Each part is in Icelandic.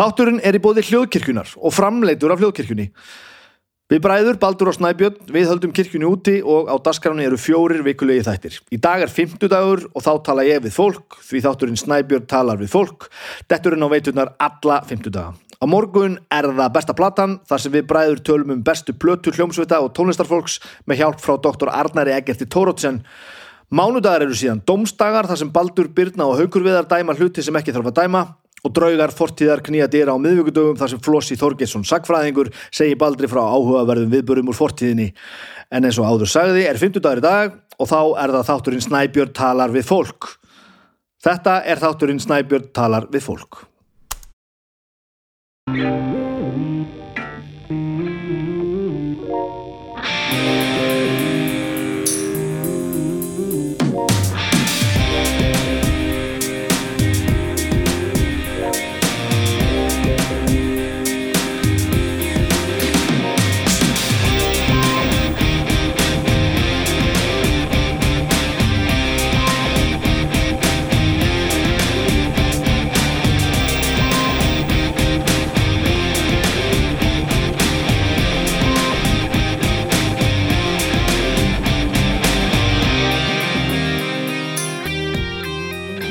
Þátturinn er í bóði hljóðkirkjunar og framleitur af hljóðkirkjunni. Við bræður, Baldur og Snæbjörn, við höldum kirkjunni úti og á dasgráni eru fjórir vikulegi þættir. Í dag er fymtudagur og þá tala ég við fólk, því þátturinn Snæbjörn talar við fólk. Detturinn á veiturnar alla fymtudaga. Á morgun er það besta platan, þar sem við bræður tölum um bestu plötu hljómsvita og tónlistarfólks með hjálp frá doktor Arnari Egerti Tórótsen. Mánudagar eru síðan domstagar, þar sem Baldur, Byrna og Haugur viðar dæma hluti sem ekki þarf að dæma og draugar fortíðar knýja dýra á miðvíkudögum þar sem Flossi Þorgesson sagfræðingur segi baldri frá áhugaverðum viðbörum úr fortíðinni. En eins og áður sagði er 50 dagar í dag og þá er það þátturinn Snæbjörn talar við fólk. Þetta er þátturinn Snæbjörn talar við fólk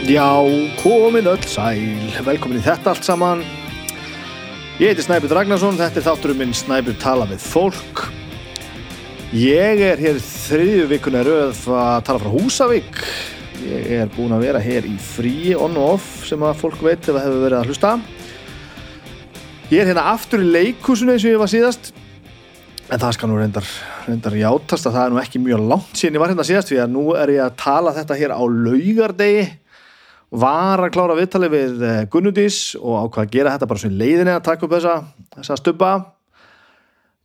Já, komin öll sæl, velkomin í þetta allt saman. Ég heiti Snæbjörn Ragnarsson, þetta er þátturum minn Snæbjörn tala við fólk. Ég er hér þriðju vikuna rauð að tala frá Húsavík. Ég er búin að vera hér í frí on og off sem að fólk veit ef það hefur verið að hlusta. Ég er hérna aftur í leikúsinu eins og ég var síðast. En það skal nú reyndar, reyndar játast að það er nú ekki mjög langt síðan ég var hérna síðast því að nú er ég að tala þetta hér á laugardegi var að klára viðtali við eh, Gunnudís og ákvað að gera þetta bara svona leiðinni að taka upp þessa, þessa stubba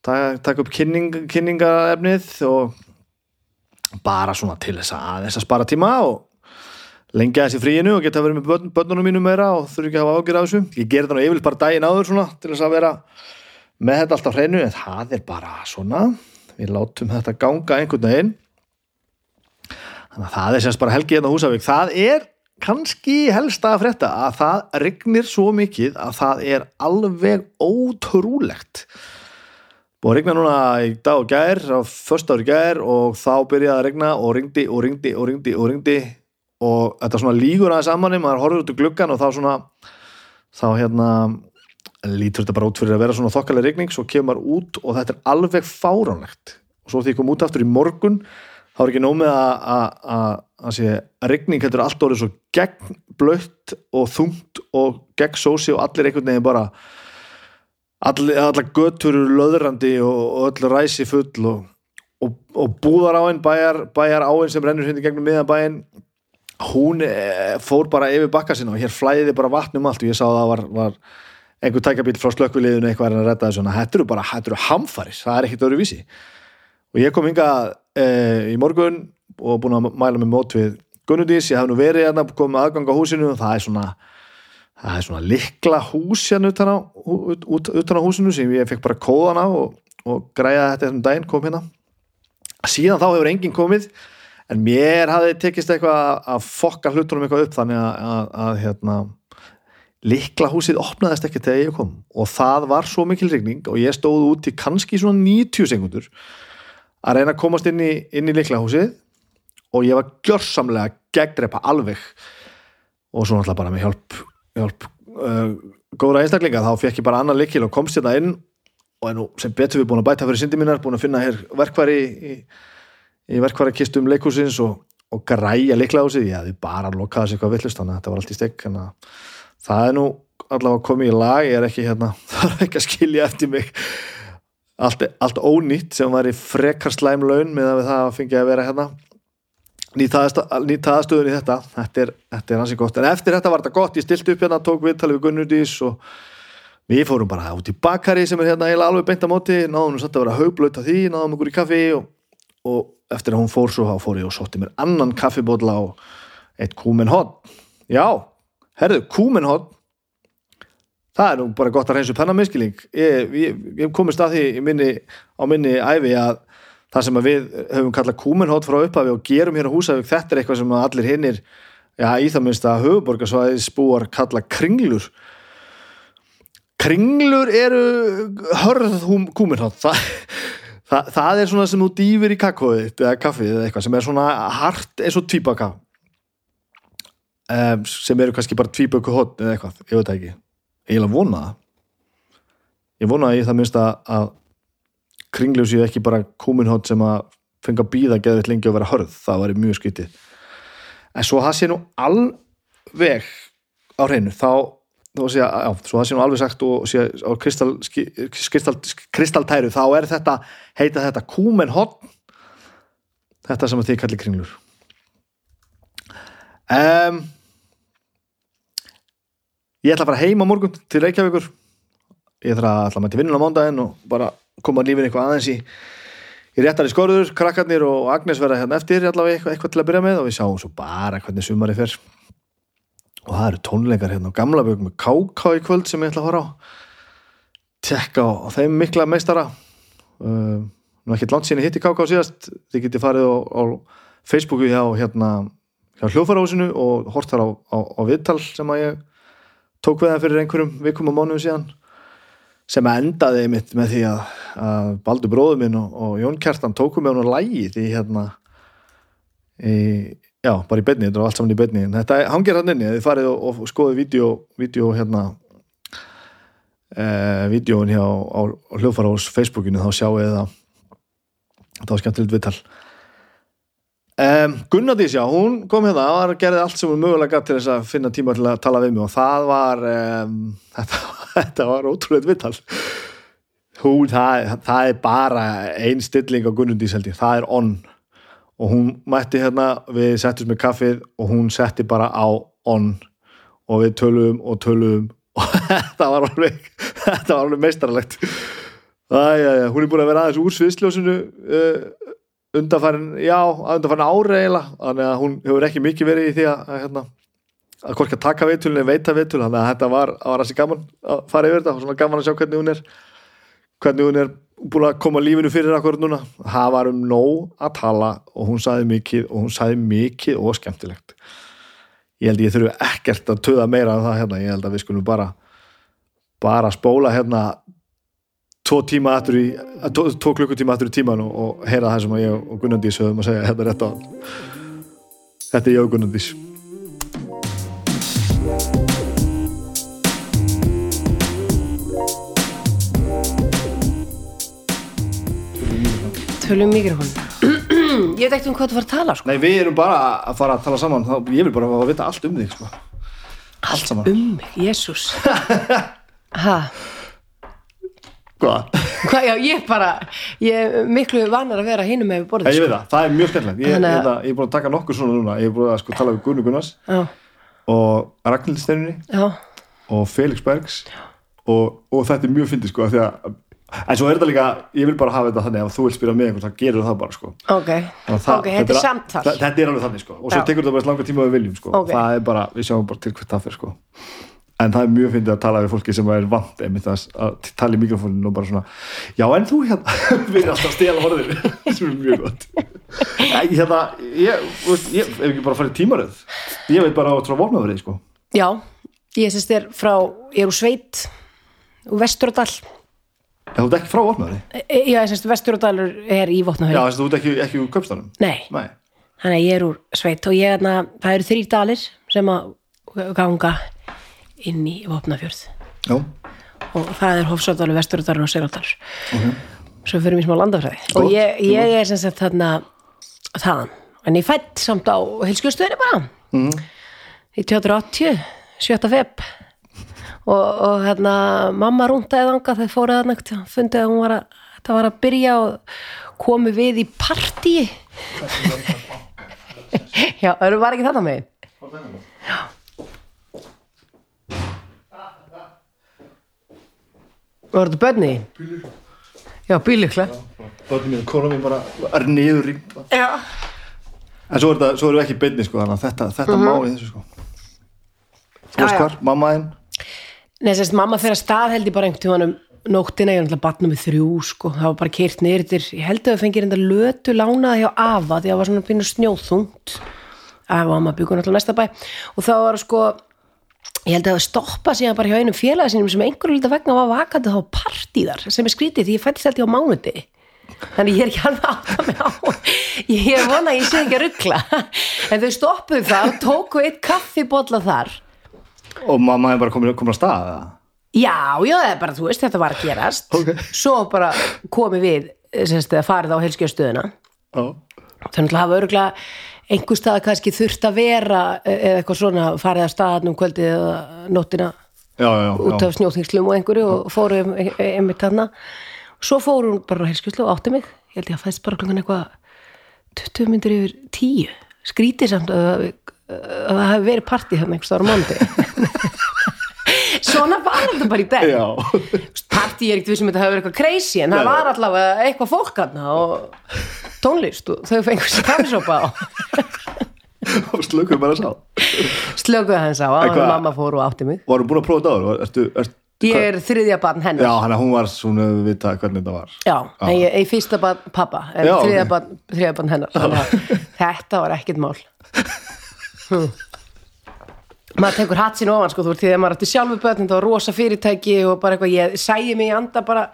taka, taka upp kynning, kynningaefnið og bara svona til þess að þess að spara tíma og lengja þessi fríinu og geta verið með börn, börnunum mínum meira og þurfi ekki að hafa ágjör af þessu. Ég ger þetta nú yfirlega bara daginn áður svona til þess að vera með þetta alltaf hreinu en það er bara svona. Við látum þetta ganga einhvern veginn. Þannig að það er semst bara helgi hérna á Húsavík. Það er kannski helst að frétta að það regnir svo mikið að það er alveg ótrúlegt. Að regna núna í dag og gær á först ári gær og þá byrjaði að regna og ringdi og ringdi og ringdi og ringdi og þetta svona lígur aðeins saman maður horfður út úr gluggan og þá svona þá hérna lítur þetta bara út fyrir að vera svona þokkalega regning svo kemur út og þetta er alveg fáránlegt. Og svo því ég kom út aftur í morgun þá er ekki nómið að að regning hættur allt orðið svo gegn blött og þungt og gegn sósi og allir einhvern veginn bara allir, allir götur löðrandi og, og öll ræsi full og, og, og búðar á einn bæjar, bæjar á einn sem rennur hindi gegnum miðan bæinn hún e, fór bara yfir bakka sinna og hér flæði bara vatnum allt og ég sá að það var, var einhver tækabíl frá slökkviliðinu eitthvað að redda þessu. Þetta eru bara, þetta eru hamfaris, það er ekkit öru vísi og ég kom hinga e, í morgun og búin að mæla mig mót við Gunnudís, ég hef nú verið hérna komið aðgang á húsinu. Og það er svona það er svona likla hús hérna utan á, ut, ut, utan á húsinu sem ég fekk bara kóðan á og, og græða þetta þessum daginn kom hérna. Síðan þá hefur enginn komið en mér hafi tekist eitthvað að fokka hlutunum eitthvað upp þannig að, að, að hérna likla húsið opnaðist ekki þegar ég kom. Og það var svo mikil regning og ég stóð út í kannski svona 90 sekundur að reyna að komast inn í, inn í liklahúsið og ég var gjörsamlega gegndrepa alveg. Og svo náttúrulega bara með hjálp, hjálp uh, góðra einstaklinga þá fekk ég bara annan likil og komst hérna inn og er nú sem betur við búin að bæta fyrir syndi mínar búin að finna hér verkværi í, í verkværi kistum leikhúsins og, og græja liklahúsið ég hefði bara lokaði sig eitthvað villust þannig að þetta var allt í stegg það er nú allavega komið í lag ég er ekki hérna, það er ekki að skilja eftir mig allt, allt ónýtt sem var í frekar slæmlaun með að það fengi að vera hérna. Nýtaðastöðun í þetta. Þetta er, þetta er hansi gott, en eftir þetta var þetta gott. Ég stilt upp hérna, tók viðtalið við Gunnudís og við fórum bara út í bakari sem er hérna heila alveg beint á móti. Náðum við satt að vera haugblöta því, náðum okkur í kaffi og, og eftir að hún fór svo fór ég og sótti mér annan kaffibódla og eitt kúmenhótt já, herðu, kúmenhótt það er nú bara gott að reynsu pennamiskiling ég, ég, ég komist að því minni, á minni æfi að það sem við höfum kallað kúmenhótt frá upphafi og gerum hér á Húsavík, þetta er eitthvað sem allir hinnir, já í það minnst að höfuborgarsvæði spúar kalla kringlur. Kringlur eru hörð kúminhátt það, það, það er svona sem þú dýfir í kakóið eða kaffið eða eitthvað sem er svona hart eins og um, sem eru kannski bara tvíböku hot eða eitthvað, ég veit ekki ég að vona ég vona að ég það minnst að kringlur séu ekki bara kúminhátt sem að fengi að býða geðið lengi að vera hörð, það var mjög skytið en svo það sé nú alveg á hreinu þá Sé, já, svo það sé nú alveg sagt og sé á kristal, kristal, kristaltæru þá er þetta, heita þetta kúmen hotn þetta sem þið kallir kringlur. Um, ég ætla að fara heim á morgun til Reykjavíkur. Ég ætla að ætla að mæti vinnun á móndaginn og bara koma lífin eitthvað aðeins í í réttar í skorður, krakkarnir og Agnes verða hérna eftir allavega eitthvað, eitthvað til að byrja með og við sjáum svo bara hvernig sumari fer. Og það eru tónleikar hérna á gamla bögum með Káká í kvöld sem ég ætla að fara á. Tekka á, þeim mikla meistara. Uh, nú ekki langt síðan hitti Káká síðast. Þið geti farið á, á Facebooku hjá, hérna, hjá hljófarhásinu og hort þar á, á, á viðtal sem að ég tók við það fyrir einhverjum vikum og mánuðum síðan sem endaði mitt með því að, að Baldur bróður minn og, og Jón Kjartan tóku með hún á lægi því hérna í Já, bara í beinni, þetta var allt saman í beinni. En þetta hangir hann inni, þið farið og, og skoðið vídeo, vídeo hérna eh, vídeoin hjá hljófara ás Facebookinu þá sjáu ég það. Það var skemmtilegt viðtal um, Gunnardís, já, hún kom hérna og gerði allt sem hún mögulega gætt til þess að finna tíma til að tala við mig og það var um, þetta, þetta var ótrúlega viðtal. Hún, það, það er bara einn stilling á Gunnardís held ég, það er onn og hún mætti hérna, við settum með kaffið og hún setti bara á on. Og við tölum og tölum og þetta var alveg þetta var alveg meistarlegt Æ, hún er búin að vera aðeins úr sviðsljósinu uh, undanfærin já, undanfærin ári eiginlega. Þannig að hún hefur ekki mikið verið í því að hérna, að hvorki að taka viðtölun eða veita viðtölun, þannig að þetta var að vera þessi gaman að fara yfir þetta. Og svona gaman að sjá hvernig hún er hvernig hún er búin að koma lífinu fyrir akkur núna. Það var um nóg að tala og hún saði mikið og hún saði mikið og skemmtilegt. Ég held ég þurfu ekkert að töða meira af það hérna, ég held að við skulum bara bara spóla hérna tvo tíma aftur í tvo, tvo klukkutíma aftur í tíman og, og heyra það sem ég og Gunnandís höfum að segja. Hérna rétt á. Þetta er ég og Gunnandís Tölum mikrofón Ég veit ekkert um hvað þú fara að tala sko. Nei, við erum bara að fara að tala saman. Þá, ég vil bara að vita allt um þig sko. allt saman. Um mig, jésús Hæ? Hvað? Hvað, já, ég bara ég er miklu vanar að vera hinum með borðið Ég sko. veit það, það er mjög skemmtilegt. Ég, Þannig ég, ég, ég er búin að taka nokkur svona núna. Ég er búin að sko, tala við Gunni Gunnars Já, og Ragnhild Steininni já, og Felix Bergs og, og þetta er mjög fyndið sko því að en svo er þetta líka, ég vil bara hafa þetta þannig ef þú vil spila með einhvern, þá gerur það bara sko. Ok. Það- Ok, þetta er samtal. það- þetta er alveg þannig sko. Og svo Já. tekur þetta bara slanga tíma við viljum sko. Ok. það er bara, við sjáum bara til hvert það fyrir sko en það er mjög fyndið að tala við fólki sem er vant einmitt að, tala í mikrofónin og bara svona, já en þú hérna? Við erum alltaf að stela horðinu sem er mjög gott. Æ, hérna, ég, ég ef ekki bara farið tímaröð? Ég veit bara á trá vopnaverið sko. Já, ég sést þér frá ég er úr Sveit úr Vesturadal en þú ert ekki frá vopnaverið E- Já, ég sést Vesturadalur er í já, þess að þú ert ekki, ekki úr köpstanum Nei, nei, þannig að ég er úr Sveit og ég, na, það eru þrýr dalir sem að ganga inn í Vopnafjörð. Já, og það er Hofsardalur, Vesturadalur og Sigardalur svo fyrir mér smá landafræði. Og ég, ég er sem sagt þarna þaðan, en ég fætt samt á hilskjöstöðinni bara. Mhm. í 1980 7. feb og, og hérna mamma rúndaði þanga þegar fóruð þarna tímann, fundið að hún var að þetta var að byrja og komu við í partíi já, það var ekki þarna með Var þetta bönni? Já, bílukla börnum mín, kona mín bara er niður rýmt Já. En svo, er þetta, svo erum við ekki beinni sko, þannig að þetta, þetta má í þessu sko. Þú veist hvar, mamma þinn Nei, sérst, mamma fyrir að stað held ég bara einhvern tímann um nóttina, ég er náttúrulega batna með þrjú sko, það var bara keirt niður yfir, ég held að það fengið reynda lötu lánaði hjá Ava því að það var svona pínu snjóþungt. Ava og mamma byggur náttúrulega næsta bæ. Og þá var sko ég held að það stoppa síðan bara hjá einum félaga sínum sem einhverju lítið vegna var vakandi þá partíðar sem er skrítið því ég fættist ég á mánuði þannig ég er ekki alveg átt að mig á ég er vona að ég sé ekki að ruggla en þau stoppuðu það og tóku eitt kaffibólla þar og mamma er bara komin, komin að stað eða? já, já, það er bara, þú veist, þetta var að gerast Ok. svo bara komið við semst, farið á helskjöðstöðuna Já. þannig að hafa örgulega einhver stað kannski þurft að vera e- eða eitthvað svona farið að staðan um kvöldið eða nóttina Já, já, út af snjóþingslum og einhverju og fóru um, einmitt þarna. Svo fóru hún bara á helskjöðslu og átti mig. Ég held ég að fæst bara klokkan eitthvað 20 myndir yfir 10 skrítið samt að, að það hefði verið partí hérna einhvers staðar á mándi svona var þetta bara í dag Já. partí er ekkert við sem þetta hefur verið eitthvað crazy en það var allavega eitthvað fólk og tónlist og þau fengur sér kaffisópa á og slökuðu bara sá. Slökuðu hans á að mamma fór og átti mig. Varum búin að prófa þetta áður? Ertu, ertu, ég er þriðja barn Já, hennar hann að hún var svona að vita hvernig þetta var. Já, en ég er fyrsta barn pappa en Já, þriðja ok. barn, þriðja barn hennar. Þetta var ekkert mál. Hm. Maður tekur hatt sín ofan sko þú veist því að maður átti sjálfu börn þetta var rosa fyrirtæki og bara eitthvað ég sæði mig í anda bara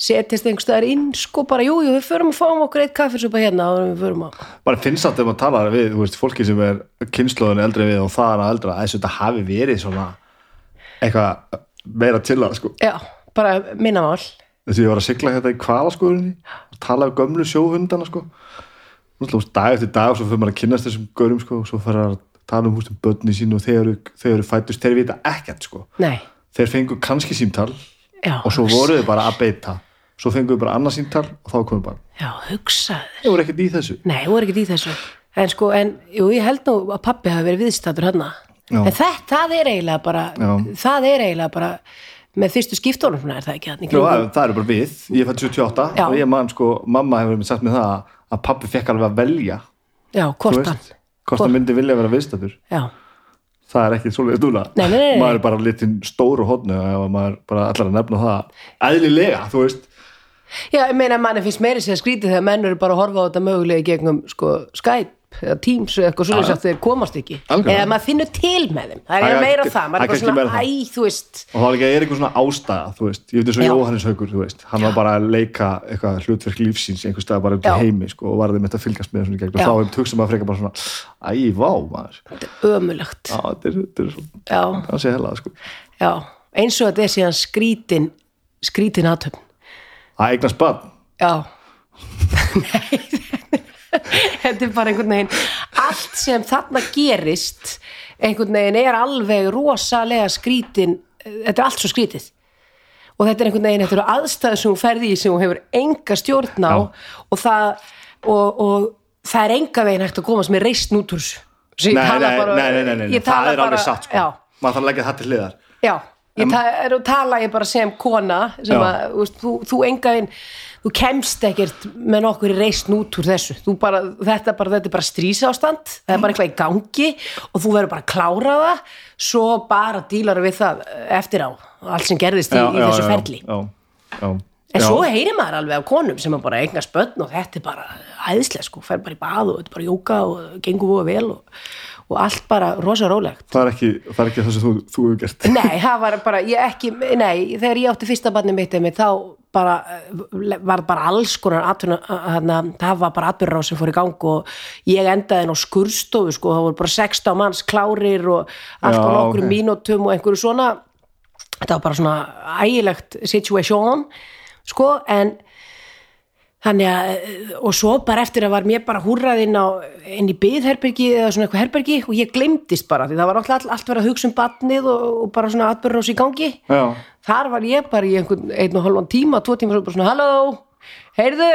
setjast einhver staðar inn sko bara jú, jú, við förum að fáum okkur eitt kaffisúpa hérna og við förum að bara finnst það þegar maður talar við þú veist, fólki sem er kynnslóðin eldri við og það er að eldra að þetta hafi verið svona eitthvað meira til það sko. Já, bara minna mál. Þess að ég var að sigla hérna í kvalaskoðunni og tala um gömlu sjóhundana sko. Dag eftir dag og svo fyrir maður að kynnast þessum görum sko og svo fyrir að tala um hústum börni sín og þeir eru, þeir eru fættust, þeir vita ekkert sko. Nei, þeir fengu kannski símtal já, og svo voru þau bara að beita. Svo fengu þau bara annað símtal og þá komum bara já, hugsaður þau voru ekkert í þessu. Nei, hún er ekki í þessu. En sko, en, jú, ég held nú að pappi hafi verið viðstættur hann Já. En þetta, það er eiginlega bara Já. Það er eiginlega bara með fyrstu skiptónum svona er það ekki hann í Já, kringum? það, eru bara við, ég fætti 78 Já. og ég man sko, mamma hefur sagt mér það að pappi fekk alveg að velja. Já, þú hvort veist, hann hvort hann myndi vilja vera viðstættur það er ekki svoleiðis núna. Nei, nei, nei, maður er bara litin stóru hodnu og maður bara allar að nefna það. Eðlilega, þú veist. Já, ég meina að manni finnst meiri sér skrítið þegar menn eru bara að horfa á þetta mögulega gegnum sko, Skype eða Teams eða eitthvað svolítið að þeir komast ekki. Algjörlega. eða maður finnur til með þeim. Það Það er meira það, maður það er bara svona það. æ, þú veist. Og þá er eitthvað svona ástæða, þú veist. Ég veit eins og. Jóhannes Haugur, þú veist. Hann var bara að leika eitthvað hlutverk lífsins í einhver stað bara í Já. heimi, sko, og varði með þetta að fylgast með svona í gegn. Og þá hefum tugsa maður frekar bara svona æ, vá, maður. Þetta er ömulegt já, þetta er, þetta er þetta er bara einhvern veginn allt sem þarna gerist einhvern veginn er alveg rosalega skrítin þetta er allt svo skrítið. Og þetta er einhvern veginn, þetta eru aðstæður sem hún ferði í sem hún hefur enga stjórn á Já. og það og, og það er enga veginn hægt að komast með reisn út úr þessu. Nei, nei, nei, nei, það er alveg satt, sko. Maður þarf að leggja það til hliðar. Já, ég er, tala ég bara sem kona sem Já. að, þú, veist, þú, þú engaðin þú kemst ekkert með nokkur reisn út úr þessu. Bara, þetta, bara, þetta er bara strísástand það er bara eitthvað í gangi og þú verður bara að klára það svo bara dílar við það eftir á allt sem gerðist í, í þessu ferli. Já, já, en já. svo heyrir maður alveg af konum sem bara eignast börn og þetta er bara æðislega sko, fer bara í bað og þetta er bara jóka og gengur voða vel og, og allt bara rosa rólegt það er ekki, það er ekki það sem þú, þú hefur gert Nei, það var bara, ég ekki, nei, þegar ég átti fyrsta barni mitt einmitt, þá bara, eh, var bara alls konar atvinna, hana, það var bara atbyrra sem fór í gang og ég endaði á skurstofu, sko, það voru bara 16 manns klárir og allt á Já, nokkrum ok. mínútum og einhverju svona, þetta var bara svona ægilegt situation, sko, en þannig að, og svo bara eftir að var mér bara húrrað inn á inn í byðherbergi eða svona eitthvað herbergi og ég glemdist bara, því það var alltaf allt verið að hugsa um batnið og, og bara svona atbyrðurós í gangi. Já, þar var ég bara í einhvern einn og halvan tíma, tvo tíma, svo bara svona halló, heyrðu?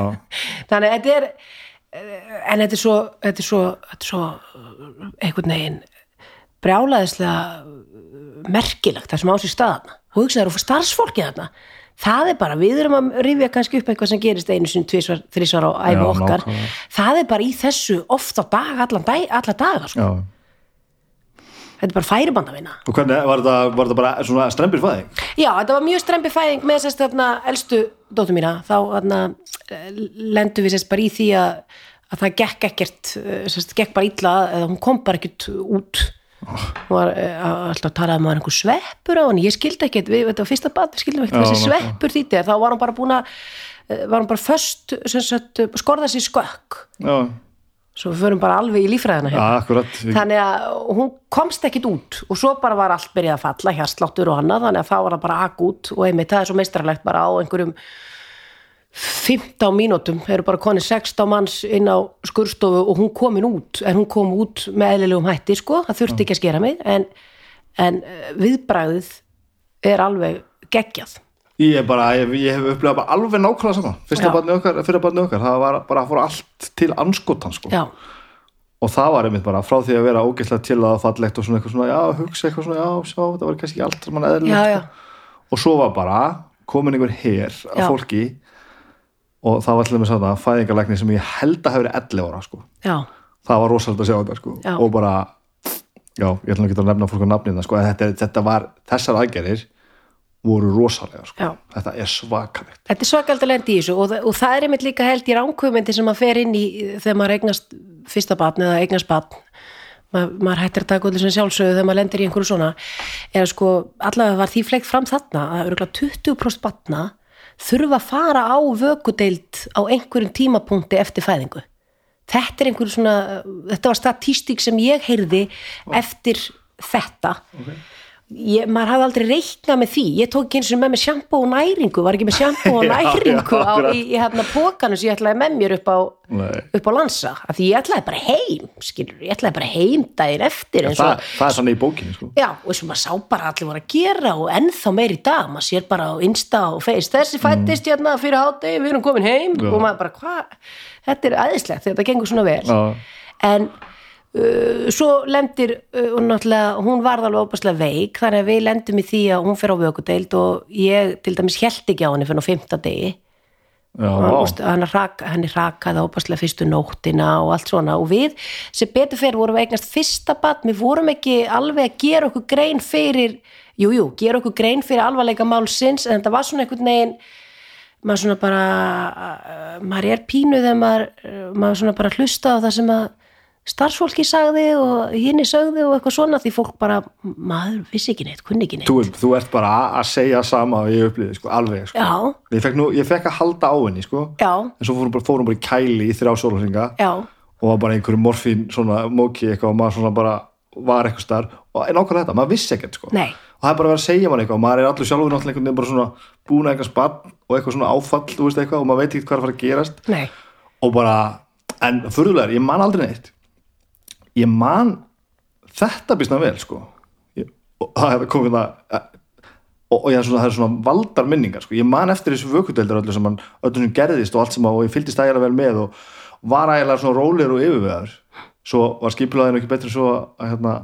Þannig að þetta er eh, en þetta er svo þetta er svo, þetta er svo eh, einhvern veginn brjálaðislega merkilegt það sem á sér staðna og hugsaður og starfsfólki þarna það er bara, við erum að rifja kannski upp eitthvað sem gerist einu sinni, tvisvar, þrisvar á Já, okkar, nákvæmlega. það er bara í þessu oft á dag, allan dag, alla daga sko. já þetta er bara færibandavina og hvernig, var þetta, var þetta bara svona strempir fæðing? Já, þetta var mjög strempi fæðing með sérst þarna elstu dóttur mína þá þarna lendu við sérst bara í því að, að það gekk ekkert eh, sérst gekk bara illa eða hún kom bara ekkert út hún var uh, alltaf að tala um að einhver sveppur á hann ég skildi ekkert, við, þetta var fyrsta bad við skildum ekkert þessi sveppur þýtti þá var hún bara búin að uh, var hún bara sem sagt, skorða sér skökk. Já, svo við förum bara alveg í lífræðina hérna. Akkurat. Við- þannig að hún komst ekkit út og svo bara var allt byrjað að falla hérsláttur og annað, þannig að þá var það bara ak út og einmitt það er svo meistarlegt bara á einhverjum 15 mínútum eru bara konið 16 manns inn á skurstofu og hún komin út en hún kom út með eðlilegum hætti sko, það þurfti ekki að skera mig en, en eh, viðbragðið er alveg geggjað Ég er bara, ég, ég hef upplegað bara alveg nákvæmlega saman Fyrsta Já. barnið okkar, fyrir barnið okkar Það var bara að fóra allt til anskotan sko. já, Og það var einmitt bara frá því að vera ógeðslega til að fallegt og svona eitthvað svona, já, hugsa eitthvað svona, já, sjá, það var kannski allt sem mann eðlilegt já, sko. og svo var bara komin einhver her Já. fólki og það var til dæmis að fæðingarlækni sem ég held að hafi verið 11 ára sko. það var rosalega að sjá þetta sko. Og bara já, ég ætla nú ekki að nefna fólk á nafnina sko, þetta, þetta var, þessar aðgerðir voru rosalega sko. Þetta er svakalegt Þetta er svakald að lendi í þessu og, og það er einmitt líka held í ránkvömyndi sem maður fer inn í þegar maður eignast fyrsta batn eða eignast batn Ma, maður hættir að taka allir sem sjálfsögðu þegar maður lendir í einhverju svona eða sko allavega var því fleikt fram þarna að örgulega 20% batna þurfa að fara á vökudeild á einhverjum tímapunkti eftir fæðingu. Þetta er einhverju svona þetta var statístík sem ég heyrði eftir þetta ég, maður hafði aldrei reiknað með því. Ég tók eins og með með sjampo og næringu. Var ekki með sjampo og Já, já, næringu á, í, í hérna pókanu sem ég ætlaði með mér upp á upp á lansa, af því ég ætlaði bara heim skilur, ég ætlaði bara heim daginn eftir eins það, og, það er þannig í bókinni sko. já, og eins og maður sá bara allir voru að gera og ennþá meir í dag maður sér bara á Insta og Face þessi fættist hérna fyrir hátegi, við erum komin heim. Mm. Já. og maður bara, hvað, þetta er aðeinslegt þetta gengur svona vel. Já. en svo lendir og náttúrulega, hún varð alveg óbærslega veik þannig að við lendum í því að hún fer á vökudeild og ég til dæmis held ekki á henni fyrir á fimmta degi. Hann rak, henni rakaði óbærslega fyrstu nóttina og allt svona. Og við sem betur fyrir vorum eignast fyrsta batn, við vorum ekki alveg að gera okkur grein fyrir jújú, jú, gera okkur grein fyrir alvarleika málsins en þetta var svona einhvern veginn maður svona bara uh, maður er pínu þegar maður, maður svona bara hlusta á það sem að starfsfólki sagði og hinni sögði og eitthvað svona því fólk bara, maður vissi ekki neitt, kunni ekki neitt. Þú, þú ert bara að segja sama og ég upplýði, sko, alveg sko. ég, fekk nú, ég fekk að halda á henni sko. en svo fórum bara, fórum bara í kæli í þrjá sólarringa já. og var bara einhverju morfín svona móki eitthvað og maður svona bara var eitthvað starf og en ákvæmlega þetta, maður vissi ekkert sko. Og það er bara að vera að segja mann eitthvað og maður er allur sjálfur náttúrulega bara svona búin að eitthvað spann og eitthvað svona áfall veist eitthvað og maður veit ekki hvað er að fara að gerast. Nei, og bara, en furðulegar, ég man aldrei neitt ég man þetta býstna vel sko. Ég, og það hefði komið það og, og ég, svona, það er svona valdar minningar sko. ég man eftir þessu vökudeldar öllu sem hann öllu sem gerðist og allt sem að og ég fylgdist ægilega vel með og var ægilega svona rólegur og yfirvegar svo var skipulæðinu ekki betri svo að hérna,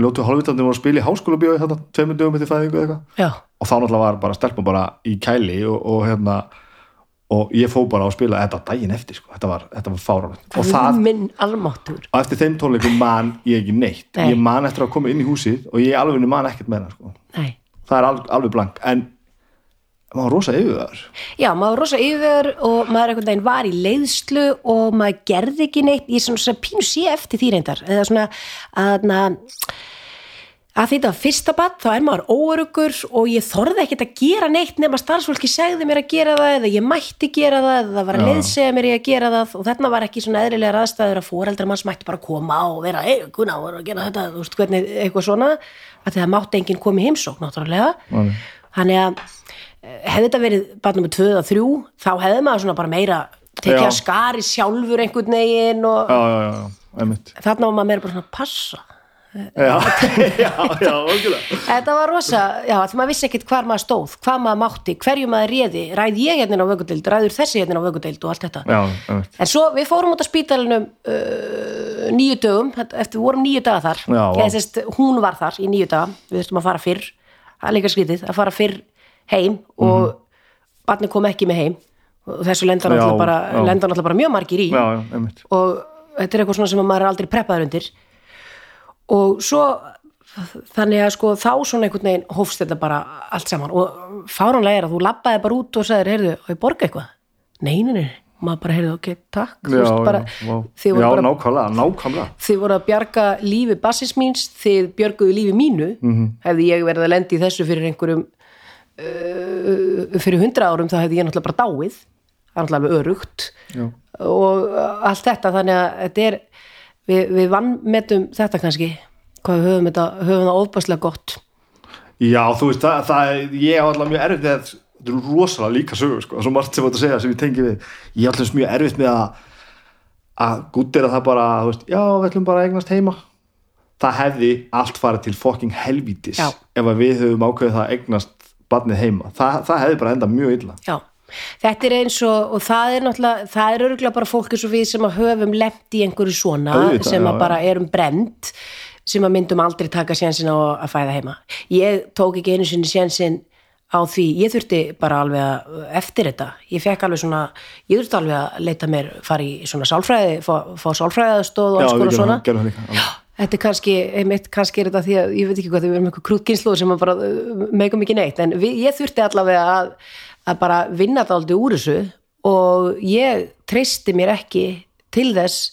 ljótu hálfvitandi voru að spila í hérna, tveimur dögum eftir fæðingu eða eitthvað. Og þá náttúrulega var bara stelpum bara í kæli og, og hérna og ég fó bara á að spila þetta daginn eftir sko. þetta var, þetta var fáránlegt. Og það, minn almáttur og eftir þeim tónleikum man ég ekki neitt. Nei. ég man eftir að koma inn í húsið og ég alveg man ekkert með það sko. það er al, alveg blank. En maður var rosa yfirvegar Já, maður var rosa yfir og maður einhvern veginn var í leiðslu og maður gerði ekki neitt, ég er svona, svona pínu sé eftir því reyndar, eða svona að, na, að þetta var fyrsta bad, þá er maður óörugur og ég þorði ekkert að gera neitt nema starfsfólki segði mér að gera það eða ég mætti gera það eða það var að leiðsega mér í að gera það og þarna var ekki svona eðlilega aðstæður að foreldrar manns mætti bara koma og vera, hei, kuna, voru að gera þetta, þú veist hvernig, eitthvað svona, að það mátti enginn koma í heimsókn, náttúrulega. Nei. þannig að eh, hefði þetta verið bara nummer 2 eða 3 þá hefði maður svona bara meira tekið að skari sjálfur einhvern veginn og já, já, já, þarna var maður meira bara svona að passa já, já, já, okkurlega þetta var rosa, já, því maður vissi ekkert hvar maður stóð hvað maður mátti, hverju maður réði. Ræð ég hérna á vöggudeild, ræður þessi hérna á vöggudeild og allt þetta? Já, En svo við fórum út á spítalinum uh, nýju dögum, eftir við vorum nýju daga þar, Já, eða sérst hún var þar í nýju daga, við þurftum að fara fyrr, er líka skrítið, að fara fyrr heim og mm barnið kom ekki með heim. Og þessu lendan alltaf bara, bara mjög margir í. Já, já, einmitt. Og þetta er eitthvað svona sem að maður er aldrei preppaður undir og svo þannig að sko þá svona einhvern veginn hófst þetta bara allt saman. Og fáránlega er að þú labbaði bara út og sagðir, heyrðu, og ég borga eitthvað? Nei, nei, nei, og maður bara heyrði ok, takk. Þú já, veist, bara, já, já bara nákvæmlega, nákvæmlega. Þið voru að bjarga lífi bassins míns, þið björguðu lífi mínu. Mhm. -hmm. hefði ég verið að lendi í þessu fyrir einhverjum uh, fyrir hundra árum þá hefði ég náttúrulega bara dáið. Það er náttúrulega örugt já. og allt þetta þannig að þetta er við, við vannmetum þetta kannski hvað við höfum þetta, höfum það óbærslega gott. Já, þú veist, það, það er, ég er alltaf mjög erfitt með þetta eru rosalega líka sögur, sko, það er svo margt sem þetta segja sem ég tengi við, ég er alltaf mjög erfitt með að að gúttir að það bara, þú veist, já, við ætlum bara að eignast heima. Það hefði allt farið til fucking helvítis Já. ef við höfum ákveðið það að eignast barnið heima, það, það hefði bara endað mjög illa. Já, þetta er eins og, og það er náttúrulega, það er örgulega bara fólk eins og við sem að höfum lent í einhverju svona Auðvitað, sem já, að já. bara erum brend sem að myndum aldrei taka sjensin á að fæða heima. Ég tók ekki einu sinni sjensin á því, ég þurfti bara alveg að, eftir þetta, ég fekk alveg svona, ég þurfti alveg að leita mér, fara í svona sálfræði, fá, fá sálfræðastóð og Já, alls við konar svona. það- gerum það alveg. Þetta er kannski, einmitt, kannski er þetta því að ég veit ekki hvað, við erum eitthvað krútkynslu sem bara uh, megum ekki neitt, en við, ég þurfti allavega að, að bara vinna þetta aldrei úr þessu og ég treysti mér ekki til þess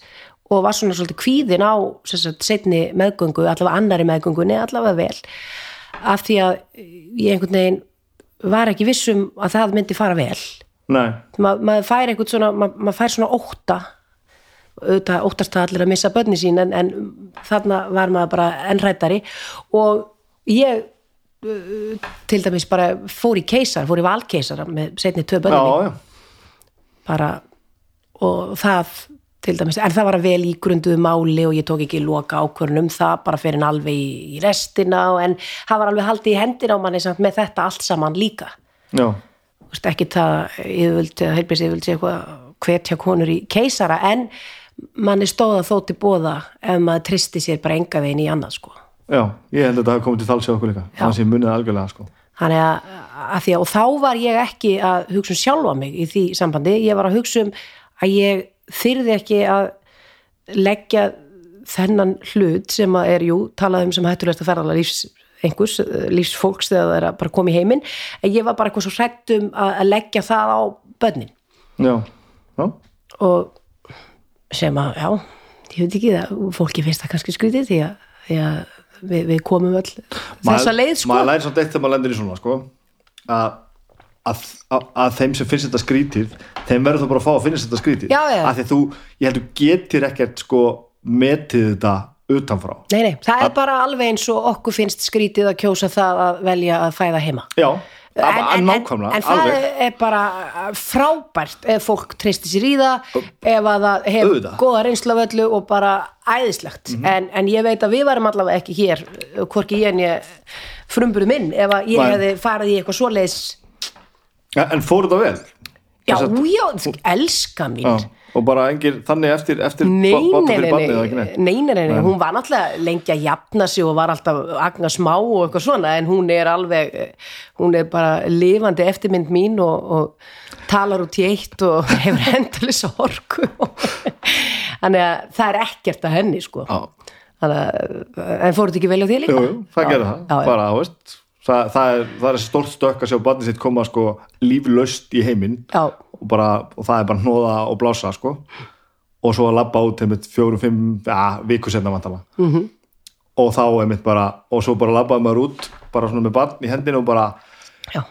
og var svona svolítið kvíðin á sagt, setni meðgöngu, allavega annari meðgöngunni, allavega vel af því að ég einhvern veginn var ekki vissum að það myndi fara vel. Nei, Ma, maður fær einhvern svona maður, maður fær svona ótta. Auðvitað óttast það allir að missa börni sín en, en þarna var maður bara ennrættari og ég til dæmis bara fór í keisar, fór í valkeisara með setni mín, já, bara og það til dæmis, en það var að vel ígrunduðu máli og ég tók ekki loka ákvörnum það bara fyrir en alveg í, í restina og en það var alveg haldið í hendina á manni samt með þetta allt saman líka. Já, ekki það yfirvöld eða heilbis yfirvöld sé eitthvað hvetja konur í keisara en manni stóða þó til bóða ef maður tristi sér bara enga veginn í annað sko. Já, ég held að þetta hafi komið til þalsi okkur líka, þannig að ég munið algjörlega, sko. Þannig að, að því að og þá var ég ekki að hugsa um sjálfa mig í því sambandi, ég var að hugsa um að ég þyrði ekki að leggja þennan hlut sem að er, jú, talað um sem hættulegst að ferðala lífs einhvers, lífsfólks þegar það er að bara koma í heiminn, en ég var bara eitthvað svo hrætt um að, leggja það á börnin. Já, já, og sem að, já, ég veit ekki það, fólki finnst það kannski skrítið því að, því að við, við komum öll þessa leið sko. maður læri samt eitt þegar maður lendir í svona sko, að, að, að, að þeim sem finnst þetta skrítið þeim verður þú bara að fá að finnst þetta skrítið Já, já. að því að þú, ég held þú getur ekkert sko metið þetta utanfrá. Nei, nei, það er bara alveg eins og okkur finnst skrítið að kjósa það að velja að fæða heima. Já, en, en, en, það er bara frábært ef fólk tristir sér í það ef að það hefur Auðvitað. Mhm. góða reynslu af öllu og bara æðislegt. En, en ég veit að við varum allavega ekki hér hvorki ég en ég frumburu minn ef að ég hefði farið í eitthvað svoleiðis. Ja, en fór þetta vel já, Þess að- já, elska mín. Já, og bara engir þannig eftir, eftir báta fyrir barnið nei, hún var náttúrulega lengi að jafna sig og var alltaf agna smá og eitthvað svona en hún er alveg, hún er bara lifandi eftirmynd mín og, og talar út í eitt og hefur hendulis orku. Þannig að það er ekkert að henni sko. Já, þannig að, en fóruð ekki vel á því líka? jú, jú, það gerir það. Bara, þú veist það, er, það er stórt stökk að sjá barnið sitt koma sko líflaust í heiminn og, bara, og það er bara hnóða og blása sko og svo að labba út einmitt fjórum, fimm, ja, viku senna vantala Mhm. -hmm. og þá einmitt bara og svo bara labbaði maður út bara svona með barn í hendinu og bara Já,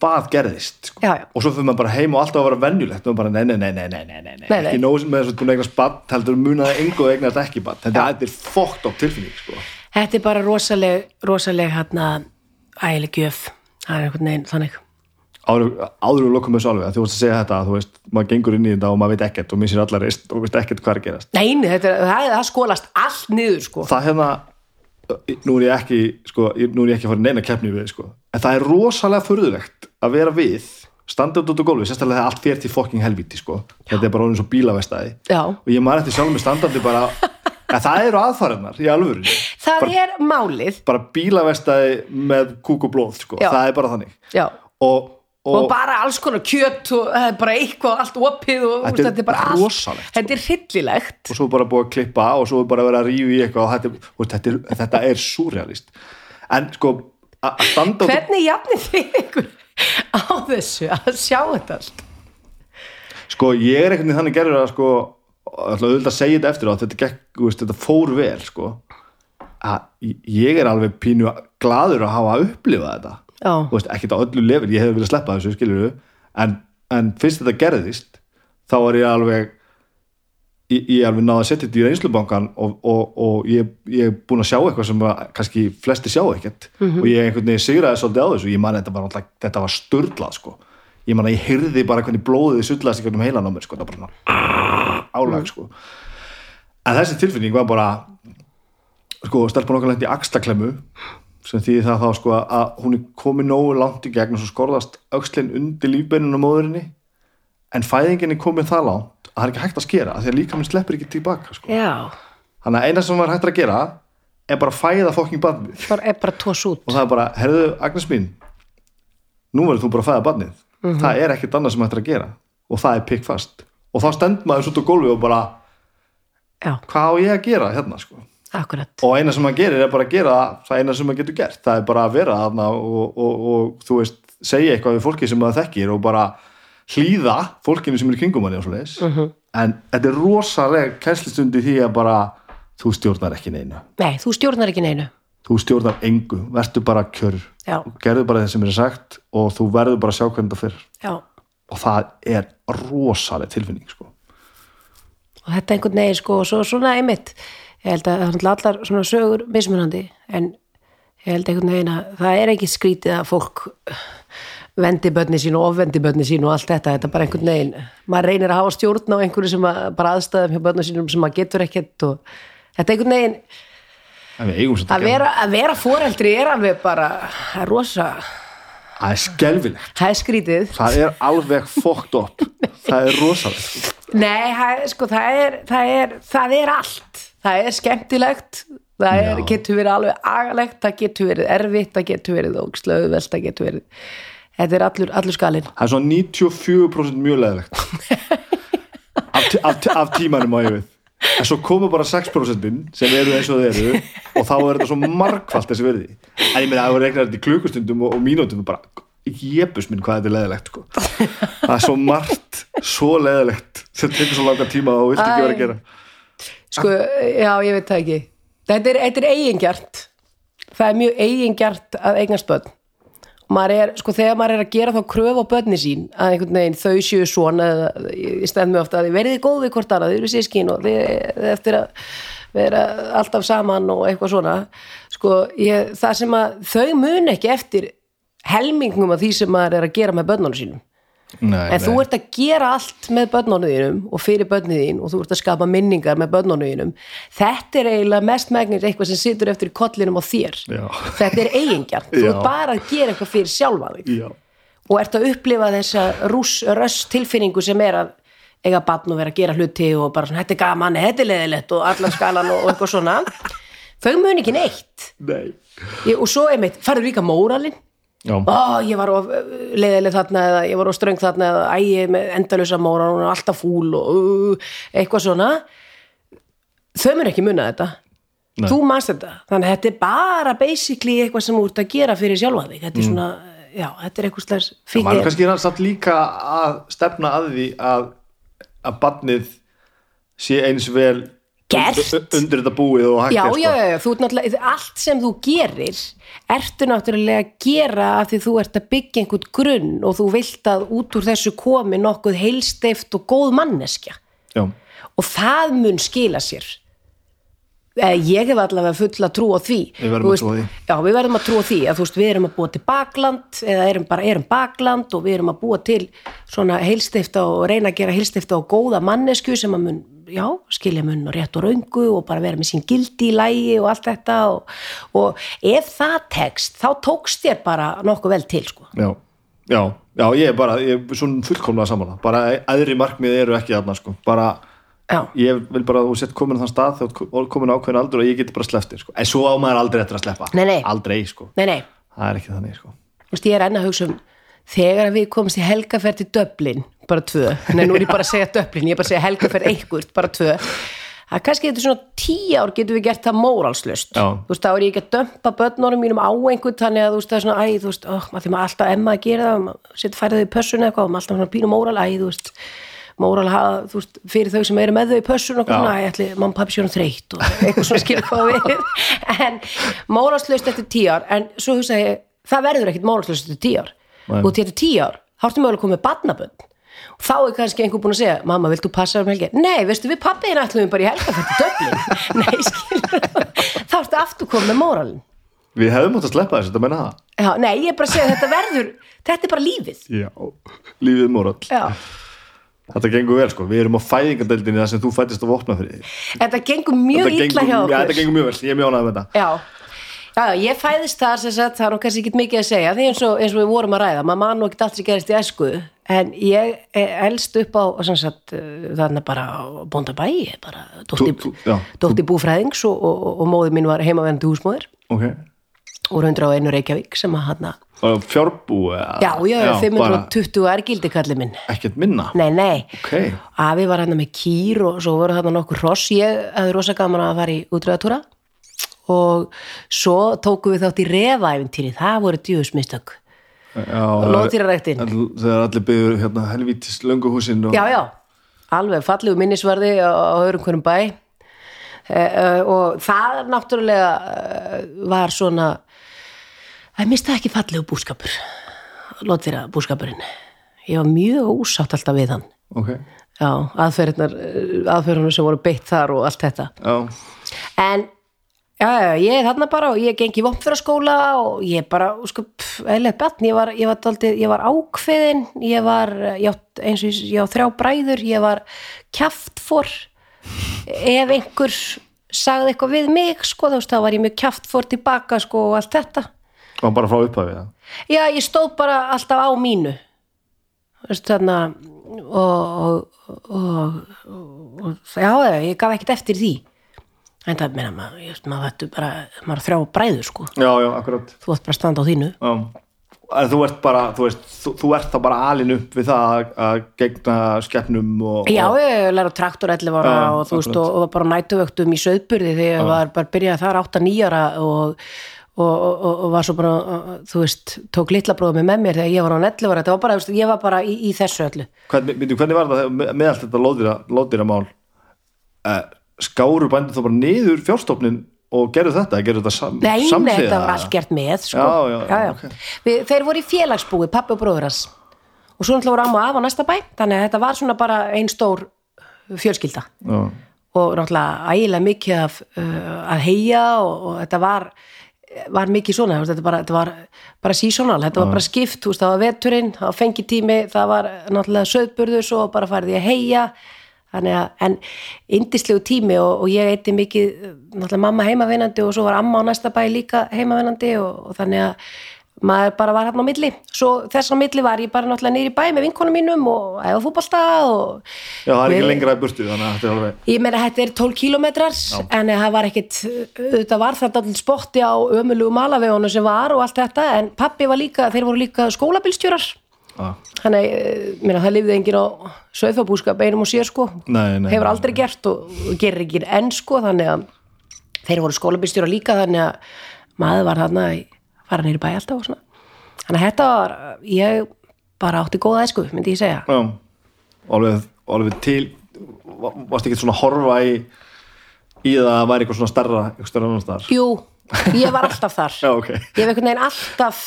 hvað gerðist sko. Já, já. og svo fyrir maður bara heim og alltaf að vera venjulegt og bara nei, nei, nei, nei, nei, nei, nei, Nei, ekki nóg sem með þess að að eignast barn heldur munaði engu og eignast ekki barn þetta þetta er fókt á tilfinning sko. þetta er bara rosaleg, rosaleg hérna ægileg gjöf, það er einhvern veginn þannig. Áður, áður við lokum þessu alveg að þú varst að segja þetta að þú veist, maður gengur inn í þetta og maður veit ekkert og missir allar reist og veist ekkert hvað er gerast. Nei, nei, þetta, er- það, það skólast allt niður sko. Það hérna nú er ég ekki, sko, nú er ég ekki að fara í neina keppni við, sko, en það er rosalega furðulegt að vera við standa út á gólfi, sérstaklega þegar allt fer til fokking helvíti, sko, þetta er bara orðin svo bílavestæði Já. og ég maður eftir sjálfum með standandi bara, að það eru aðfæriðnar í alvöru, Það bara, er málið. bara bílavestæði með kúk og blóð, sko, það er bara þannig. Og, og, og, bara alls konar kjöt og það er bara eitthvað allt opið og Þetta þetta er bara rosalegt, sko. Þetta er hryllilegt. Og svo bara búið að klippa og svo bara vera að rífa í eitthvað þetta, þetta, er, þetta er súrealist en sko að standa Hvernig jafnir þið ykkur á þessu að sjá þetta allt? Sko ég er einhvern veginn þannig gerður að sko alltaf auðvitað að segja þetta eftir á þetta, gekk, veist, þetta fór vel sko að ég er alveg pínu gladur að hafa upplifað þetta Já, þú veist, ekkert á öllu lefur, ég hefði viljað sleppa þessu skilur en, en fyrst þetta gerðist þá var ég alveg ég, ég alveg náði að setja þetta í reynslubankan og, og, og ég, ég er búin að sjá eitthvað sem að, kannski flesti sjá ekkert og ég einhvern veginn sigraði svolítið á þessu ég man þetta var, þetta var störlað sko. ég man að ég heyrði bara hvernig blóðið sullaðist í hvernig heilan á mér sko. það var bara svona álag sko. en þessi tilfinning var bara sko, stelpan okkar lendi í axtaklemmu sem því það þá sko að hún er komið nógu langt í gegn og svo skorðast öxlinn undir lífbeinunum móðurinni en fæðingin er komið það langt að það er ekki hægt að skera af því að líka minn sleppur ekki tilbaka sko. já, þannig að eina sem var hægt að gera er bara að fæða fokking er út. Og það er bara, herðu Agnes mín nú verður þú bara að fæða barnið. Það er ekkert annað sem hægt að gera og það er pikkfast og þá stend maður svo út á gólfi og bara, Já, hvað á ég að gera hérna sko akkurat. Og eina sem maður gerir er bara að gera það eina sem maður getur gert, það er bara að vera og, og, og þú veist segja eitthvað við fólki sem maður þekkir og bara hlýða fólkinu sem er kringum manni og svo leiðis, en þetta er rosalega kænslistundi því að bara þú stjórnar ekki neinu, Nei, þú stjórnar ekki neinu. Þú stjórnar engu. Verður bara kjör, Já, gerðu bara það sem er sagt og þú verður bara að sjá hvernig það fyrir já. Og það er rosalega tilfinning sko. og þetta einhvern veginn sko og svo svona einmitt ég held að það er allar svona sögur mismunandi en ég held einhvern veginn að það er ekki skrítið að fólk vendi börni sín og ofvendi börni sín og allt þetta, þetta er bara einhvern veginn maður reynir að hafa stjórn á einhverju sem að, bara aðstæðum hjá börnum sínum sem maður getur ekkert og þetta er einhvern veginn að vera, vera foreldri er alveg bara rosa, það er skelfilegt, það er skrítið það er alveg fucked up það er rosalega sko. Nei, það, sko, það, er, það, er, það er allt. Það er skemmtilegt, það er, getur verið alveg agalegt, það getur verið erfitt, það getur verið ógslöðuvelt, það getur verið, þetta er allur, allur skalinn. það er svona 94% mjög leðilegt af, af, af tímanum á ég við en svo koma bara 6% sem eru eins og þeir eru og þá er þetta svo margfalt þessi verði en ég meina að það regnar þetta í klukkustundum og, og mínútum og bara, jebus minn hvað þetta er leðilegt sko. það er svo margt svo leðilegt sem tekur svo langa tíma og vilt ekki vera að gera Sko, já, ég veit það ekki. Þetta er, þetta er eigingjart. Það er mjög eigingjart að eignast börn. Er, sko, þegar maður er að gera þá kröf á börni sín að einhvern veginn þau séu svona ég stend mig ofta að þið verðið góð við hvort annað, þið eru sískin og þið, þið eftir að vera alltaf saman og eitthvað svona sko, ég, það sem að þau mun ekki eftir helmingum af því sem maður er að gera með börnunum sínum nei, en þú ert að gera allt með börnunum þínum og fyrir börnum þín og þú ert að skapa minningar með börnunum þínum. Þetta er eiginlega mest megnir eitthvað sem situr eftir í kollinum á þér. Já. þetta er eigingjarn, þú ert bara að gera eitthvað fyrir sjálfa þig. Já. og ert að upplifa þessa röss tilfinningu sem er að eiga barn og vera að gera hluti og bara svona, þetta er gaman, þetta er leðilegt og allan skalan og, eitthvað svona. Þau mun ekki neitt. Nei. og svo einmitt, farið líka móralinn Já. ó, ég var of leiðileg þarna eða ég var of ströng þarna eða æ, ég er með endalösa móra, hún er alltaf fúl og uh, eitthvað svona. Þau mun ekki munna þetta. Nei. þú manst þetta, þannig að þetta er bara basically eitthvað sem þú ert að gera fyrir sjálfa þig. Þetta er svona, já, þetta er eitthvað slags maður er fyrir, kannski samt líka að stefna að því að að barnið sé eins vel Gert. undir þetta búið og hægt já, er, sko. já, já, já, þú allt sem þú gerir, ertu náttúrulega að gera af því þú ert að byggja einhvern grunn og þú vilt að út úr þessu komi nokkuð heilsteift og góð manneskja já. og það mun skila sér Eh, ég hef allavega fulla trú á því Við verðum Þú að trúa því. já, við verðum að trúa því að þú veist, við erum að búa til bakland eða erum bara erum bakland og við erum að búa til svona heilstifta og reyna að gera heilstifta og góða mannesku sem að mun, já, skilja mun og rétt og raungu og bara vera með sín gildi í lægi og allt þetta og, og ef það tekst, þá tókst þér bara nokkuð vel til, sko já, já, já, ég er bara ég er svona fullkomlega saman bara aðri markmið eru ekki þarna sko. bara, já, ég vil bara þú sett komin á þann stað ert komin ákveðin aldur og ég geti bara sleppt þér sko. en svo á maður aldrei eftir að sleppa Nei, nei. aldrei, sko. nei, nei það er ekki þannig sko. Þú veist, ég er enn að hugsa um þegar við komumst í helgaferð til Döblin bara tvö, nei nú er ég bara að segja Döblin ég er bara að segja helgaferð einhvert, bara tvö. Það kannski þetta svona tíu ár getum við gert það móralslust, þú veist, þá er ég ekki að dömpa börnunum mínum á einhvern þannig að þú veist, það er svona, æ, þú veist, oh, maður alltaf emma að gera það, setja færið þau í pössunni eitthvað og maður alltaf svona pínu móral, æ, þú veist móral hafa, þú veist, fyrir þau sem eru með þau í pössun og svona, ég ætli, mamma pappi sér um þreytt og eitthvað svona skilur hvað við. En móralslaust eftir tíu ár en svo og til eftir tíu ár. Þá ertu mögulega komið barnabönd og þá er kannski einhver búin að segja, mamma, viltu passa um helgi? Nei, veistu, við pappiðin ætlum bara í helgafært í Dublin. Nei, skilur þá ertu aftur komið með móralin Við hefðum átt að sleppa þessu, þetta menna það. Já, nei, ég er bara að segja að þetta verður þetta er bara lífið. Já, lífið moral. Já. Þetta gengur vel sko, við erum á fæðingadeldinni þar sem þú fættist á vopnafriði Þetta gengur mjög Þetta illa hjá okkur. þetta gengur mjög vel, ég er mjög ánægð með þetta Já, ég fæðist þar sem sagt, það er nú kannski ekki mikið að segja því eins og, eins og við vorum að ræða, maður man nú ekki allt sem gerist í æsku, en ég eh, elst upp á, sem sagt, eh, þarna bara á bóndabæ, ég bara dótti, búfræðings og, og, og móður mín var heimavendu húsmóður Ok, úr 101 Reykjavík sem að hann og fjárbú eða- já, já, já, bara 520 er gildi kallið minn. Ekkert minna? Nei, nei, Ok, afi var hérna með kýr og svo voru þarna nokkur hross ég hefði rosa gaman að fara í útröðatúra og svo tókum við þátt í refaæfintýri það voru djúðsmistök já Lóðdýraræktin. all- Þegar allir byggður hérna helvítis lönguhúsin og... já, já, alveg fallegu minnisvarði á, á öðrum hverjum bæ. E, e, og það náttúrulega e, var svona það mista ekki fallegu búskapur. Lóðdýra búskapurinn ég var mjög ósátt alltaf við hann. Ok, já, aðferðnar sem voru beitt þar og allt þetta. Já, en já, ég er þarna bara og ég gengi í vopnfjörðaskóla og ég bara, sko, eðlega batn ég var, ég var, daldið, ég var ákveðin ég var, ég eins og ég, á þrjá bræður, ég var kjaftfor. Ef einhver sagði eitthvað við mig, sko, þú veist, þá var ég mjög kjaftfor tilbaka, sko, og allt þetta. Og bara frá upphafið það já, ég stóð bara alltaf á mínu. Þú veist, þarna og, og, og, og, og já, ég gaf ekkert eftir því en það meina maður, maður þetta bara maður er þrjá bræður sko. Já, já, akkurat. Þú ætti bara að standa á þínu. Já, en þú ert bara, þú veist, þú, þú ert þá bara alin upp við það að, gegna skeppnum og, já, og ég læra traktor 11 ára Já, og þú veist, og, og bara nætuvöktum í söðburði þegar ég var bara byrjað þar 8-9 ára og, og, og, og var svo bara, þú veist tók litla bróðum með mér þegar ég var á 11 ára. Þetta var bara, ég var bara í, í þessu öllu. Byrju, hvernig var það með, allt þetta lóðdýra, lóðdýra mál uh, skáru bændur þá bara niður fjárstofnin og gerðu þetta, gerðu þetta sam, Nei, nei, samhliða? þetta var allt gert með sko. Já, já, ok. Við, Þeir voru í félagsbúi, pappi og bróður hans og svo náttúrulega voru amma og af á næsta bæ þannig að þetta var svona bara ein stór fjölskylda Já, og náttúrulega ægilega mikið af, uh, að heia og, og þetta var var mikið svona, þetta, bara, þetta var bara seasonal, þetta var bara skipt, það var veturinn, það var fengitími, það var náttúrulega söðburður, svo bara ég að heia þannig að, en indislegu tími og, og ég eitti mikið náttúrulega mamma heimavinnandi og svo var amma á næsta bæ líka heimavinnandi og, og þannig að maður bara var hann á milli. Svo þess á milli var ég bara náttúrulega í bæ með vinkonum mínum og æfa fútbolta og já það er ekki lengra í burtu þannig að þetta er alveg Ég meina þetta er 12 kilometrar en það var ekkit, þetta var þetta allir spotti á ömulugu malavegunum sem var og allt þetta en pappi var líka, þeir voru líka skólabilstjórar Já. þannig, eh, meina, það lifði enginn á söðfabúskap einum og sér sko. Nei, nei, hefur nei, aldrei gert og, og gerir ekki enn sko þannig að þeir voru skólabilstjórar líka þannig að maður var þarna í fara nýri bæ alltaf og svona. Þannig að þetta var, ég bara átti góða æsku, myndi ég segja. Já, alveg, alveg til va- varst ekki svona að horfa í í það að væri eitthvað svona starra eitthvað starra annars staðar? Jú, ég var alltaf þar. Já, ok. Ég hef einhvern veginn alltaf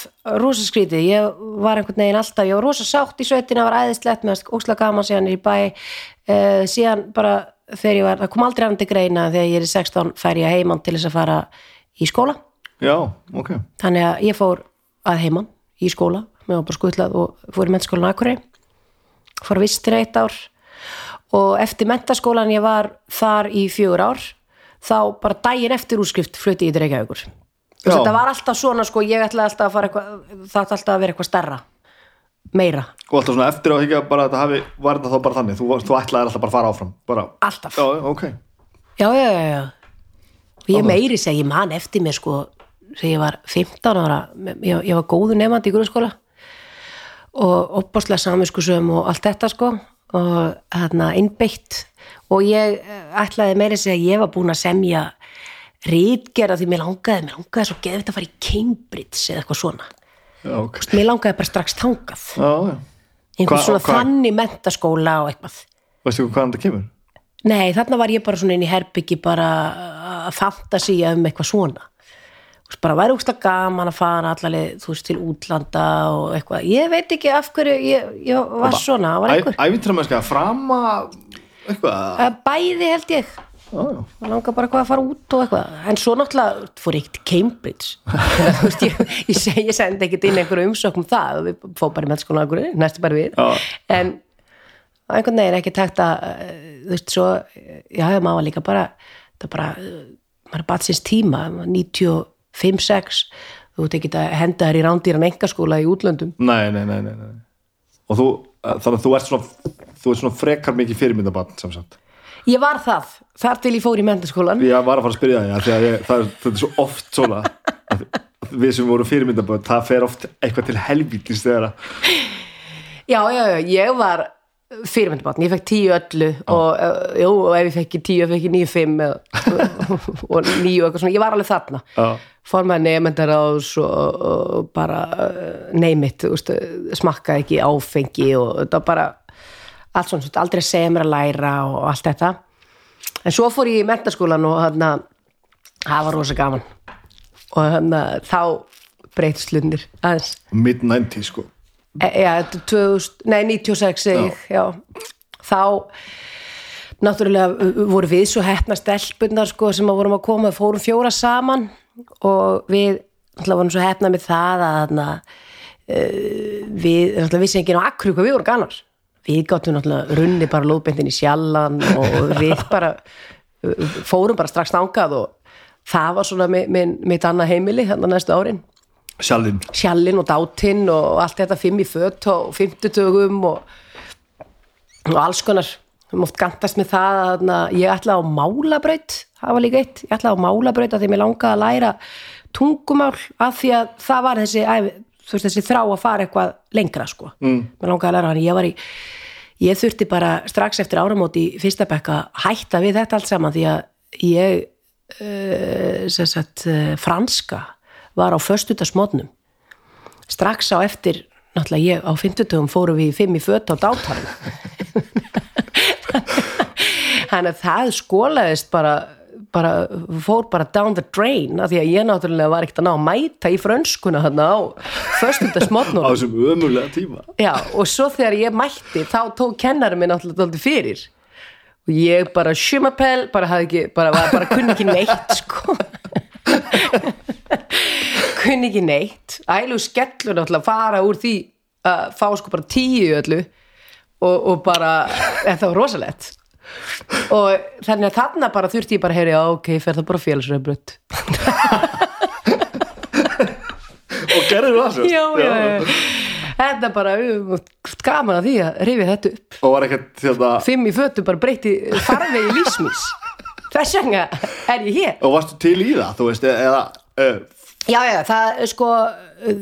rosa skrítið, ég var einhvern veginn alltaf ég var rosa sátt í sveitina, var æðislegt með ósla gaman síðan í bæ. Uh, síðan bara þegar ég var það kom aldrei til greina þegar ég er í 16 fær ég heimann til þess að fara í skóla. Já, ok. Þannig að ég fór að heimann í skóla, mér var bara skutlað og fór í mentaskólan Akurey fór vistir eitt ár. Og eftir mentaskólan ég var þar í fjögur ár þá bara daginn eftir útskrift flutti ég til Reykjavíkur. Þetta var alltaf svona sko, ég ætlaði alltaf að fara eitthvað það ætlaði alltaf að vera eitthvað starra meira, Og alltaf svona eftir á bara að þetta hafi var þetta þá bara þannig, þú, þú ætlaðir alltaf bara að fara áfram bara, alltaf. Já, ok. Já, já, já, já. ég meiri segi, ég man eftir mér sko þegar ég var 15 ára ég, ég var góðu nefandi í grunnskóla. Og opbáslega samiskusum og allt þetta sko. Og hérna innbeitt og ég eh, ætlaði meiri segja að ég var búin að semja rítgerða því mér langaði, mér langaði svo geðvitt að fara í Cambridge eða eitthvað svona. Já, ok. Mér langaði bara strax þangað. Já, já. Einhvern svona hva- þannig mentaskóla og eitthvað. Veistu hvaðan það kemur? Nei, þarna var ég bara svona inn í herbyggi bara að fantasía um eitthvað svona. Þú bara væri úkslega gaman að fara allalið, þú veist, til útlanda og eitthvað, ég veit ekki af hverju ég, ég var svona, það var einhver Ævintramennska, frama eitthvað? Eh, Bæði held ég. Já. Það langar bara hvað að fara út og eitthvað. En svo náttúrulega fór ég til Cambridge. Veist, ég, ég, seg, ég sendi ekkert inn einhverju umsökk um það. Og við fór bara í mennskóla einhverju, næstu bara við. Já. En einhvern veginn ekki takt að eh, þú veist, svo, já, já, maður var líka bara það bara, eh, maður er bara síns tíma. 95-6 þú veit ekki að henda þér í rándýran engaskóla í útlöndum. Nei, nei, nei, nei, nei. Og þú, þannig að þú ert svona þú ert svona frekar mikið fyrirmyndabann sem sagt. Ég var það, þar til ég fór í mentaskólan Ég var að fara að spyrja því að því að ég, það, er, það er svo oft svona. Við sem voru fyrirmyndabann það fer oft eitthvað til helvítis þegar Já, já, já, ég var fyrirmyndabatn, ég fekk tíu öllu og, uh, jú, og ef ég fekk tíu, fekk ég níu fimm eða, og og eitthvað svona, ég var alveg þarna. Já. fór með nefndar ás og, bara neymit, smakka ekki áfengi og þetta var bara allt svona, svona, aldrei að segja mér að læra og allt þetta. En svo fór ég í mentaskólan og þarna það var rosa gaman. Og þarna þá breytist lundir aðeins. Mid-90 sko. E- Já, er 2000, nei 96 segi ég, já. Þá náttúrulega voru við svo hettna stelpunar sko sem að vorum að koma, fórum fjóra saman. Og við náttúrulega vorum svo hettna með það að þarna, uh, við náttúrulega vissi ekki á akkur hvað við vorum ganar. Við gáttum náttúrulega runni bara lóðbendin í sjallan og við bara fórum bara strax nángað og það var svona mi- minn- mitt annað heimili hérna næstu árin. Sjálfinn sjallinn og dátinn og allt þetta fimm í fött og fimmtutugum og, og alls konar. Við oft gantast með það að ég ætlaði á málabraut það var líka eitt, ég ætlaði á málabraut að því mér langaði að læra tungumál af því að það var þessi þú veist þessi þrá að fara eitthvað lengra sko, mm. mér langaði að læra hann. Ég var í, ég þurfti bara strax eftir áramót í fyrsta bekka hætta við þetta allt saman því að ég uh, sagt uh, franska var á föstudagsmótnum strax á eftir náttúrulega ég á fimmtutugum fórum við fimm í fött á dátarum þannig að það skólaðist bara, bara fór bara down the drain af því að ég náttúrulega var ekkert að ná að mæta í frönskuna þarna á föstudagsmótnum á þessum ömulega tíma. Já, og svo þegar ég mætti þá tók kennari minn dálítið fyrir. Og ég bara sjumapel bara bara, bara, bara kunni ekki neitt sko. Kunni ekki neitt. Ælu skellur náttúrulega að fara úr því að fá sko bara tíu öllu. Og, og bara þetta var rosalett og þannig að þarna bara þurfti ég bara að heyri, já ok, fer það bara félagsröðbrödd og gerður það svo já, já, já. þetta bara, gaman að því að rifið þetta upp. Og var ekkert þetta fimm í fötu bara breyti farvegi lífsmís þess vegna er ég hér. Og varstu til í það, þú veist, eða uh, já já, það sko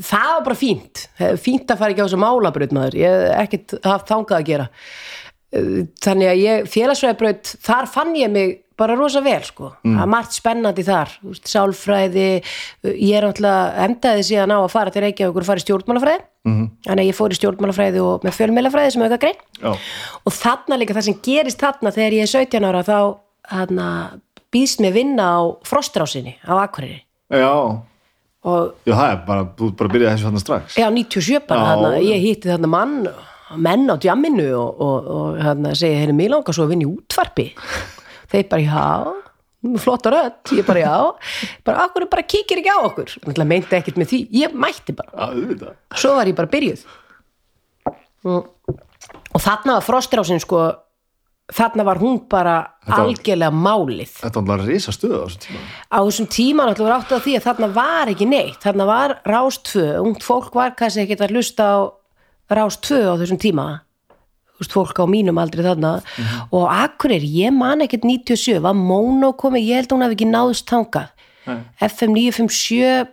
það var bara fínt, fínt að fara ekki á þessu málabraut maður, ég hef ekkert haft þangað að gera þannig að ég, félagsfræðibraut þar fann ég mig bara rosa vel sko. Það er margt spennandi þar, sálfræði ég er náttúrulega endaði síðan á að fara til Reykjavík og fara í stjórnmálafræði. -hmm. þannig að ég fór í stjórnmálafræði og með fjölmélafræði sem auka grein. Já, og þarna líka það sem gerist þarna þegar ég er 17 ára þá þarna, býðst mér vinna á frostrásinni á Akureyri. Já, og já, það er bara, bara að byrja þessu þarna strax. Já, 97 bara ég hitti þarna mann menn á djamminu og, og, og þarna segi, henni mér langar svo að vinna í útvarpi. Þeir bara, já flottar öll, ég bara, já. Bara, akkur bara kíkir ekki á okkur? Meinti ekkert með því, ég mætti bara. Svo var ég bara byrjuð. Og, og þarna var frostrásin sko þarna var hún bara var- algjörlega málið. Þetta var risa stöð á þessum tíma. Á þessum tíma náttúrulega var átt að því að þarna var ekki neitt, þarna var rástvö ungt fólk var kannski ekki að hlusta á rástvö á þessum tíma. Fólk á mínum aldrei þarna. Og akkurir, ég man ekkert 97 var Mono komið, ég held að hún hafi ekki náðist tangað FM 957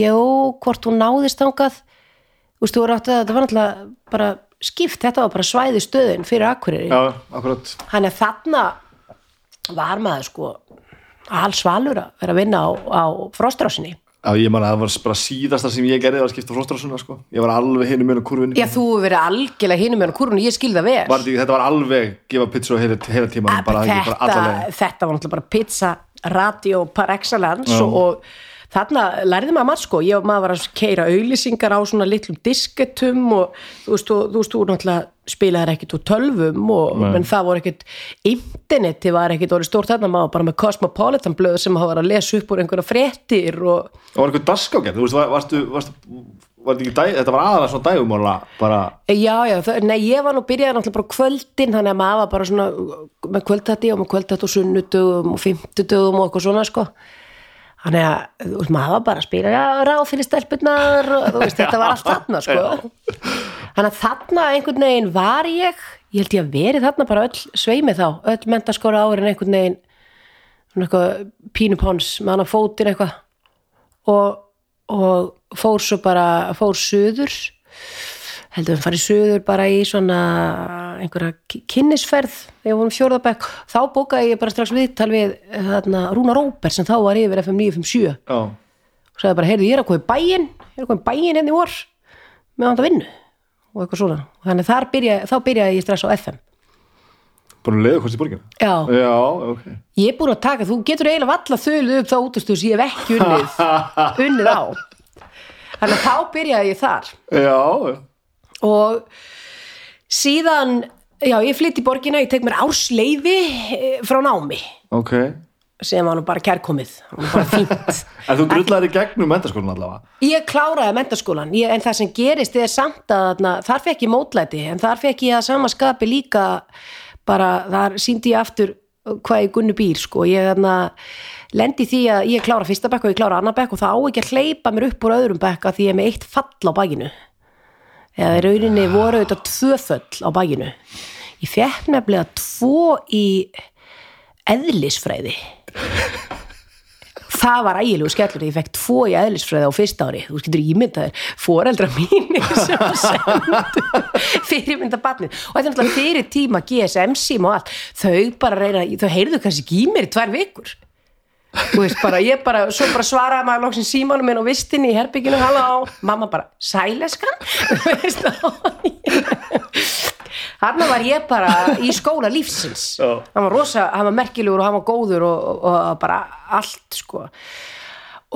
jú, hvort hún náðist tangað þú veist, þú voru átt að þetta var náttúrulega bara skipt, þetta var bara svæði stöðin fyrir akkurir akkurat. Þannig að þarna var maður sko alls svalur að vera að vinna á, á frostrásinni Já, ég man að það var bara síðasta sem ég gerði var að skipta fróstrásuna, sko. Ég var alveg hinu mjög kurvinni. Já, þú verið algjörlega hinum með kurun ég skil það vel Var þetta, þetta var alveg gefa pizza heila, heila tíma, Að bara, ekki, bara þetta, þetta var náttúrulega bara pizza radio par excellence og, og þarna lærði maður margt sko ég og maður var að keira auðlýsingar á svona litlum disketum og þú veist, þú, þú, þú náttúrulega spilaðir ekkit úr tölvum og, menn það voru ekkit interneti var ekkit orðið stórt þarna maður var bara með Cosmopolitan blöð sem hafa var að lesa upp úr einhverja fréttir og Það var einhver daskágerð, þú veist, var- varstu, varstu, var þetta ekki dæ, þetta var aðalega svona dægumála, bara, Já, já, það, nei, ég var nú byrjaði náttúrulega bara kvöldin, þannig að maður var bara svona með kvöldtætti og með kvöldtætti og sunnudögum og fimmtudögum og eitthvað svona, sko. Þannig að, þú veist, maður var bara að spila, ráð fyrir stelpunnar og þú veist, þetta var allt þarna, sko. Þannig að þarna einhvern veginn var ég, ég held ég að verið þarna bara öll sveimi þá, öll mentaskóra árin einhvern veginn, svona eitthvað pínupons með hann á fótir eitthvað. Og, og fór svo bara, fór söður heldur við farið söður bara í svona einhverja kynnisferð þegar við vorum fjórðabæk þá bókaði ég bara strax viðtal við þarna, Rúna Róber sem þá var yfir FM 957 já, og sagði bara, heyrðu ég er að koma í bæinn ég er að koma í bæinn henni í vor með hann að vinnu. Og eitthvað svona. Og þannig byrja, þá byrjaði ég strax á FM bara leiðu hvort í borgina. já, Já, ok. ég er búin að taka, þú getur eiginlega valla þölu upp þá útastuð sem ég hef ekki unnið. Unnið á. Þannig að þá byrjaði ég þar. Já, já. Og síðan já, ég flytt í borgina, ég tek mér ársleiði eh, frá námi. Ok. sem var nú bara kærkomið. Bara fínt. En þú drullar í gegnum mentaskólan allavega. ég kláraði mentaskólan ég, en það sem gerist er samt að þarna, þar fekk ég mótlæti en þar fekk ég að sama skapi líka bara þar síndi ég aftur hvað ég gunnu býr sko. Ég þarna lendi því að ég klára fyrsta bekk og ég klára annar bekk og það á ekki að hleypa mér upp úr öðrum bekk að því ég er með eitt fall á bakinu eða í rauninni voru þetta tvö föll á bakinu ég fekk nefnilega tvo í eðlisfræði. Það var ægilegu skellur ég fekk tvo í eðlisfræði á fyrsta ári. Þú getur ímyndaðir, foreldra mínir sem sendu fyrirmynda barnið. Og þetta er náttúrulega fyrir tíma GSM sím og allt. Þau bara reyna, þau heyrðu kannski í mér í tvær vikur veist bara, ég bara, svo bara svaraði maður loksin símanum minn og vistinni í herbygginu halló, mamma bara, sæleskan hann var ég bara í skóla lífsins. Já. hann var rosa, hann var merkilegur og hann var góður og, og, og bara allt sko.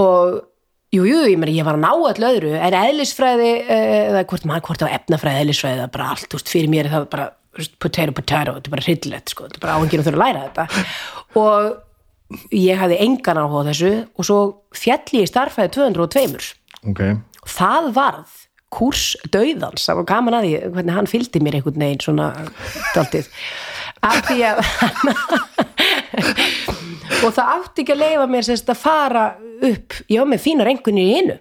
Og jú, jú, ég, meni, ég var að ná allu öðru en eðlisfræði, eh, eða hvort maður hvort á efnafræði, eðlisfræði, það er bara allt þú veist, fyrir mér er það bara, potato, potato þetta er bara hryllilegt, sko, þetta er bara áhengir að þurfa að læra þetta. Og ég hafði engan áhuga á þessu og svo fjalli í starfæði 202 Ok. það varð kurs döiðans, það var gaman að því hvernig hann fylgdi mér einhvern veginn svona daldið af því að og það átti ekki að leifa mér sérst að fara upp. Ég var með fínar engunni í einu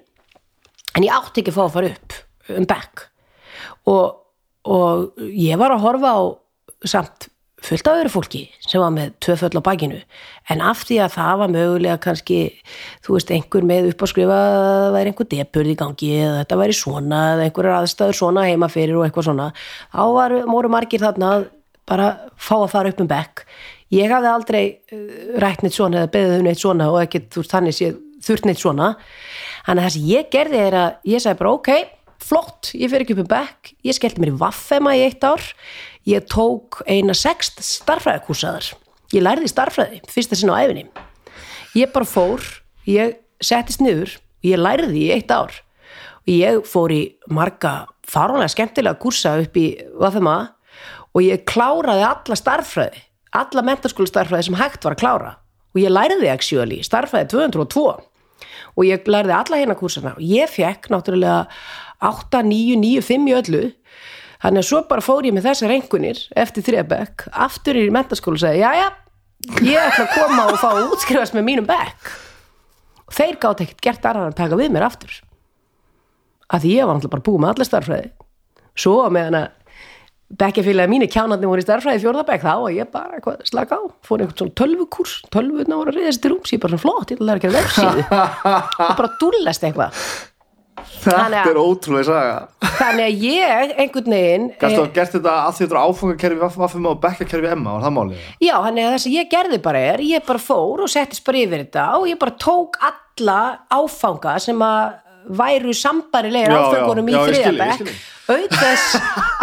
en ég átti ekki að fá að fara upp um back og, og ég var að horfa á samt fullt af öðru fólki sem var með tvö föll á bakinu. En af því að það var mögulega kannski þú veist einhver með upp að skrifa að það væri einhver depurð í gangi eða þetta væri svona eða einhverjar aðstæður svona heima fyrir og eitthvað svona þá var, voru margir þarna að bara fá að fara upp um bekk. Ég hafði aldrei uh, rætt neitt svona eða beðið um neitt svona og ekkert þú veist þannig sé þurft neitt svona. Þannig að það sem ég gerði er að ég sagði bara ok, flott, ég fer ekki upp um bekk ég skellti mér í vaffema í eitt ár ég tók eina sext starfræðikúsaðar ég lærði starfræði, fyrsta sinna á æfinni ég bara fór ég settist niður ég lærði í eitt ár. Og ég fór í marga faranlega skemmtilega kursa upp í vaffema og ég kláraði alla starffræði alla mentarskóla starffræði sem hægt var að klára. Og ég lærði actually starffræði 202 og ég lærði alla hérna kursana og ég fekk náttúrulega 8, 9, 9, 5 í öllu þannig að svo bara fór ég með þessar engunir eftir þriðabekk, aftur í mentaskóla og segi, já já, ég ætla að koma og fá að útskrifast með mínum bekk. Og þeir gátt ekkert gert aðra að taka við mér aftur. Að því ég var náttúrulega bara búið með alla starffræði svo meðan að bekkjafélagi mínu kjánandi voru í starffræði fjórðabekk þá og ég bara eitthvað slaka á. Fór einhvern svona tölvukurs, tölvuna voru að reyðast í rúms ég bara svona flott, ég ætla að læra að vefsíðu. Og bara dúllast eitthvað Þetta að- er ótrúlega saga. Þannig að ég einhvern veginn Gæstu eh, að gert þetta að því þetta er áfangakerfi vaffum og bekkakerfi Emma, var það málið? Já, þannig að það sem ég gerði bara er, ég bara fór og settist bara yfir þetta og ég bara tók alla áfanga sem að væru sambarilegir Já, já, áfangunum í já, ég þriðabæk þess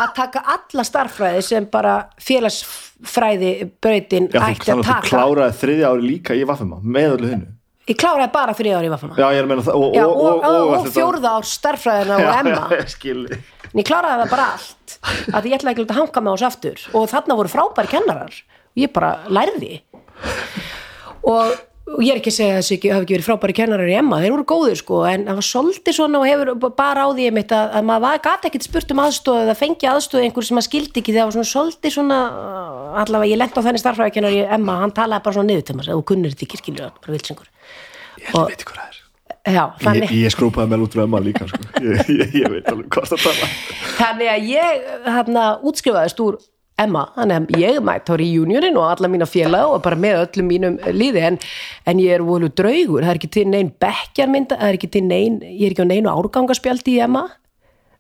að taka alla starffræði sem bara félagsfræði Já, þú, ætti að þannig að þú taka. kláraði þriðja ári líka í vaffum með öllu hinnu Ég kláraði bara þriða ári í Vafana Já, ég er að meina það og, og, og, og, fjórða ár starffræðina og Emma. Já, ég skil þig. en ég kláraði það bara allt að ég ætlaði ekki að hanga með oss aftur. Og þarna voru frábæri kennarar. Og ég bara lærði. Og, og ég er ekki að segja að þessi ekki, hafi ekki verið frábæri kennarar í Emma. Þeir voru góðir sko en það var svolítið svona og hefur bara á því einmitt að, að maður var- gat ekkit spurt um aðstóð eða fengi aðstóð einhver sem maður skildi ekki. Þegar var svona svolítið svona allavega ég lent á þenni starffræðikennar í Emma. Hann talaði bara svona niður til maður og kunnur þetta ekki skilur Ég held veit hvað það er. Já, Ég, þannig, ég skrúpaði með út Emma líka sko. ég, ég, ég veit alveg hvað það tala þannig að ég hérna útskrifaðist úr Emma, þannig að ég mætt á reunionin og alla mína félag og bara með öllum mínum liði en, en ég er voru draugur, það er ekki til neinn bekkjarmynda, það er ekki til neinn ég er ekki á neinu árgangaspjaldi í Emma.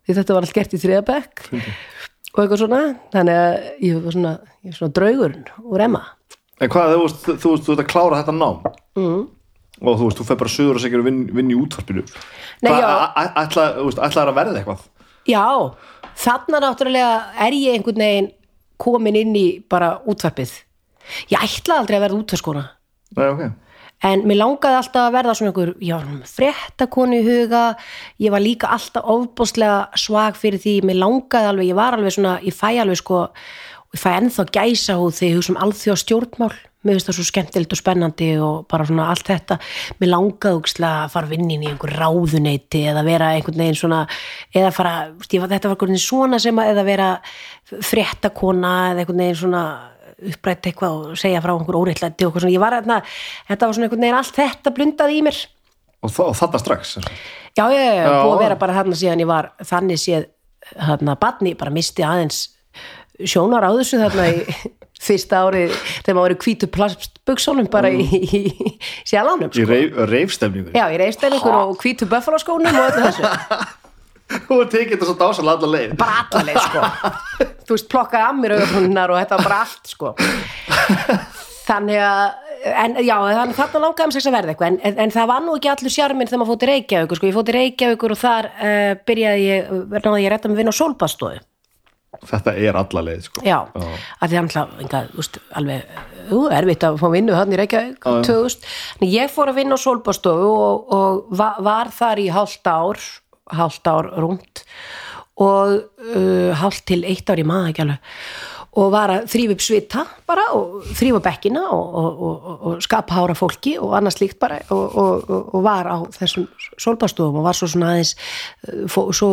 Því þetta var allt gert í þriðabekk og eitthvað svona. Þannig að ég var svona, ég svona draugur úr Emma. En hvað, þú veist, þú, ert að klára þetta nám? Mm. Og þú veist, þú fer bara suður og segjur og vinn, vinn í útvarpinu. Nei, Hvað, já. a- a- ætla, þú veist, ætlaðir að verða eitthvað? Já, þarna náttúrulega er ég einhvern veginn komin inn í bara útvarpið. Ég ætlaði aldrei að verða útvarskona Nei, ok. En mér langaði alltaf að verða svona einhver, já, fréttakonu í huga, ég var líka alltaf ofbóðslega svag fyrir því, mér langaði alveg, ég var alveg svona, ég fæ alveg sko, ég fæ ennþá gæsa húð þegar ég hugsa um alþjóð stjórnmál, mér finnst það svo skemmtilegt og spennandi og bara svona allt þetta, mér ógislega að fara vinnin í einhver ráðuneyti eða vera einhvern veginn svona, eða fara, ég, var- þetta var einhvern veginn svona sem að, eða vera fréttakona eða einhvern veginn svona upprætt eitthvað og segja frá einhver óreittlæti og ég var hérna, þetta var svona einhvern veginn allt þetta blundaði í mér. Og, og þetta strax já, já, Já. búið að vera bara þarna síðan ég var þannig séð, þarna badni bara misti aðeins sjónar á þessu þarna í fyrsta árið þegar maður var í hvítu plastbuxunum bara í, í, í sjálfánum Í sko. reif, reifstemningu já, í reifstælingur og hvítu buffalaskónum og öllu þessu. Þú tekið þetta svo dásalega alla leið. Bara allaleg sko. Þú veist plokkaði að mér auðvitað og þetta var bara allt sko. Þannig að en já, þannig þarna langaði um sex að verða eitthvað. En, en, en það var nú ekki allur sjarminn þegar maður fótt í Reykjavíkur sko, ég fótt í Reykjavíkur og þar uh, byrjaði ég, náði ég að á sólbastofu Þetta er alla leið sko. já, að því úst, alveg, ú, erfitt að fá vinnu hann í Reykjavík, 2000 en ég fór að vinna á sólbastofu og, og var, þar í hálft ár hálft ár rúmt og uh, hálft til eitt ár í maður og var að þrýfa upp svita bara og þrýfa bekkina og, og, og, og skapa hára fólki og annað slíkt bara og, og, og var á þessum sólbastofum og var svo svona aðeins uh, svo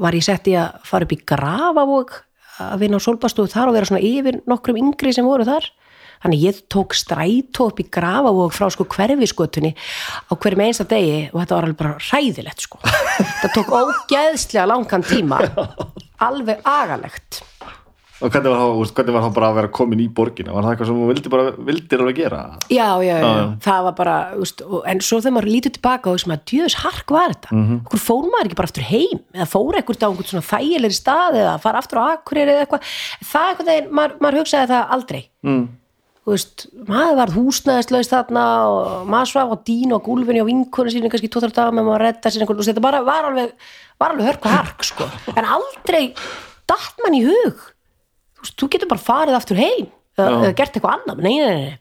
var ég sett í að fara upp í grafavók að vinna á sólbastofu þar og vera svona yfir nokkrum yngri sem voru þar. Þannig ég tók strætó upp í grafavók frá sko hverfiskötunni á hverjum einsta degi og þetta var alveg bara hræðilegt sko. Þetta tók ógeðslega langan tíma. Alveg agalegt Og hvernig var, veist, hvernig var þá bara að vera komin í borgina Var það eitthvað sem þú vildi bara, vildir alveg gera já, já, já, já. það var bara úst, og, en svo þegar maður lítur tilbaka og sem að djöðs hark var þetta, mm. -hmm. okkur fór maður ekki bara aftur heim, eða fór ekkert á einhvern svona þægilegri stað eða fara aftur á akkurir eða eitthvað, það er eitthvað maður, maður hugsaði það aldrei mm. veist, maður var húsnæðislaust þarna og maður svaf á dínu og gúlfinni og vinkunni sínu kannski tóttar daga með maður að redda sér þetta bara var alveg, var alveg hörk og hark sko. en aldrei datt mann í hug þú, þú getur bara farið aftur heim eða, gert eitthvað annað, nei, nei, nei.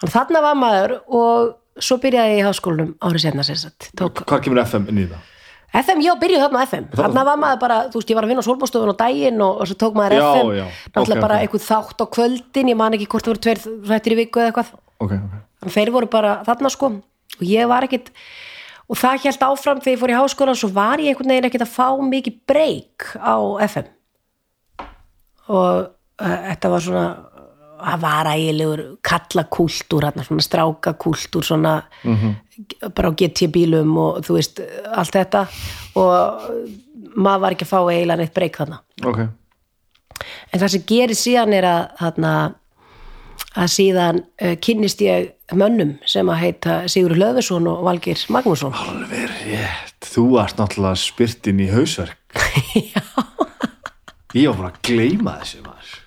Þannig þarna var maður og svo byrjaði ég í háskólanum árið senna sér satt, tók Hvað kemur FM inn í það? FM, já, byrjuð þarna á FM þarna var maður bara, þú veist, ég var að vinna á solbóstofun á daginn og, og svo tók maður Já, FM já, náttúrulega ok, bara ok. einhver þátt á kvöldin ég man ekki hvort það voru tveir þættir í viku eða eitthvað. Ok, ok. Þannig þeir voru bara þarna sko. Og ég var ekkit og það held áfram þegar ég fór í háskólan svo var ég einhvern veginn ekkit að fá mikið breyk á FM og uh, þetta var svona það var ægilegur kallakúltúr hérna svona strákakúltúr svona bara á GT bílum og þú veist allt þetta. Og maður var ekki að fá eiginlega neitt breyk þarna. Ok, en það sem gerir síðan er að þarna, að síðan uh, kynnist ég mönnum sem að heita Sigur Löfesson og Valgir Magnússon. Alveg rétt. Þú ert náttúrulega spyrtin í hausverk. Já. Ég var bara að gleyma þessu maður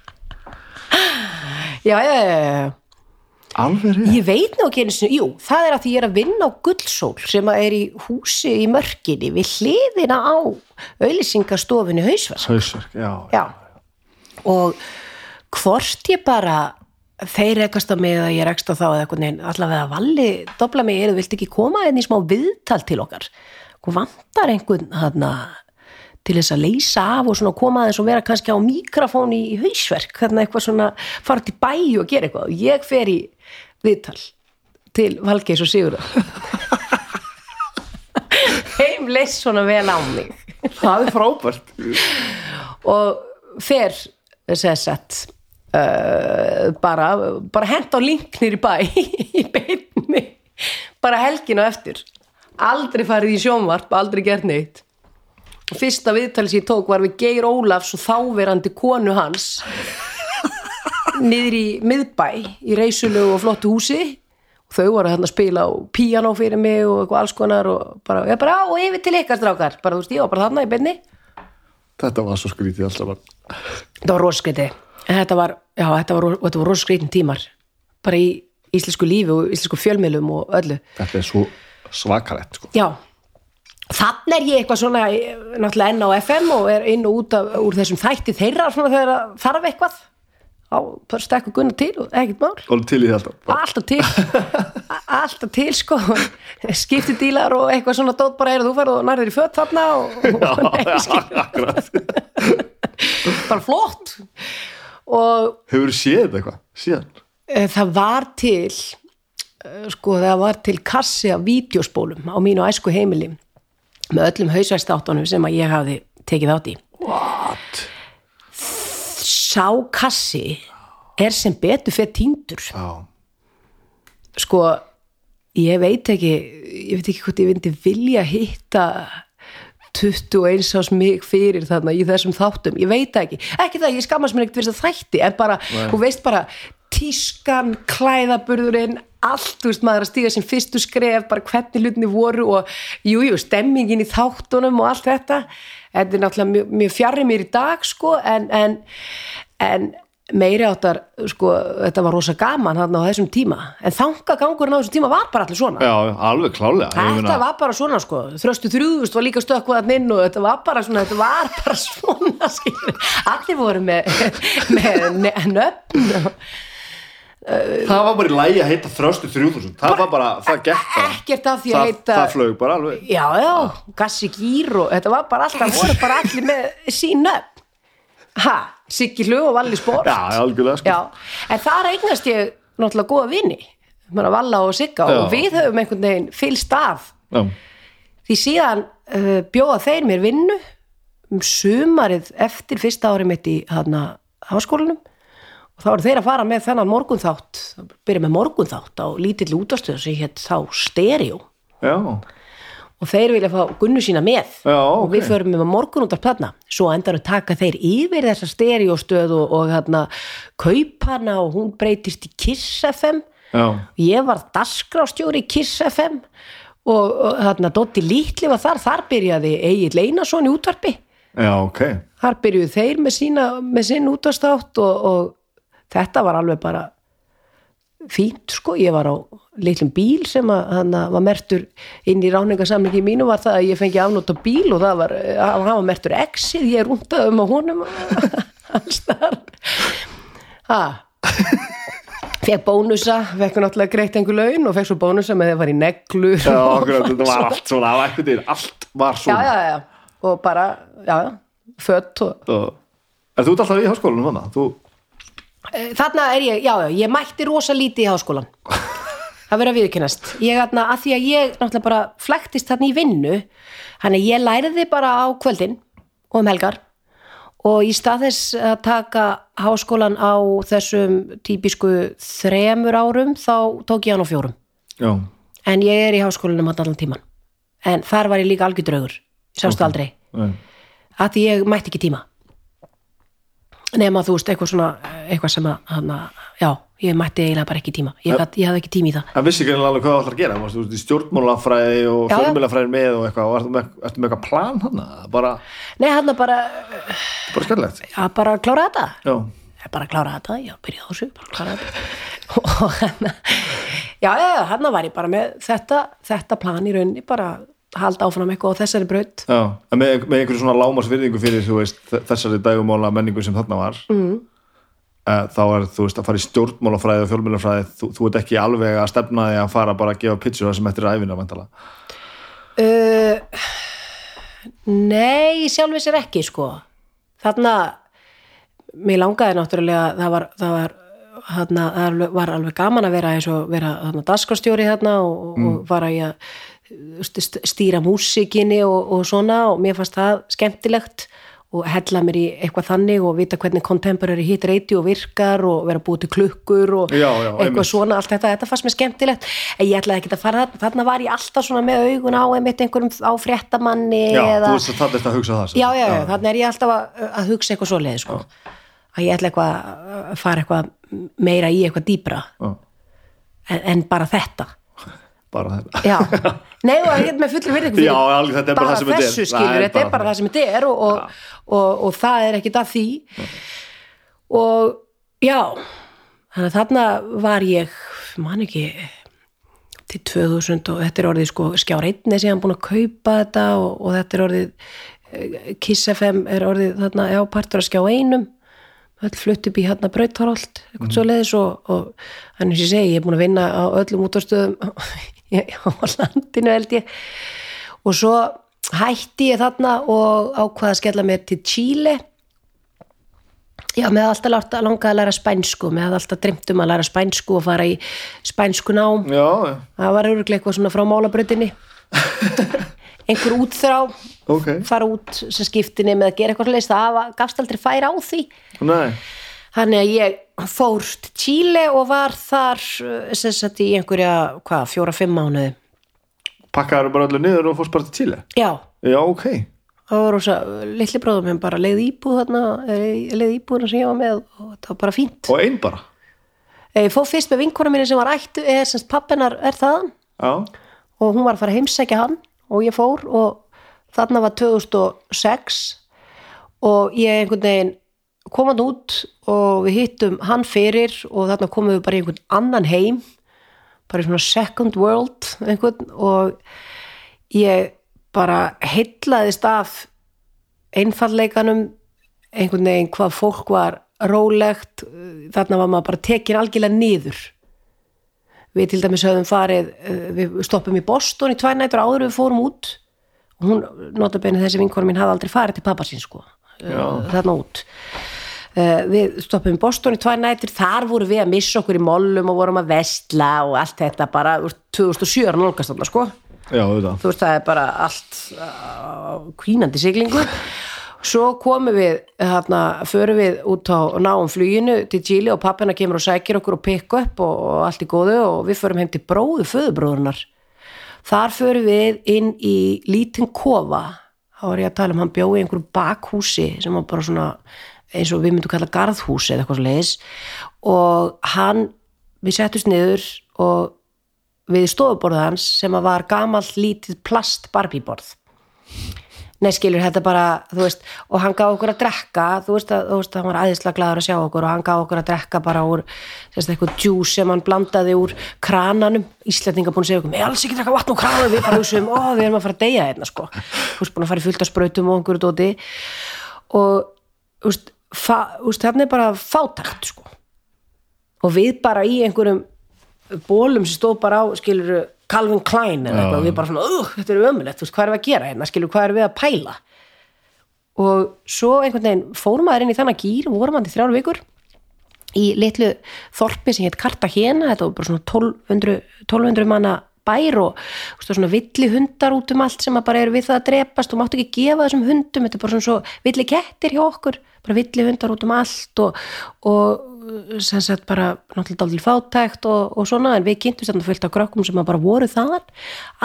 Já, já, já, alveg rétt Ég veit nú ekki einu sinni, jú, það er að því ég er að vinna á Gullsól sem að er í húsi í mörkinni við hliðina á auðlýsingastofinu hausverk. hausverk, já, Já. Og hvort ég bara þeir rekast á mig eða ég rekst á þá eða eitthvað neinn, allavega valli dobla mig, eða vilt ekki koma einn í smá viðtal til okkar. Hvað vantar einhvern hana, til þess að leysa af og svona koma aðeins og vera kannski á mikrofón í hausverk, þannig eitthvað svona fara til bæ og gera eitthvað. Og Ég fer í viðtal til Valgeis og Sigurðar. Heim leist svona vel á mig það er frábært og fer þess að uh, bara, bara hent á linknir í bæ í beinni bara helgin á eftir aldrei farið í sjónvarp, aldrei gert neitt og fyrsta viðtalið sem ég tók var við Geir Ólafs og þáverandi konu hans niður í miðbæ í reysulegu og flottu húsi. Og þau voru hérna að spila á píanó fyrir mig og eitthvað alls konar og bara, ég bara, á, og yfir til ykkar strákar. Bara, þú veist, ég var bara þarna í beinni. Þetta var svo skrítið alltaf bara þetta var roskreiti en þetta var, já, þetta var, var roskreitin tímar. Bara í íslensku lífi og íslensku fjölmiðlum og öllu. Þetta er svo svakalett sko. já, þannig er ég eitthvað svona eh, náttúrulega enn á FM og er inn og út af, úr þessum þætti þeirra svona þegar það þarf eitthvað. Á, stekku gunna til og ekkert mál. Og til í þetta alltaf. Til. Alltaf til sko. Skiptidílar og eitthvað svona dót bara er að þú ferð og nærðir í fött þarna og, og skil, akkurat. Bara flott. Og hefur séð eitthvað síðan? Eh, það var til eh, sko það var til kassi af vídeospólum á mínu æsku heimili með öllum hausvæstáttunum sem að ég hafði tekið átt í. What? sá kassi er sem betur fyrir týndur. Já, sko ég veit ekki ég veit ekki hvort ég myndi vilja hitta 21 ás mig fyrir þarna í þessum þáttum. Ég veit ekki, ekki það, ég skammast mér ekkert fyrir þess að þætti en bara, þú veist bara tískan, klæðaburðurinn allt, þú veist, maður að stíga sem fyrstu skref bara hvernig hlutinni voru og jújú, jú, stemmingin í þáttunum og allt þetta, þetta er náttúrulega mjög, mjög fjarrir mér í dag, sko en, en, en meiri áttar, sko, þetta var rosa gaman hann á þessum tíma, en þangagangurinn á þessum tíma var bara allir svona. Já, alveg klálega Þetta var bara svona sko, þröstu þrjúðust var líka stökkvaðan inn og þetta var bara svona, þetta var bara svona skilur. Allir voru með, með nöfn og það var bara í lægi að heita þröstu 3000 það var bara, það gekk bara. ekkert af því að það, heita það flög bara alveg. Já, já, Gassi Gýr og þetta var bara alltaf, voru bara allir með sín nöfn. Ha, Siggi Hlu og Valli Sport já, algjörlega sko. Já, en þar eignast ég náttúrulega góða vini. Mér Valla og Sigga Já. og við höfum einhvern veginn fylst að. Já. því síðan uh, bjóða þeir mér vinnu um sumarið eftir fyrsta ári mitt í hana, háskólanum og þá eru þeir að fara með þennan morgunþátt byrja með morgunþátt á lítill útastöð sem hétt þá stereo. Já, og þeir vilja fá gunnu sína með. Já, og ok. við förum með morgun út af platna svo endarum taka þeir yfir þessa stereostöð og, og hérna kaupana og hún breytist í Kiss FM já, ég var dasgrástjóri í Kiss FM og, og þarna Dotti Lítli var þar, þar byrjaði Egil Einarsson í útvarpi. Já, ok. Þar byrjuðu þeir með, sína, með sinn útastátt og, og þetta var alveg bara fínt sko, ég var á litlum bíl sem að hann var mertur inn í ráningasamlingi mínu var það að ég fengi afnótt á bíl og það var, hann var mertur exið, ég rúndaði um á honum. Hans þar ha. Fekk bónusa, fekk náttúrulega greitt einhver laun og fekk svo bónusa með að fara í neglur já, akkurat, þetta var allt svona á ekkert dýr, allt var já, svona já, já, og bara já, já, fött og Og- Er þú ert alltaf í háskólanum þannig? Þú, Þarna er ég, já, já, ég mætti rosa lítið í háskólan að viðkynast Ég þarna, að því að ég náttúrulega bara flæktist þarna í vinnu Þannig að ég læriði bara á kvöldin og um helgar. Og í stað þess að taka háskólan á þessum típisku þremur árum þá tók ég hann á fjórum. Já, en ég er í háskólanum hann allan tíman en þar var ég líka algjör draugur sástu aldrei. Nei. að því ég mætti ekki tíma nema þú veist, eitthvað svona eitthvað sem að, hana, já, ég mætti eiginlega bara ekki tíma. Ég, gat, ég hafði ekki tíma í það. En vissi ekki alveg hvað það ætlar að gera, þú veist, í stjórnmálafræði og Já, já. fjölmjölafræði með og eitthvað, og ertu með, ertu með eitthvað plan hann? Bara, nei, hann bara, bara skemmtilegt. já, bara klára þetta. Já, bara klára þetta, já, byrja á þessu bara klára þetta. Og hann já, já, já, hann var ég bara með þetta, þetta plan í rauninni bara halda áfram eitthvað á þessari braut já, með, með einhverju svona lámarsvirðingu fyrir, veist, þessari dægumála menningu sem þarna var, mm. þá er, þú veist, að fara í stjórnmálafræði og fjölmjölafræði, þú, þú ert ekki alveg að stefna því að fara bara að gefa pitchu það sem eftir æfina, vantala. uh, nei, sjálfur sér ekki sko, þarna mér langaði náttúrulega það var, það var þarna, það var alveg gaman að vera eins og vera þarna daskarstjóri þarna og, og fara í að stýra músikinni og, og svona og mér fannst það skemmtilegt og hella mér í eitthvað þannig og vita hvernig contemporary hit radio virkar og vera búið til klukkur og Já, já, eitthvað einmitt. svona, allt þetta, þetta fannst mér skemmtilegt en ég ætlaði ekki að fara þarna, þarna var ég alltaf svona með augun á einmitt einhverjum á fréttamanni Já, eða, þú veist að það er að hugsa það. já, já, já, þannig er ég alltaf að, að hugsa eitthvað svoleiði sko. að ég ætla eitthvað að fara eitthvað meira í eitthvað dýbra en, en bara þetta bara þetta. nei og ég er með fullri virðingu fyrir Já, alveg, þetta er bara það sem þetta er. Það skilur, þetta er bara bara það sem þetta er og, og, og, og það er ekkit að því. Og já þannig að þarna var ég man ekki til 2000 og þetta er orðið sko skjár einni sem hann búin að kaupa þetta og, og þetta er orðið eh, Kiss FM er orðið þarna já, partur að skjá einum. Öll flutt upp í hérna brautarholt eitthvað svo leiðis og, og þannig sem ég segi, ég er búin að vinna á öllum útastöðum á landinu held ég. Og svo hætti ég þarna og ákvaða að skella mér til Chile. Já, með alltaf láta langa að læra spænsku með alltaf drimt um að læra spænsku og fara í spænsku nám. Já, það var öruglega eitthvað svona frá málabrautinni. Einhver útþrá ok. fara út sem skiptinni með að gera eitthvað leist það gafst aldrei færa á því. Nei, þannig að ég fór til Chile og var þar eh, sem sagt í einhverja, hvað, fjóra-fimm mánuði pakkaður bara öllu niður og fórst bara til Chile. já, Já, ok. það var rosa litli bróðum minn bara leið íbúð þarna eh, leið íbúðuna sem ég var með og það var bara fínt Og einn bara. ég fór fyrst með vinkona minni sem var ættu er semst pappinar er þaðan Já, og hún var að fara að heimsækja hann og ég fór og þarna var 2006 og ég einhvern veginn kom hann út og við hittum hann fyrir og þarna komum við bara í einhvern annan heim bara í svona second world einhvern og ég bara heillaðist af einfallleikanum einhvern veginn hvað fólk var rólegt þarna var maður bara tekin algjörlega niður. Við til dæmis höfum farið eh, við stoppum í Boston í tvær nætur áður við fórum út. Og hún, notabenni þessi vinkona mín hafði aldrei farið til pappa sín sko eh, Já. þarna út. Eh, við stoppum í Boston í tvær nætur. Þar vorum við að missa okkur í mollum og vorum að vestla og allt þetta bara úr 2007 er nálgast þarna sko. Já, þú veist það er bara allt kvínandi siglingu. Svo komum við þarna, förum við út á náum fluginu til Chile og pappina kemur og sækir okkur og pikk upp og, og allt í góðu og við förum heim til bróðu föðubróðunar þar förum við inn í lítinn kofa. Þá var ég að tala um hann bjói í einhverju bakhúsi sem var bara svona eins og við myndum kalla garðhúsi eða eitthvað svo leiðis og hann, við settust niður og við stofuborðið hans sem að var gamall lítið plast barbíborð Nei, skilur, þetta bara, þú veist, og hann gaf okkur að drekka, þú veist, að, þú veist, hann var æðislega glaður að sjá okkur og hann gaf okkur að drekka bara úr, sérst, eitthvað djús sem hann blandaði úr krananum, Íslandinga búin að segja okkur, með alls ekki drekka vatn úr krananum, við bara hugsaum, ó, við erum að fara að deyja hérna, sko, þú veist, búin að fara í fullt af sprautum og dóti. Og, veist, fa, þú veist, þarna er bara fátakt, sko, og við bara í einhverjum bólum sem stóð bara á, skilur Calvin Klein eða eitthvað, og við bara svona, uh, þetta er ömulegt, hvað erum við að gera hérna, skilur, hvað erum við að pæla? Og svo einhvern veginn fórum maður inn í þannig gýr, vorum hann til þrjár vikur í litlu þorpi sem hétt Cartagena, þetta var bara svona 1200, 1200 manna bær og veist, svona villi hundar út um allt sem bara eru við það að drepast. Og máttu ekki gefa þessum hundum, þetta er bara svona svo villi kettir hjá okkur, bara villi hundar út um allt og, og sem sagt bara náttúrulega dálítið fátækt og, og svona, en við kynntumst þarna fullt af krökkum sem bara voru þaðan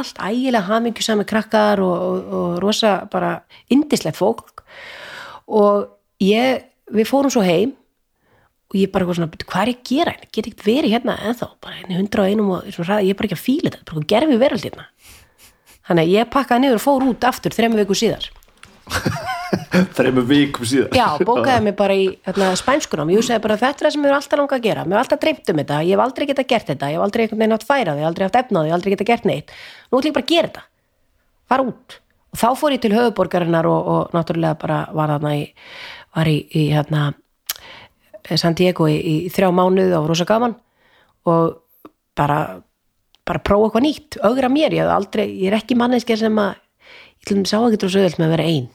allt ægilega hamingjusami krakkar og, og, og rosa bara indislegt fólk. Og ég við fórum svo heim og ég bara eitthvað svona, "Bíddu, hvað er ég að gera hérna? Get ekkert verið hérna ennþá, bara henni 101 og svona hraði, ég er bara ekki að fíla þetta, bara gerfi veröld hérna. Þannig að ég pakkaði niður og fór út aftur þremmu viku síðar. þreymur vikum síðan Já, bókaði mig bara í hérna, spænskunum, ég hugsaði bara þetta er það sem mér er alltaf langa að gera, mér er alltaf dreymt um þetta, ég hef aldrei geta gert þetta, ég hef aldrei einhvern veginn átt færa því, aldrei haft efnaði, ég hef aldrei geta gert neitt. Nú ætlum ég bara að gera þetta, fara út. Og þá fór ég til höfuborgarinnar og, og náttúrulega bara var í, var í, í hérna, San Diego í, í þrjá mánuð og rosa gaman. Og bara, bara prófa eitthvað nýtt, augra mér, ég aldrei, ég er ekki manneskja sem að, ég til sá ekki dróðs auðvöld með að vera ein.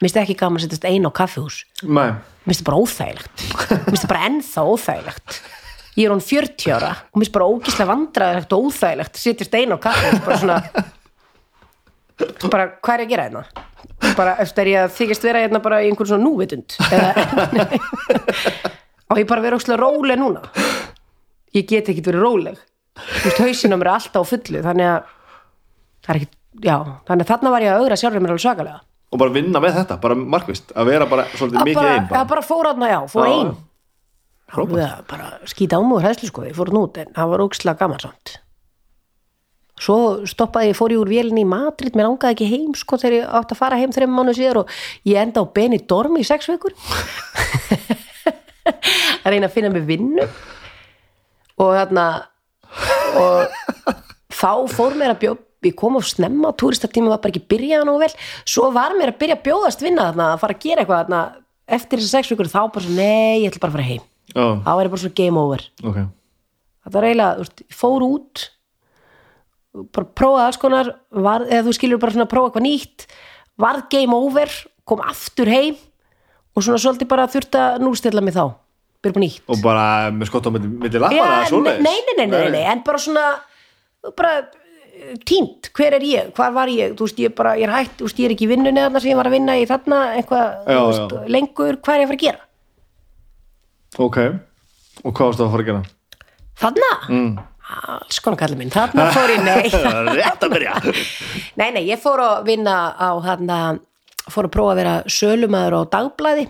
Mér finnst ekki gaman að setjast ein á kaffihús. Mér finnst það bara óþægilegt. Mér finnst það bara ennþá óþægilegt. Ég er hún 40 ára og mér finnst bara ógíslega vandræðilegt og óþægilegt að sitja stein á kaffi bara svona. Bara hvað er ég að gera hérna? Bara eftir er ég að þykist vera hérna bara í einhverjum svona núvitund eða og ég bara vera ógíslega róleg núna ég get ekki verið róleg þú veist hausinn á mér er alltaf á fullu þannig að það er ekki, já, þannig að þarna var ég að augra sjálfur mér alveg svakalega og bara vinna með þetta, bara markvist að vera bara svolítið að mikið einn að bara. bara fór aðna, já, fór Já, ein já. Frábært. Alveg bara skýta á mig og hræðslu sko, ég fór nút en það var ógislega gaman samt svo stoppaði ég, fór ég úr vélinni í Madrid, mér langaði ekki heim sko þegar ég átti að fara heim þreim mánu síðar og ég enda á Benidorm í sex vikur að reyna að finna mig vinnu. Og þarna og þá fór mér að bjóð ég kom á snemma, túristatíma var bara ekki byrjað nú vel, svo var mér að byrja að bjóðast vinna þarna, að fara að gera eitthvað þarna. Eftir þessi sex vikur, þá bara svo, nei, ég ætla bara að fara heim. Já, þá var ég bara svo game over. Ok. Þetta var eiginlega, þú veist, ég fór út bara prófaði alls konar var, eða þú skilur bara svona að prófa eitthvað nýtt varð game over, kom aftur heim og svona svolítið bara þurfti að nústilla mig þá byrja upp nýtt. Og bara með skott á milli, milli Já, lappana eða nei, nei, nei, nei, nei, en bara svona bara eh, tínt, hver er ég, hvar var ég? Þú veist, ég bara, ég er hætt, þú veist, ég er ekki í vinnunni þarna sem ég var að vinna í þarna, eitthvað Já, veist, lengur, hvað er ég að fara að gera? Ok, og hvað varstu að fara að gera? þarna, mm. alls konar kallið minn. Þarna fór ég, nei. Rétt að byrja. Nei, nei, ég fór að vinna á þarna, fór að prófa að vera sölumæður á dagblæði.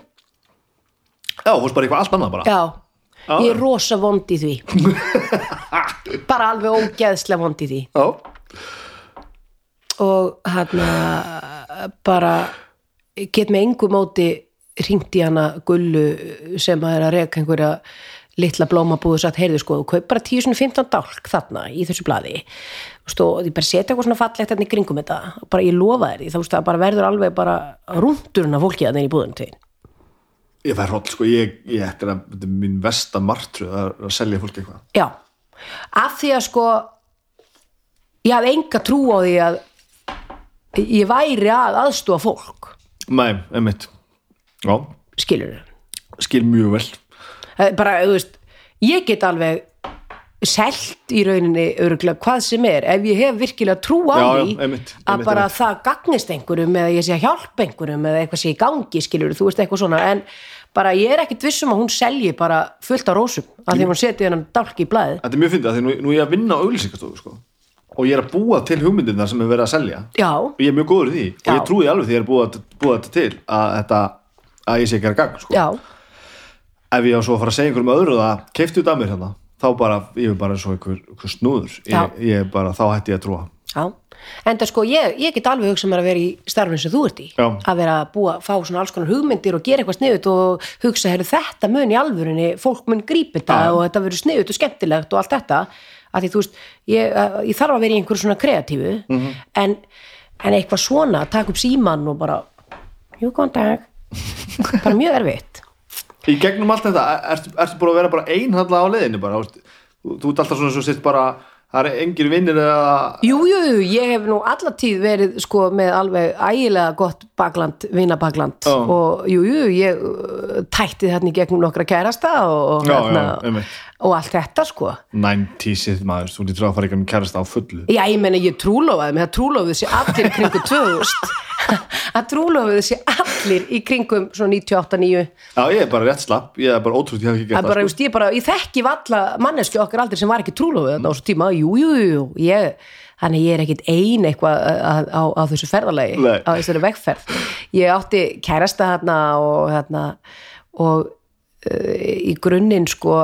Já, þú veist bara eitthvað allt annað bara Já, Já. ég er rosa vond í því. Bara alveg ógeðslega vond í því. Já, Og þarna bara get með engu móti hringt í hana gullu sem að er að reka einhverja litla blómabúðu satt, heyrðu sko, þú kaup bara 10-15 dálk þarna í þessu blaði Veistu, og ég bara setja eitthvað svona fallegt hérna í kringum þetta bara ég lofa þér því, þá veist það bara verður alveg bara rúndurinn af fólki að þeir í búðun til ég fær hróll sko, ég, ég þetta er, að, þetta er mín versta martru að, að selja fólki eitthvað. Já, af því að sko ég hafði enga trú á því að ég væri að aðstúa fólk. Nei, einmitt. Já, skilur skil mjög vel. Bara, þú veist, ég get alveg selt í rauninni öruglega hvað sem er, ef ég hef virkilega trú á Já, já, því einmitt, að einmitt, bara einmitt. það gagnist einhverjum eða ég sé að hjálpa einhverjum eða eitthvað sé í gangi skilur, þú veist eitthvað svona en bara ég er ekkit vissum að hún selji bara fullt á rósum, af því að hún seti hennan dálki í blæði Þetta er mjög fyndið að því nú, nú er ég að vinna á auglýsingastofu sko. og ég er að búa til hugmyndina sem er verið að selja Já, og ég er mjög góður í því og Já. ég trúi alveg því ég er búa, búa til að, þetta, að ég sé ekki að gagn sko. já, ef ég á svo að fara að segja einhverjum öðru það keiftu þetta að mér hérna þá bara, ég er bara svo einhver, einhver snúður. Ég, ég er bara, þá hætti ég að trúa. Já. En það sko, ég, ég get alveg hugsa mér að vera í starfinu sem þú ert í, Já. að vera að búa fá svona alls konar hugmyndir og gera eitthvað sniðut og hugsa, heyrðu þetta mun í alvörunni fólk mun grípa þetta Já. og þetta verður sniðut og skemmtilegt og allt þetta. Að því þú veist, ég, að- ég þarf að vera í einhverju svona kreatífu Mhm. en, en eitthvað svona, taka upp síman og bara, jú, góðan dag. Bara mjög erfitt í gegnum allt þetta, er- ertu, ertu búin að vera bara einhalla á leiðinu bara, þú, ert alltaf svona svo sitt bara það er engir vinnir eða Jú, jú, ég hef nú alla tíð verið sko með alveg ægilega gott bakland, vinabakland. Já. og jú, jú, ég uh, tætti þarna í gegnum nokkra kærasta og, Já, hérna, já, og allt þetta sko. 90-sið maður, þú lítur að fara ekki um kærasta á fullu. Já, ég meina ég trúlofaði mig, það trúlofaði sér allir í kringum 2000 að trúlofaði sér allir í kringum svona 98-9 Já, ég er bara rétt slapp, ég er bara ótrúst, ég hef ekki gert er bara, það sko. ég, bara, ég þekki valla manneski okkar aldrei sem var ekki trúlofið þetta á þessu tíma, jú, jú, jú ég, þannig ég er ekkit ein eitthvað á, á, á þessu ferðalagi Nei. á þessari vegferð. Ég átti kærasta þarna og hérna og uh, í grunninn sko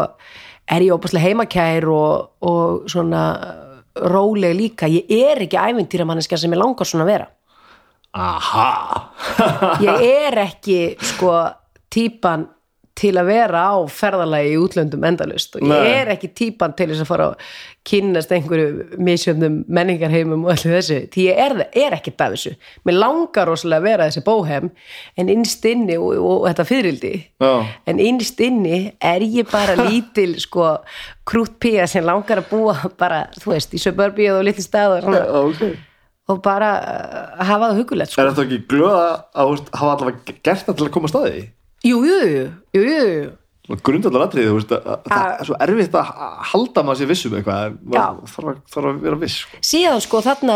er ég óbúslega heimakær og, og svona róleg líka, ég er ekki ævintýramanniska sem ég langar svona að vera aha. Ég er ekki sko típan til að vera á ferðalagi í útlöndum endalust og ég Nei. er ekki típan til þess að fara að kynnast einhverju misjöfnum menningarheimum og allir þessu því ég er, er ekkert af þessu. Mér langar rosalega að vera þessi bóhem en innst inni og, og, og þetta fyririldi en innst inni er ég bara lítil sko krútpía sem langar að búa bara, þú veist, í suburbíu og litli stað og, svona, ok og bara uh, hafa það hugulegt sko. Er þetta ekki glöða að hafa allavega gert það til að koma að staði? jú, jú, jú, jú, jú. Grundallar atriði, þú veist, að, að, það er svo erfitt að halda maður sér vissum eitthvað, Já. þarf, að- þarf að vera viss, sko. síðan sko þarna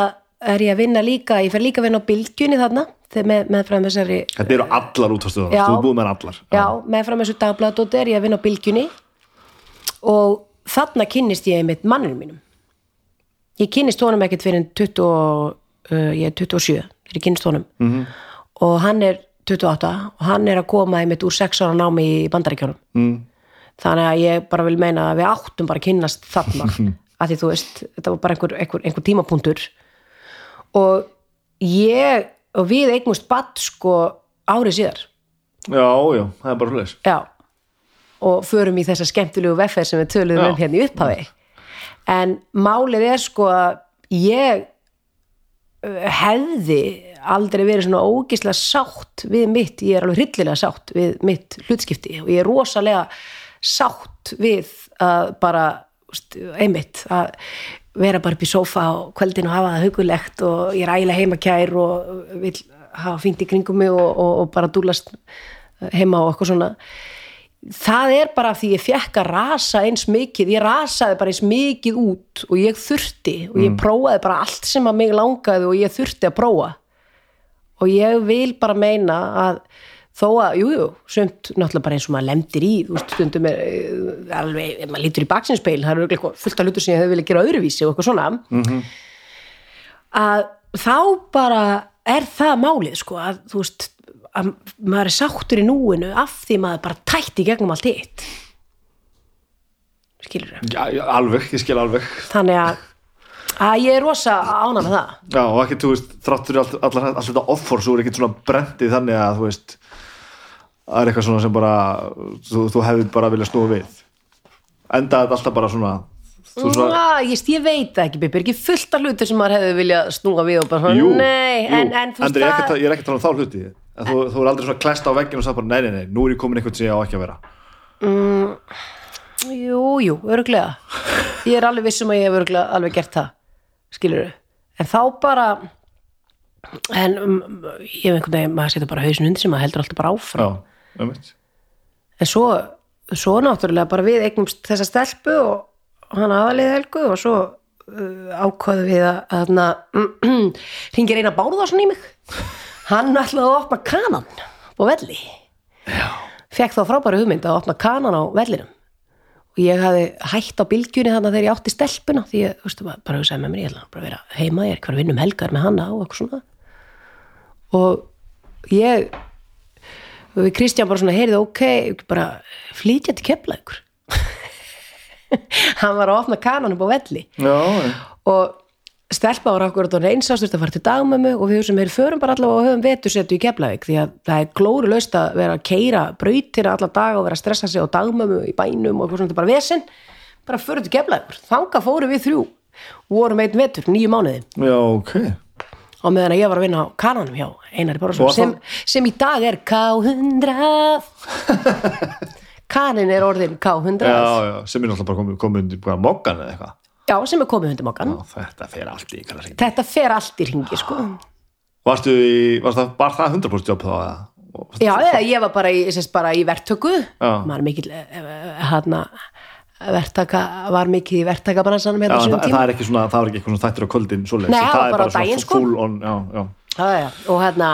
er ég að vinna líka, ég fer líka að vinna á bylgjunni þarna, með, með frá þessari Þetta eru allar útvastuðar, Já. þú er búið með allar. já, með frá þessu dagbladóti er ég að vinna á bylgjunni og þarna kynnist ég einmitt manninu mínum ég kynnist honum ekkert fyrir 20, og, uh, ég er 27 þegar ég kynnist honum -hmm. og hann er 28 og hann er að koma einmitt úr 6 ára námi í bandaríkjónum Mm. þannig að ég bara vil meina að við áttum bara að kynnast þarna að því þú veist, þetta var bara einhver, einhver, einhver tímapunktur og ég og við eignumst badd sko árið síðar Já, já, það er bara hlutis. já, og förum í þessa skemmtilegu veffer sem við töluðum Já. um hérna í upphafi en málið er sko að ég hefði aldrei verið svona ógislega sátt við mitt, ég er alveg hryllilega sátt við mitt hlutskipti og ég er rosalega sátt við að bara einmitt að vera bara upp í sófa á kvöldin og hafa það hugulegt og ég er ægilega heimakær og vil hafa fínt í kringum mig og, og, og bara dúlast heima og eitthvað svona það er bara því ég fekk að rasa eins mikið, ég rasaði bara eins mikið út og ég þurfti og ég prófaði bara allt sem að mig langaði og ég þurfti að prófa. Og ég vil bara meina að þó að, jú, jú, sumt náttúrulega bara eins og maður lemdir í, þú veist, stundum er eh, alveg, ef maður lítur í baksinspeil það eru fullt af hlutur sem ég hefði viljað gera öðruvísi og eitthvað svona. -hmm. að þá bara er það málið, sko, að þú veist að maður er sáttur í núinu af því maður bara tætti í gegnum allt hitt skilur þau Já, alveg, ég skil alveg. þannig að, að ég er rosa ána með það Já, og ekki, þú veist, þráttur all, allar, allar þetta offor, svo er ekkert svona brendið þannig að, þú veist, það er eitthvað svona sem bara, þú, þú hefði bara viljað snúa við. Enda þetta alltaf bara svona, svona, Ná, ég, ég veit það ekki, Bibi, er ekki fullt af hlutir sem maður hefði viljað snúa við og bara svona, nei, en, en það ekki, að- ég er ekki að tala um þá hluti. Þú, þú er aldrei svona klest á vegginu og sagði bara, nei, nei, nei, nú er ég komin eitthvað sem ég á ekki að vera. jú, jú, örglega ég er alveg vissum að ég hef örglega alveg gert það skilur en þá bara en um, ég hef einhvern veginn, maður setur bara hausin undir sem maður heldur alltaf bara áfram. Já, en svo, svo náttúrulega bara við eignumst þessa stelpu og hann aðalið helgu og svo uh, ákvaðu við að, að hana, ringir eina bárðarson í mig hann ætlaði að opna kanan á velli. Já. fekk þá frábæru hugmynd að opna kanan á vellinum. Og ég hafði hætt á bylgjunni þannig þegar ég átti stelpuna því ég, þú veist, bara, hugsaði með mér, ég ætla bara að vera heima, ég er hver vinnum helgar með hana og eitthvað svona. Og ég við Kristján bara svona, heyrðu, ok bara flytja til keflaðugur hann var að opna kanan upp á velli. Já. og stelpa var okkur og reynsastust að fara til dagmömmu og við sem erum förum bara allavega og höfum vetursetu í Keflavík því að það er glóru laust að vera að keira brautina alla daga og vera að stressa sig á dagmömmu í bænum og eitthvað svona þetta er bara vesen. Bara förum til Keflavík, þanga fórum við þrjú. Og vorum einn vetur, nýju mánuði. Já, ok. á meðan að ég var að vinna á kananum hjá Einari Bárðarsson Og sem, það- sem í dag er K100 kanin er orðin K100 Já, já, sem er náttúrulega bara komið, undir mokkan eða eitthvað. Já, sem er komið undir mokkan þetta fer allt í að þetta fer allt í ringi sko Varstu í, varst það, var það 100% jobb þá eða? Já, eða ég var bara í, í verktöku maður mikil hann verktaka var mikið í verktakabransanum hérna það, tíma það er ekki svona, það er ekki eitthvað svona þættir á kvöldin svoleiðis, Nei, það var er bara svona sko. full on, já, já. já, já. og hérna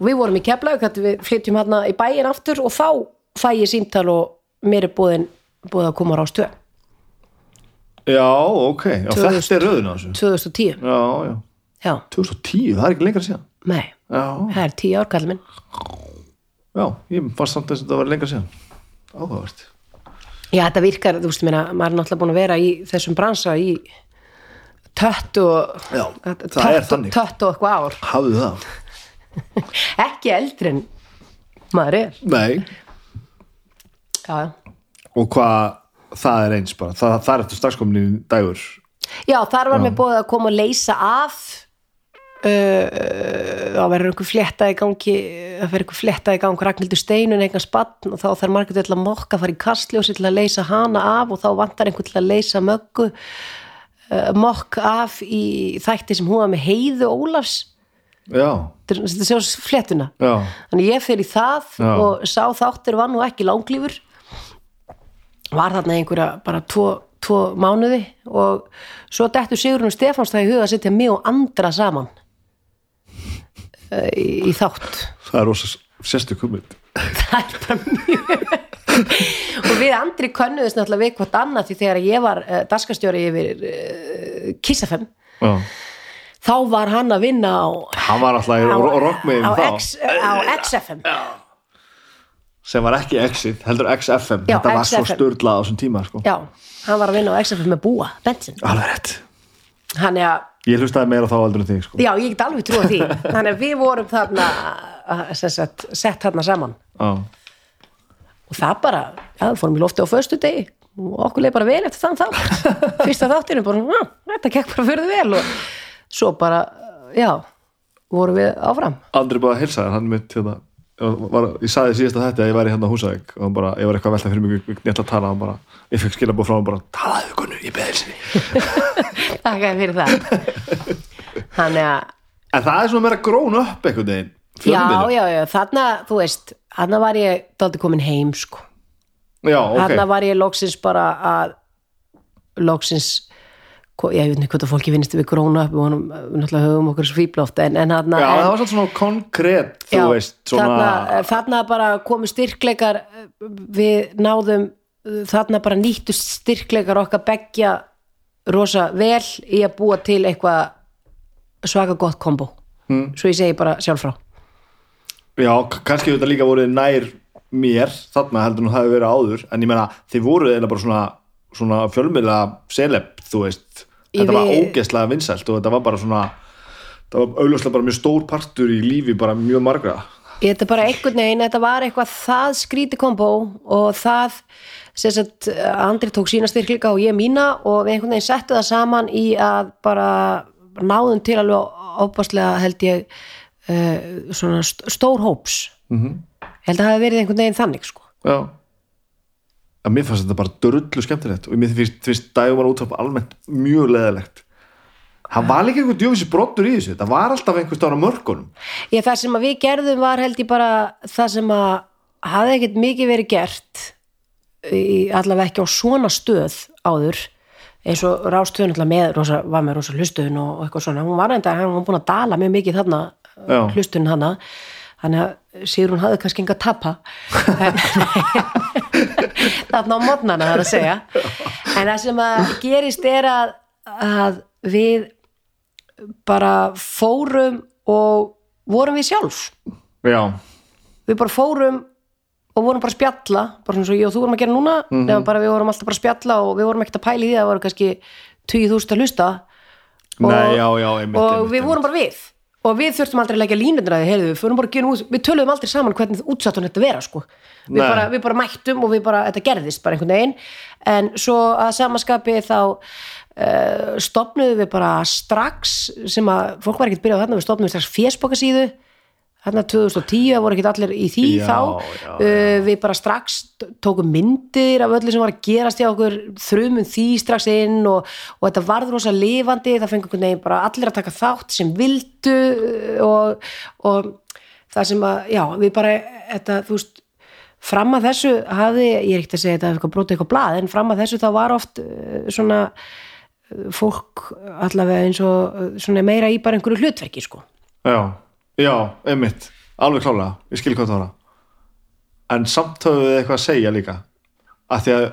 við vorum í Keflavík, þetta við flytjum hérna í bæin aftur og þá fæ ég símtal og mér er búið að koma á rástöð Já, ok, já, 2000. þetta er rauðin á þessu. 2010 Já, já, já, 2010, það er ekki lengra síðan. Nei, Já, það er 10 ár kall minn. Já, ég fannst samt að þetta var lengra síðan. Áhugavert. Já, þetta virkar, þú veist, meina, maður er náttúrulega búin að vera í þessum bransa í tött og Já, er þannig. tött og eitthvað ár. Hafðu það? ekki eldri en maður er. Nei, já, já. og hvað það er eins bara, það, það er eftir straxkomin í dagur. Já, þar var mér búið að koma að leysa af uh, þá verður einhver flétta í gangi það verður einhver flétta í gangi Ragnhildur Steinun eignar spann og þá þarf margir til að mokka að fara í kastljósi til að leysa hana af og þá vantar einhver til að leysa möggu uh, mokk af í þætti sem hún var með heiðu Ólafs. Já, þetta sjá fléttuna já, þannig ég fer í það Já. og sá þáttur var nú ekki langlífur var þarna einhverja bara tvo, tvo mánuði og svo dettur Sigurinn Stefáns það í huga að setja mig og andra saman eh, í, í þátt. Það er rosa sérstu kummind það er bara mjög og við andri könnuðist náttúrulega við hvort annað því þegar ég var uh, daskastjóri yfir uh, Kissafem Já, þá var hann að vinna á hann var alltaf í á, rockmiðin á, X, á XFM sem var ekki Exit, heldur XFM Já, þetta var svo XFM. störlað á þessum tíma sko. já, hann var að vinna á XFM með búa bensin alveg rétt hann er að ég hlustaði meira þá aldrei þig sko. Já, ég get alveg trúa því. Þannig að við vorum þarna að- sem sagt, sett þarna saman Já. og það bara, já, við fórum í lofti á föstu degi og okkur leið bara vel eftir þann þá fyrsta þáttinu bara, já, þetta gekk bara fyrir vel og svo bara, já vorum við áfram Andri bara að hilsa þér, hann mitt hérna, var, ég saði síðast að þetta að ég væri hérna á Húsavík og bara, ég var eitthvað að velta fyrir mig ég ætla að tala, hann bara, ég fekk skilabóð frá hann bara, talaðu Gunnu, ég beði þessi Takk fyrir það. Þannig að, en það er svona meira grón upp veginn já, fjölmiðlun. já, já þarna, þú veist, þarna var ég daldi komin heim, sko. Já, ok, þarna var ég loksins bara að loksins ég veit ekki hvað það fólki finnst við gróna upp við náttúrulega höfum okkur svo fíbloft en, en þarna já, en, það var svona svona konkrétt þú já, veist, svona þarna, þarna bara komu styrkleikar við náðum þarna bara nýttust styrkleikar okkar beggja rosa vel í að búa til eitthvað svaka gott kombo. Hmm. svo ég segi bara sjálf frá. Já, kannski þetta líka voruð nær mér, þarna heldur nú það hefur verið áður en ég meina, þið voruð eða bara svona svona fjölmiðla seleb þú veist, þetta var ógeðslega vinsælt og þetta var bara svona það var augljóslega bara mjög stór partur í lífi bara mjög margra þetta bara einhvern veginn, þetta var eitthvað það skríti kombo og það sem sagt, Andri tók sína styrkleika og ég mína og við einhvern veginn settu það saman í að bara náðum til alveg ábáslega held ég uh, svona st- stór hóps mm -hmm. held að það hafi verið einhvern veginn þannig sko. já að mér fannst þetta bara dörrullu skemmtilegt og mér finnst, finnst dægumar útvarp almennt mjög leðilegt það var líka einhver djófisir brottur í þessu það var alltaf einhver stára mörkunum. Ég, það sem við gerðum var held ég bara það sem að hafði ekkert mikið verið gert í, allavega ekki á svona stöð áður eins og rástöðun alltaf með rosa, var með rosa hlustöðun og, eitthvað svona. Hún var enda, hann var búin að dala mjög mikið þarna Já. hlustöðun hana þannig að Sigrún hafði kannski enga tappa. Þarna á modnana það er að segja. En það sem að gerist er að, að við bara fórum og vorum við sjálf. Já, við bara fórum og vorum bara að spjalla bara svona svo ég og þú vorum að gera núna. Mhm. nefnum bara við vorum alltaf bara að spjalla og við vorum ekkert að pæla í því að það voru kannski 20.000 að hlusta. Og, nei, já, já einmitt, og einmitt, við vorum bara við og við þurftum aldrei að leggja línundur að því heyrðu, við, út, við töluðum aldrei saman hvernig útsattun þetta vera sko. við, bara, við bara mættum og við bara, þetta gerðist bara einhvern veginn. En svo að samaskapi þá uh, stopnuðum við bara strax sem að fólk var ekkert byrjað þarna við stopnuðum strax fésbókasíðu þarna 2010 það voru ekkert allir í því Já, þá. já, Uh, við bara strax tókum myndir af öllu sem var að gerast hjá okkur þrumum því strax inn og, og þetta varð rosa lifandi. Það fengur einhvern veginn bara allir að taka þátt sem vildu uh, og, og það sem að, já, við bara þetta, þú veist, fram að þessu hafði, ég er ekkert að segja þetta eitthvað brotið eitthvað blað, en fram að þessu þá var oft uh, svona fólk allavega eins og svona meira í bara einhverju hlutverki sko. Já, já, einmitt. Alveg klálega, ég skil hvað það var en samt höfum við eitthvað að segja líka. Af því að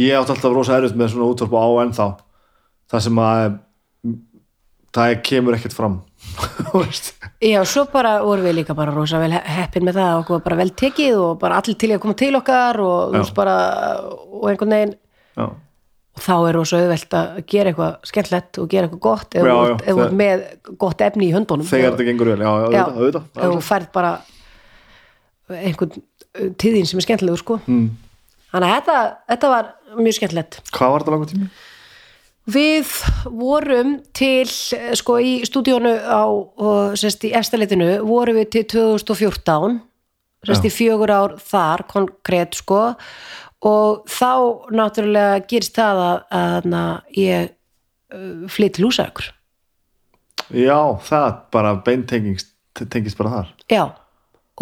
ég átt alltaf rosa erut með svona útvarp á ennþá. Það sem að það kemur ekkert fram. Já, svo bara vorum við líka bara rosa vel heppin með það. Okkur var bara vel tekið og bara allir til að koma til okkar og, bara, og einhvern veginn já, þá er rosa auðvelt að gera eitthvað skemmtlegt og gera eitthvað gott ef þú ert- með gott efni í höndunum. Þegar þetta gengur vel, já, já, Já, auðvitað, auðvitað, ef þú færð bara einhvern uh, tíðin sem er skemmtilegur sko. Mm. þannig að þetta, þetta var mjög skemmtilegt. Hvað var þetta langur tími? Við vorum til, eh, sko, í stúdíónu á, og, sérst, í efstaleitinu, vorum við til 2014, sérst, í fjögur ár þar, konkrétt, sko, og þá náttúrulega gerist það að, að, að ég uh, flytt til húsaukur. já, það bara beintengist tengist bara þar Já,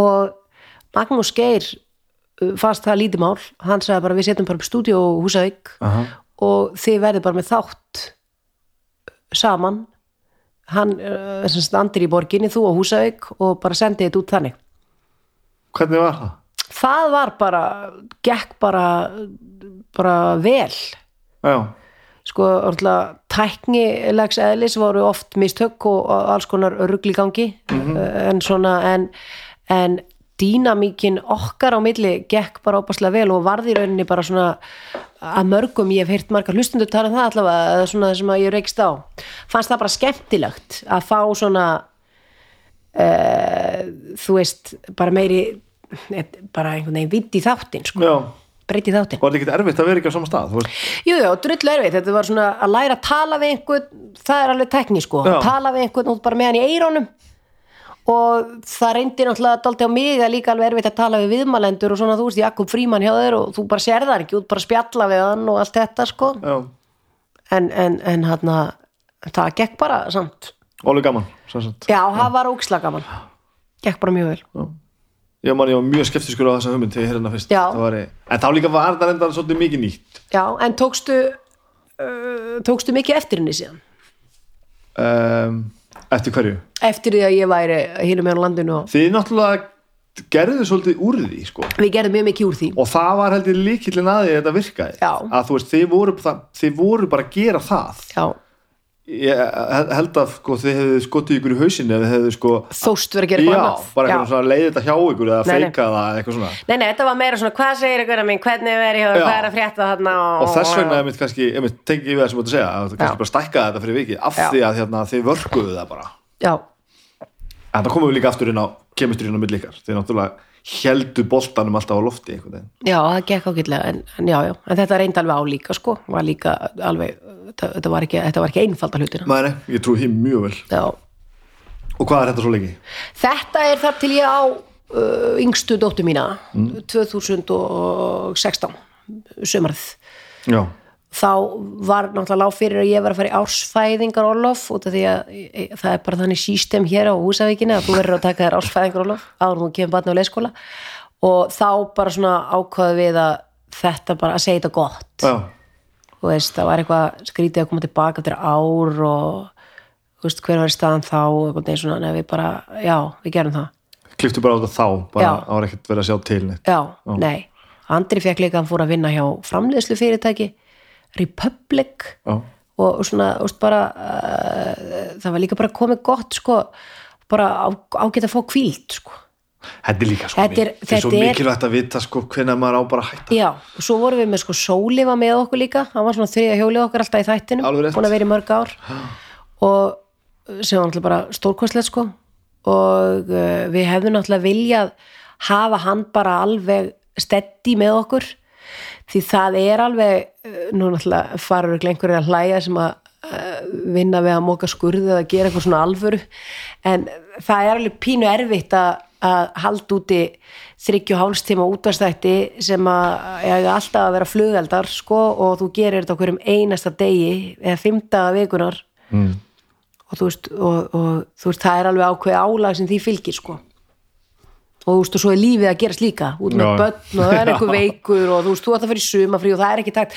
og Magnús Geir uh, fannst það lítið mál, hann sagði bara við setjum bara upp stúdíó húsauk Aha. og þið verður bara með þátt saman hann uh, sem standir í borginni þú og Húsavík og bara sendið þetta út þannig hvernig var það? Það var bara, gekk bara bara vel. Já, sko, orðlega tæknilegs eðlis voru oft mistök og, alls konar rugl í gangi. Uh, en svona en, en dýnamíkin okkar á milli gekk bara óbærslega vel og varði rauninni bara svona að mörgum, ég hef heyrt margar hlustundur tala um það allavega, eða svona það sem að ég reykst á fannst það bara skemmtilegt að fá svona uh, þú veist bara meiri eh, bara einhvern veginn vitt í þáttin sko, breytt í þáttin var þetta ekkert erfitt að vera ekki á sama stað veist? Jú, drull erfið, þetta var svona að læra að tala við einhvern, það er alveg tekní sko, Já. tala við einhvern út bara með hann í eirónum og það reyndi náttúrulega daldi á mig að líka alveg erfitt að tala við viðmælendur og svona þú veist, Jakob Fríman hjá þér og þú bara sér það ekki út bara að spjalla við hann og allt þetta sko. Já, en, en, en hann það gekk bara samt. Alveg gaman sem sagt. Já, það var óksla gaman. Gekk bara mjög vel ég man ég var mjög skeptiskur á þessa hugmynd þegar ég heyrði hana fyrst. Var, en þá líka var það enda svolítið mikið nýtt. Já, en tókstu uh, tókstu mikið eftir henni síðan? Um, eftir hverju? Eftir því að ég væri hínum með á landinu og þið náttúrulega gerðu svolítið úr því sko. við gerðum mjög mikið úr því. Og það var heldur líkillin að því að þetta virkaði. Já. að þú veist, þið voru, það, þið voru bara að gera það. Já, ég held að sko, þið hefðu skotið ykkur í hausinu eða þið hefðu sko þóst verið að gera já, eitthvað annað. bara eitthvað svona leiði þetta hjá ykkur eða feika það eitthvað svona Nei, nei, þetta var meira svona, hvað segir ykkur að minn, hvernig er verið Já. hvað er að frétta þarna og, og þess vegna einmitt kannski, einmitt, tengi ég við það sem þú ert að segja að kannski bara stækka þetta fyrir vikið af Já. því að hérna, þið vörkuðu það bara Já, en það komum við líka aftur inn á kemistrinn heldu boltanum alltaf á lofti einhvern veginn. Já, það gekk ágætlega en, en já, já, en þetta reyndi alveg á líka sko, var líka alveg þetta, var, ekki, þetta var ekki einfalda hlutina. Nei, ég trúi því mjög vel. Já, og hvað er þetta svo lengi? þetta er þar til ég á uh, yngstu dóttu mína 2016 sumarið. Já, þá var náttúrulega lág fyrir að ég var að fara í ársfæðingar Olof út af því að það er bara þannig sístem hér á húsavíkinni að þú verður að taka þér ársfæðingar Olof áður þú kemur barn á leikskóla. Og þá bara svona ákvaðu við að þetta bara að segja þetta gott. Já, þú veist, það var eitthvað skrítið að koma tilbaka eftir ár og þú veist, hver var staðan þá og eitthvað neginn svona, nei, við bara, já, við gerum það. Kliftu bara á þetta þá bara Já. ára ekkert verið að sjá til neitt. Já, nei, Andri fekk líka hann fór að vinna hjá framleiðslu fyrirtæki Republic Já, og svona, þú veist, bara uh, það var líka bara komið gott sko, bara ágætt að fá kvíld sko. þetta er líka sko Þetta er- þetta er svo mikilvægt að vita sko hvenær maður á bara að hætta. Já, og svo vorum við með sko Sóli var með okkur líka, hann var svona þriðja hjólið okkar alltaf í þættinum, búin að vera í mörg ár. Og sem var náttúrulega bara stórkostlegt sko. Og uh, við hefðum náttúrulega viljað hafa hann bara alveg steddi með okkur því það er alveg uh, nú náttúrulega farur að hlæja sem að uh, vinna við að móka skurði eða gera eitthvað svona alvöru. En það er alveg pínu erfitt að, að halda úti þryggju hálstíma útvarstætti sem að eiga alltaf að vera flugeldar sko og þú gerir þetta okkur um einasta degi eða fymta vikunar mm. og þú veist, og, og, þú veist það er alveg ákveð álag sem því fylgir sko og þú veist og svo er lífið að gerast líka út með Já. börn og það er Já. veikur og þú veist þú ætti að fara í sumafrí og það er ekki takt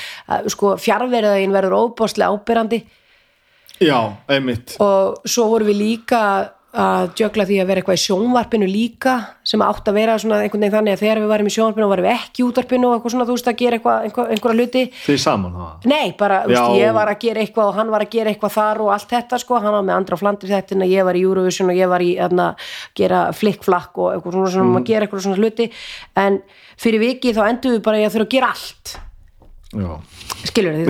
sko fjárverðin verður óbáslega ábyrrandi Já, einmitt og svo vorum við líka að jökla því að vera eitthvað í sjónvarpinu líka sem átt að vera svona einhvern veginn þannig að þegar við varum í sjónvarpinu og varum við ekki í útvarpinu og eitthvað svona þú veist að gera eitthvað, einhver, einhverja hluti. Þið saman það Nei, bara, veist, ég var að gera eitthvað og hann var að gera eitthvað þar og allt þetta sko, hann var með andra flandur þetta ég var í Eurovision og ég var í að gera flikkflakk og eitthvað svona, svona mm. að gera eitthvað svona hluti. En fyrir viki þá endum við bara að þurfa að gera allt. Já, skilur þið,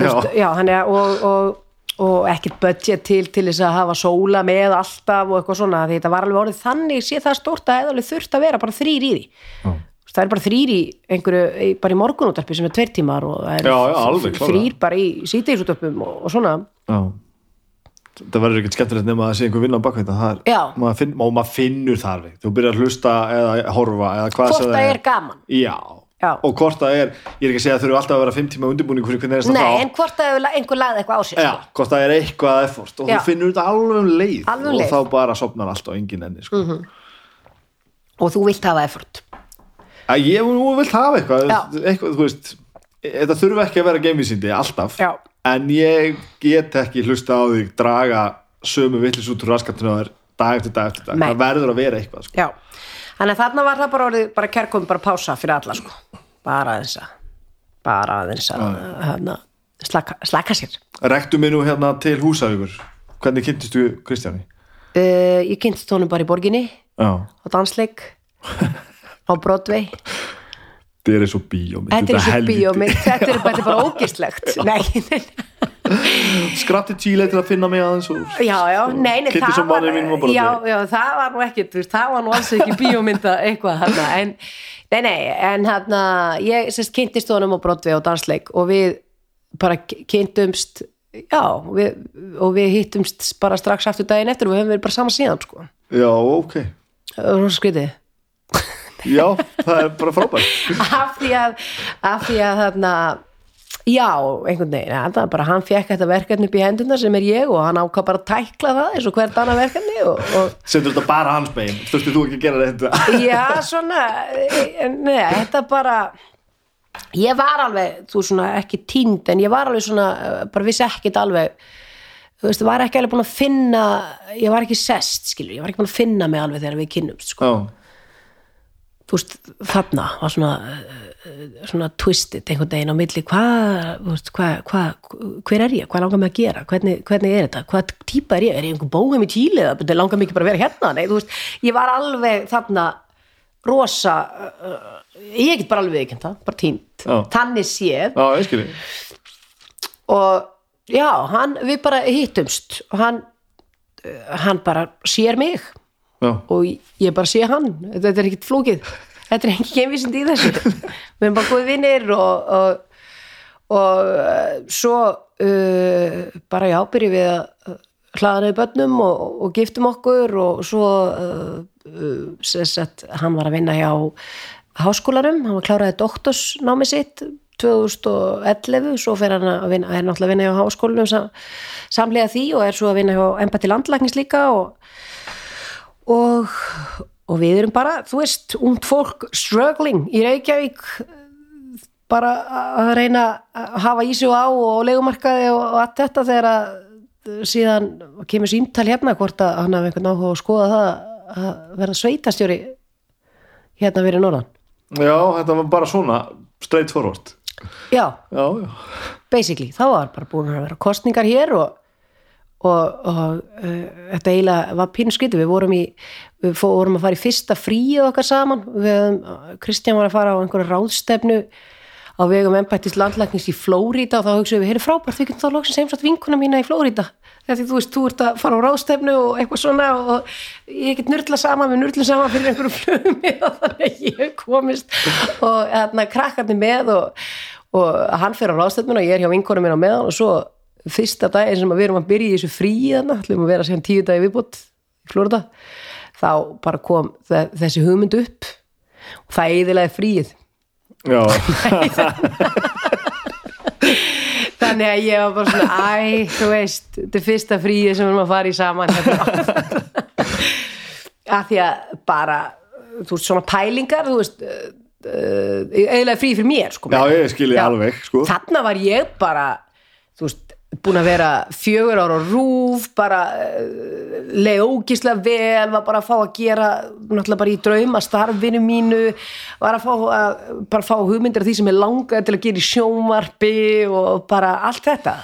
er og, ekkert budget til til þess að hafa sóla með alltaf og eitthvað svona, því þetta var alveg orðið þannig sé það stórt að eða alveg þurft að vera bara þrýr í því. Já. það er bara þrýr í einhverju, bara í morgunútarpi sem er tveir tímar og það er þrýr bara í sítegisútarpum og, og svona. Já. Það verður ekkert skemmtilegt nema að sé einhver vinna á bakveita er, og maður finnur það alveg. Þú byrjar að hlusta eða horfa eða hvort það er gaman. Já. Já. og hvort það er, ég er ekki að segja að þurfu alltaf að vera fimm tíma undirbúning fyrir hvernig er Nei, það en hvort það hefur einhver lagði eitthvað á sig Já, sko. hvort það er eitthvað effort og Já. þú finnur þetta alveg um leið Alveg um og leið. þá bara sopnar allt á engin enni sko. mm og þú vilt hafa effort að ég vilt hafa eitthvað, eitthvað þú veist, þetta þurfi ekki að vera geimvísindi alltaf, en ég get ekki hlusta á því draga sömu villis út úr raskatinu og er dag eftir dag eftir dag, Nei. það verður að vera eitthvað sko. Þannig að þarna var það bara orðið bara kærkom bara pása fyrir alla sko. Bara aðeins að bara aðeins að hérna, slaka, slaka sér. Rektu mig nú hérna til húsavíkur. Hvernig kynntist þú Kristjáni? uh, Ég kynntist honum bara í borginni Já, á dansleik á Broadway. Þetta er eins og bíómynd Þetta er bíómynd, þetta er bara, bara ógislegt Nei, nei, skratti Chile til að finna mig aðeins og já, já, nei, nei á Broadway. já, já, það var nú veist, það var nú alls ekki bíómynda eitthvað hana, en, nei, nei, en hérna, ég sérst kynntist honum á Broadway á dansleik og við bara kynntumst, já, við, og við hittumst bara strax aftur daginn eftir og við höfum verið bara saman síðan, sko, Já, ok það var skrítið. Já, það er bara frábært af því að, af því að þarna, já, einhvern veginn, ja, það er bara hann fekk þetta verkefni upp í hendurna sem er ég og hann ákvað bara að tækla það eins og hvert annað verkefni og, og Setur þetta bara hans bein, þurfti þú ekki að gera þetta Já, svona Nei, þetta bara Ég var alveg, þú svona ekki tínd en ég var alveg svona eh, bara vissi ekkit alveg þú veist, var ekki alveg búin að finna ég var ekki sest, skilur, ég var ekki búin að finna mig alveg þegar við kynnumst, sko, þú veist, þarna var svona svona twisted einhvern veginn á milli, hvað hvað, hvað, hver er ég, hvað langar mig að gera? Hvernig, hvernig er þetta, hvað típa er ég? Er ég einhver bóðum í tíli þetta langar mig ekki bara að vera hérna, nei, þú veist, ég var alveg þarna rosa uh, ég get bara alveg viðkjönd það, bara tínt þannig séð. Já, og já, hann, við bara hittumst og hann uh, hann bara sér mig. Já, og ég bara sé hann. Þetta er ekkit flókið þetta er ekki kemvísind í þessu. Við erum bara góði vinnir og, og, og uh, svo uh, bara já, byrjum við að hlaða neðu börnum og, og giftum okkur og svo uh, sagt, hann var að vinna hjá háskólarum, hann var kláraði doktorsnámi sitt 2011 svo fer hann að vinna, er náttúrulega að vinna hjá háskólanum sam, samlega því og er svo að vinna hjá embætti landlæknis líka og og, og við erum bara, þú veist, ungt fólk struggling í Reykjavík bara að reyna að hafa í sig og á og legumarkaði og, allt þetta þegar að síðan kemur símtal hérna hvort að hann hafi einhvern áhuga að skoða það að vera sveitastjóri hérna verið norðan. Já þetta var bara svona straight forward. Já, Já, já, basically, þá var bara búin að vera kostningar hér og og, og uh, þetta eiginlega var pínu skritu, við vorum í við fórum að fara í fyrsta fríið okkar saman. Við, Kristján var að fara á einhverja ráðstefnu á vegum embættist landlæknis í Flórida og þá hugsaðum við, heyrðu frábært, við getum þá loksins heimsagt vinkuna mína í þegar því þú veist, þú ert að fara á ráðstefnu og eitthvað svona og ég get nörgla saman við nörglum saman fyrir einhverju flugum og þannig að ég komist og hérna krakkarnir með og, og hann fer á ráðstefnuna og ég er hjá vinkonum minn á meðan og svo fyrsta daginn sem við erum að byrja í þessu fríi þarna, ætlum að vera síðan tíu dagi viðbútt í Flórida, þá bara kom þe- þessi hugmynd upp og það eiðilega fríið já, þannig að ég var bara svona æ, þú veist, þetta er fyrsta fríið sem við erum að fara í saman hérna. að því að bara þú veist, svona pælingar þú veist uh, uh, eiginlega frí fyrir mér sko, já, ég skilji alveg sko. þarna var ég bara búin að vera fjögur ára rúf bara uh, leið ógislega vel var bara að fá að gera náttúrulega bara í drauma starfinu mínu var að fá að bara fá hugmyndir af því sem ég langaði til að gera í sjónvarpi og bara allt þetta.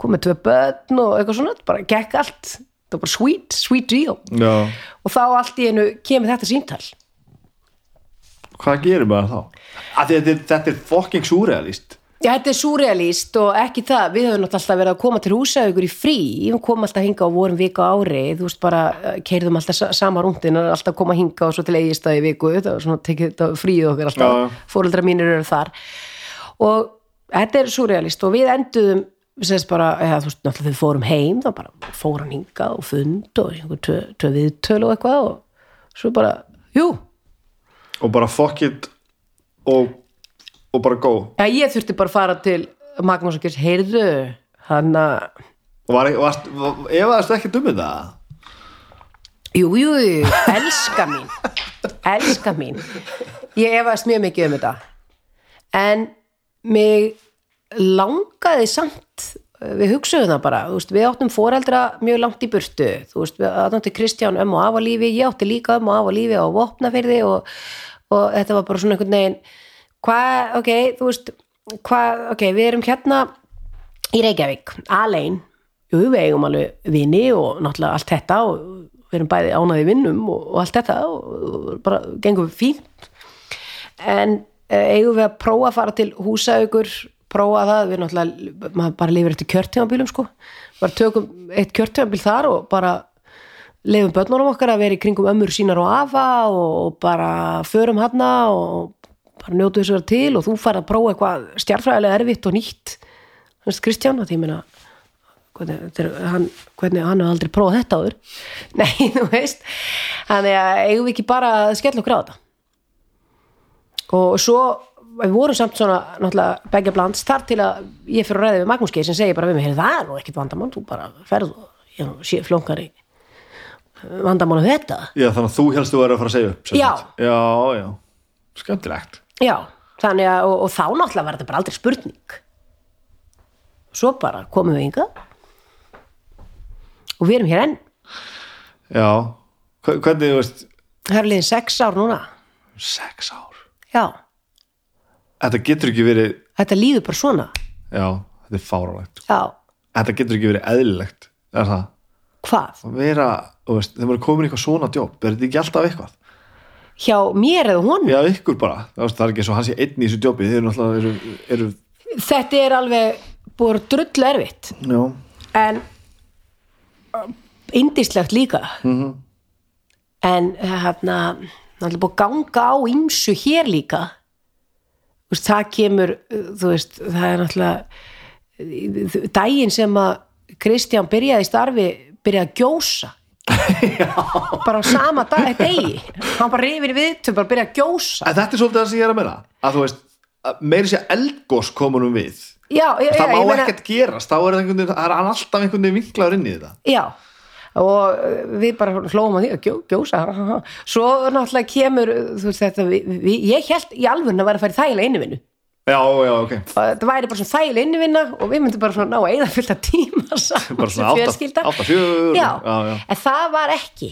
Komið tvö börn og eitthvað svona bara gekk allt, það var bara sweet, sweet deal. Já. og þá allt í einu kemur þetta síntal Hvað gerir maður þá? Að þetta, er- þetta er fucking surrealist Já, þetta er súrealíst og ekki það, við höfum alltaf verið að koma til húsaugur í frí, við komum alltaf hinga og vorum vika ári, þú veist bara, keirðum alltaf sa- sama rúndin, alltaf koma hinga og svo til eigistæði viku, það var svona tekið þetta fríð okkar alltaf, já. fóreldra mínir eru þar. Og þetta er súrealíst og við enduðum, við sést bara, eða þú veist, náttúrulega við fórum heim, þá bara fór hann hinga og fund og einhver tvö, tvö viðtöl og eitthvað og svo bara, jú, Og bara fuck it og, og bara go. Já, ég þurfti bara að fara til Magnús og Gers, heyrðu hann að, Og var, varst, var, efaðast ekki dummið það? jú, jú, elska mín elska mín. Ég efast mjög mikið um þetta. En mig langaði samt við hugsuðum það bara, veist, við áttum foreldra mjög langt í burtu, þú veist, við áttum til Kristján um og af á lífi, ég átti líka um og af á lífi á vopnafyrði og, og þetta var bara svona einhvern veginn hvað, ok, þú veist hvað, ok, við erum hérna í Reykjavík, alein. Við eigum alveg vini og náttúrulega allt þetta og við erum bæði ánaði vinnum og, og allt þetta og, bara gengum við fínt. En eh, eigum við að prófa að fara til húsaugur prófa það, við náttúrulega maður bara lifir eftir kjörtímabílum sko. Bara tökum eitt kjörtímabil þar og bara lefum börnunum okkar að vera í kringum ömmur sínar og afa og bara förum hana og bara njótu vera til og þú fær að prófa eitthvað stjartfræðilega erfitt og nýtt. Þú veist Kristján að því meina hvernig, er- hann, hvernig hann hefur aldrei prófað þetta áður. Nei, þú veist þannig að eigum við ekki bara að skella okkur á þetta? Og svo við vorum samt svona náttúrulega begja blands þar til að ég fyrir að ræða við Magnús Geir sem segir bara við mig, "Heyrðu, það er nú ekkit vandamál þú bara ferð og sé flónkari vandamál af þetta. Já, þannig að þú helst þú verið að fara að segja upp Já. Já, já, skemmtilegt já, þannig að og, og þá náttúrulega var þetta bara aldrei spurning. Svo bara komum við ynga og við erum hér enn. Já, Hve- hvernig, þú veist? Það er liðin sex ár núna. Sex ár? Já, Þetta getur ekki verið þetta líður bara svona. Já, þetta er fáralegt já, Þetta getur ekki verið eðlilegt Er það? hvað? Að vera, veist, þegar maður er komin í eitthvað svona jobb Er þetta ekki alltaf eitthvað? Hjá mér eða honum? Já, ykkur bara, það er ekki svo hann sé einn í þessu jobbi Þið eru náttúrulega, eru, eru þetta er alveg búið drull erfitt. Já, en indislegt líka. -hmm. en hérna náttúrulega búið að ganga á ýmsu hér líka. Veist, það kemur uh, veist, það er náttúrulega uh, daginn sem að Kristján byrjaði starfi byrjaði að gjósa bara á sama dag, degi. Hann bara rifir við til bara að byrja að gjósa. En þetta er svolítið það sem ég er að meina. Að þú veist, meiri sé eldgós komunum við. Já, já, já, það má meina- ekkert gerast, þá er, einhvern er hann alltaf einhvern veginn vinklaður inn í þetta. Já, og uh, við bara hlóum að því að gjó, gjósa svo náttúrulega kemur þú veist þetta, við, við, ég held í alvörun að vera að fara í þægilega innivinnu Já, já, ok. Og þetta væri bara svona þægilega innivinna og við myndum bara svona ná að eða fylgta tíma saman Bara svona átta- átta, fjögur, já, já, já. en það var ekki.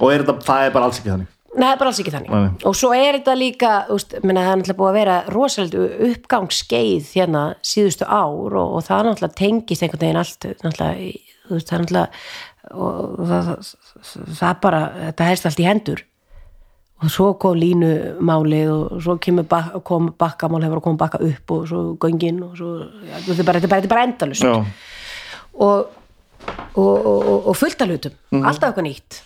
Og er þetta, það er bara alls ekki þannig? Nei, það er bara alls ekki þannig. Nei, og svo er þetta líka, úst, minna, það er náttúrulega búið að vera rosalega uppgangsskeið hérna síðustu ár og, og það náttúrulega tengist einhvern veginn allt náttúrulega, þú veist, það er náttúrulega og það, það, það bara þetta helst allt í hendur og svo kom línumálið og svo bak, kom bakkamál hefur að koma bakka upp og svo göngin og svo, ja, þetta er bara, bara, bara endalust og, og, og, og, fullt af hlutum Mhm. alltaf eitthvað nýtt.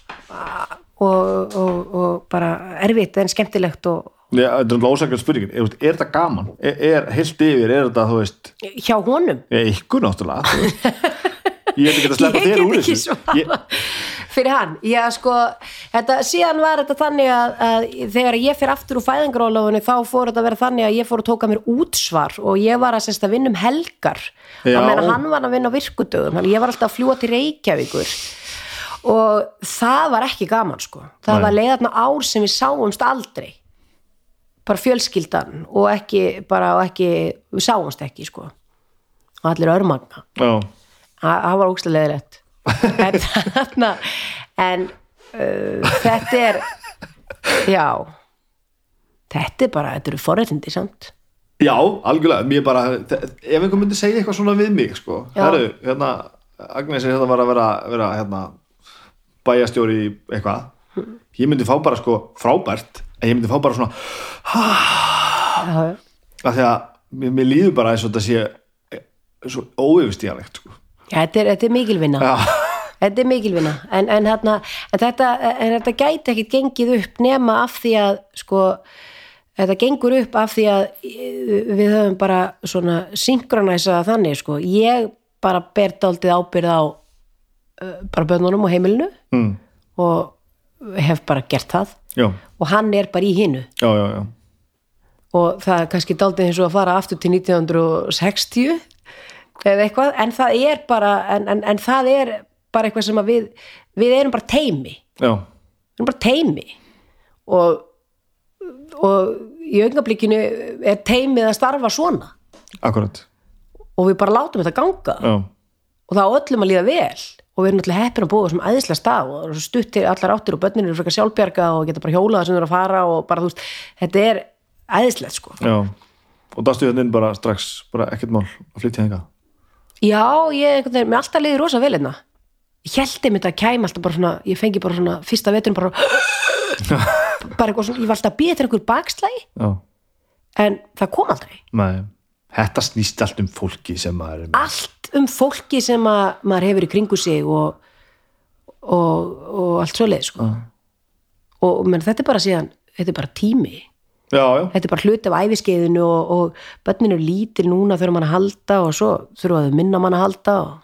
Og, og, og bara erfitt en skemmtilegt og Já, þetta er náttúrulega ósækjað spurningin er, er þetta gaman? Er, er heilt yfir, er þetta, þú veist hjá honum? Já, ykkur náttúrulega. Ég hef ekki að sleppa ég þér get úr ekki þessu. Svara ég, fyrir hann, já sko þetta, síðan var þetta þannig að, að þegar ég fyrir aftur úr fæðingarólafunni þá fór þetta að vera þannig að ég fór að tóka mér útsvar og ég var að, að vinna um helgar. Já. að hann var að vinna á virkudögum þannig að ég var alltaf að fljúa til Reykjavíkur. Og það var ekki gaman sko, það Nei. var leiðarna ár sem við sáumst aldrei. Bara fjölskyldan og ekki bara og ekki, við sáumst ekki sko. Og allir örmagna. Það var ógstlega leðilegt en þarna en uh, þetta er já þetta er bara, þetta eru forréttindi samt. Já, algjörlega, mér bara ef einhver myndi segja eitthvað svona við mig sko, herru, hérna Agnes er hérna var að vera, vera hérna, bæjastjóri eitthvað ég myndi fá bara sko frábært en ég myndi fá bara svona af því að mér, líður bara eins og þetta sé eh, svo óyfirstíðanlegt sko. Þetta er, þetta er mikil vinna Já, Þetta er mikilvinna, en, en, hérna, en, þetta, en þetta gæti ekkit gengið upp nema af því að sko, þetta gengur upp af því að eh, við höfum bara svona synkronæsa þannig sko. ég bara ber daldið ábyrð á uh, bara bönnunum og heimilinu mm. og hef bara gert það. Já, og hann er bara í já. og það er kannski daldið eins og að fara aftur til 1960 eða eitthvað, en það er bara en, en, en það er bara eitthvað sem við við erum bara teimi já. við erum bara teimi og, og í augnablikinu er teimið að starfa svona. Akkurat. Og við bara látum þetta ganga. Já, og það öllum að líða vel. Og við erum náttúrulega heppin að búa sem æðislega stað og það er svo stutt til allar áttir og börnin eru frekar sjálfbjarga og geta bara hjólað sem eru að fara og bara þú veist, þetta er æðislegt sko. Já. Og dastu hérna inn bara strax bara ekkert mál að flytja þenga Já, ég, mér alltaf liði rosa vel hérna. Ég held einmitt að kæm alltaf bara svona, ég fengi bara svona fyrsta veturinn bara, bara eitthvað svona, ég var alltaf að býja til einhver bakslægi, já, en það kom aldrei. nei þetta snýst allt um fólki sem maður er með Allt um fólki sem að maður hefur í kringu sig og, og, og allt svo leið, sko. Og menn, þetta er bara síðan, þetta er bara tími. Já, já, Þetta er bara hluti af æfiskeiðinu og, og börninu lítil núna þurfa mann að halda og svo þurfa þau minna mann að halda og,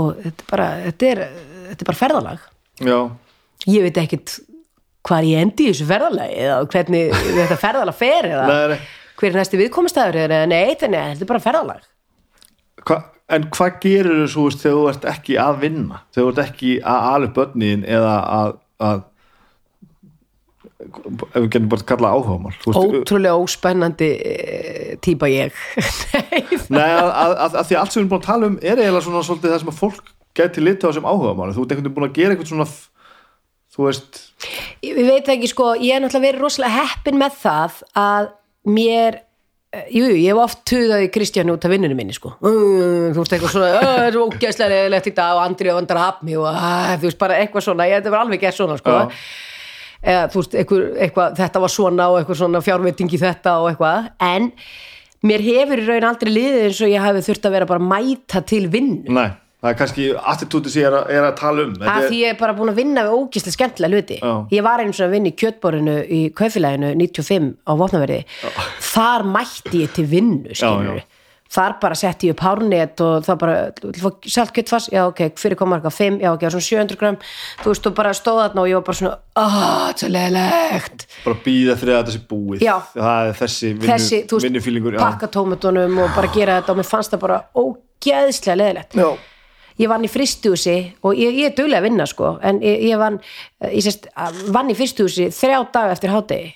og þetta er bara, þetta er, þetta er bara ferðalag. já, ég veit ekkit hvað ég endi í þessu ferðalagi eða hvernig þetta ferðalag fer eða Nei, nei. hver er næsti viðkomastæður eða nei, þetta nei, þetta er bara ferðalag Hva, en hvað gerir þú svo þegar þú ert ekki að vinna þegar þú ert ekki að upp börnin eða að, að ef við getum bara að kalla áhugamál ótrúlega óspennandi e, típa ég. Nei, Nei, að, að, að, að því allt sem við erum búin að tala um er eiginlega svona svolítið það sem að fólk gæti litið á sem áhugamáli, þú ert einhvern veginn búin að gera eitthvað svona þú veist ég við veit ekki sko, ég er náttúrulega verið rosalega heppin með það að mér eh, Jú, jú, ég hef oft tuðaði Kristjánu út af vinnunum minni sko. Þú veist eitthvað svona, "Ö, þetta er svo ógæslega leðilegt í dag og Andri og Andra hafni og þú veist bara eitthvað svona, ég var alveg gert svona sko. Já. Eða þú veist, eitthvað, eitthvað, þetta var svona og eitthvað svona fjárveiting í þetta og eitthvað. En mér hefur í raun aldrei liðið eins og ég hafi þurft að vera bara mæta til vinnu. Nei, það er kannski attitúti sem ég er, að- er að tala um. Þetta að er- því ég er bara búin að vinna við ógislega skemmtilega hluti. Já. ég var eins og að vinna í kjötborinu í kaufélaginu 95 á Vopnaverði þar mætti ég til vinnu skilur já. Þar bara setti ég upp hárnet og það bara, selt kjötfass já ok, fyrir komar eitthvað 5, já ok, svona 700 gram. Þú veist, og bara stóð þarna og ég var bara svona ahhh, þetta er leðilegt bara býða að þetta sé búið. Já. það er þessi, vinnu, þessi, þú veist, pakka tómatunum og bara gera þetta og mér fannst það bara ógeðslega leðilegt Já. ég vann í fristúsi og ég, ég er duglega að vinna sko en ég, ég vann, ég sérst, vann í fristúsi þrjá daga eftir hádegi.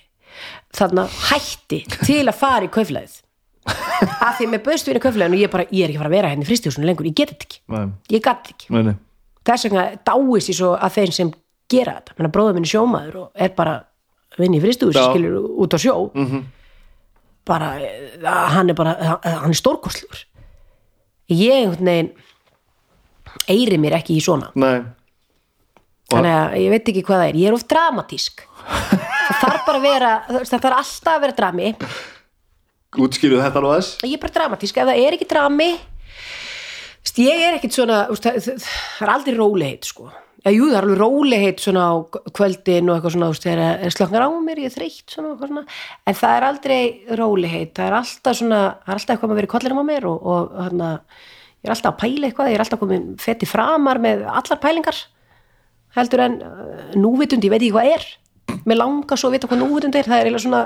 Þarna hætti til að fara í kauflæðið að því með bauðstu inn í kauflæðinu ég, bara, ég er ekki að fara að vera henni í fristúsinu lengur ég get þetta ekki, Nei, ég gat þetta ekki. Nei, nei. þess vegna dáist ég svo að þeim sem gera þetta, menna bróður minn er sjómaður og er bara að vinna í fristúsi Já. skilur út á sjó. -hmm. bara, eh, hann er bara hann er stórkostlugur ég einhvern veginn eiri mér ekki í svona. Nei. Þannig að ég veit ekki hvað það er. Ég er of dramatísk. Það þarf bara að vera það þarf alltaf að vera drami útskýruðu þetta nú þess ég er bara dramatísk, ef það er ekki drami veist, ég er ekkit svona veist, það, það, er aldrei rólegheit sko. Já, jú, það er alveg rólegheit svona á kvöldin og eitthvað svona, veist, þegar er slöknar á mér, ég er þreytt svona, svona, en það er aldrei rólegheit, það er alltaf svona, er alltaf eitthvað með verið kollinum á mér og, og hana, ég er alltaf að pæla eitthvað, ég er alltaf komin fetti framar með allar pælingar, heldur en uh, núvitund, ég veit ekki hvað er, mér langar svo að vita hvað núvitund er, það er eiginlega svona,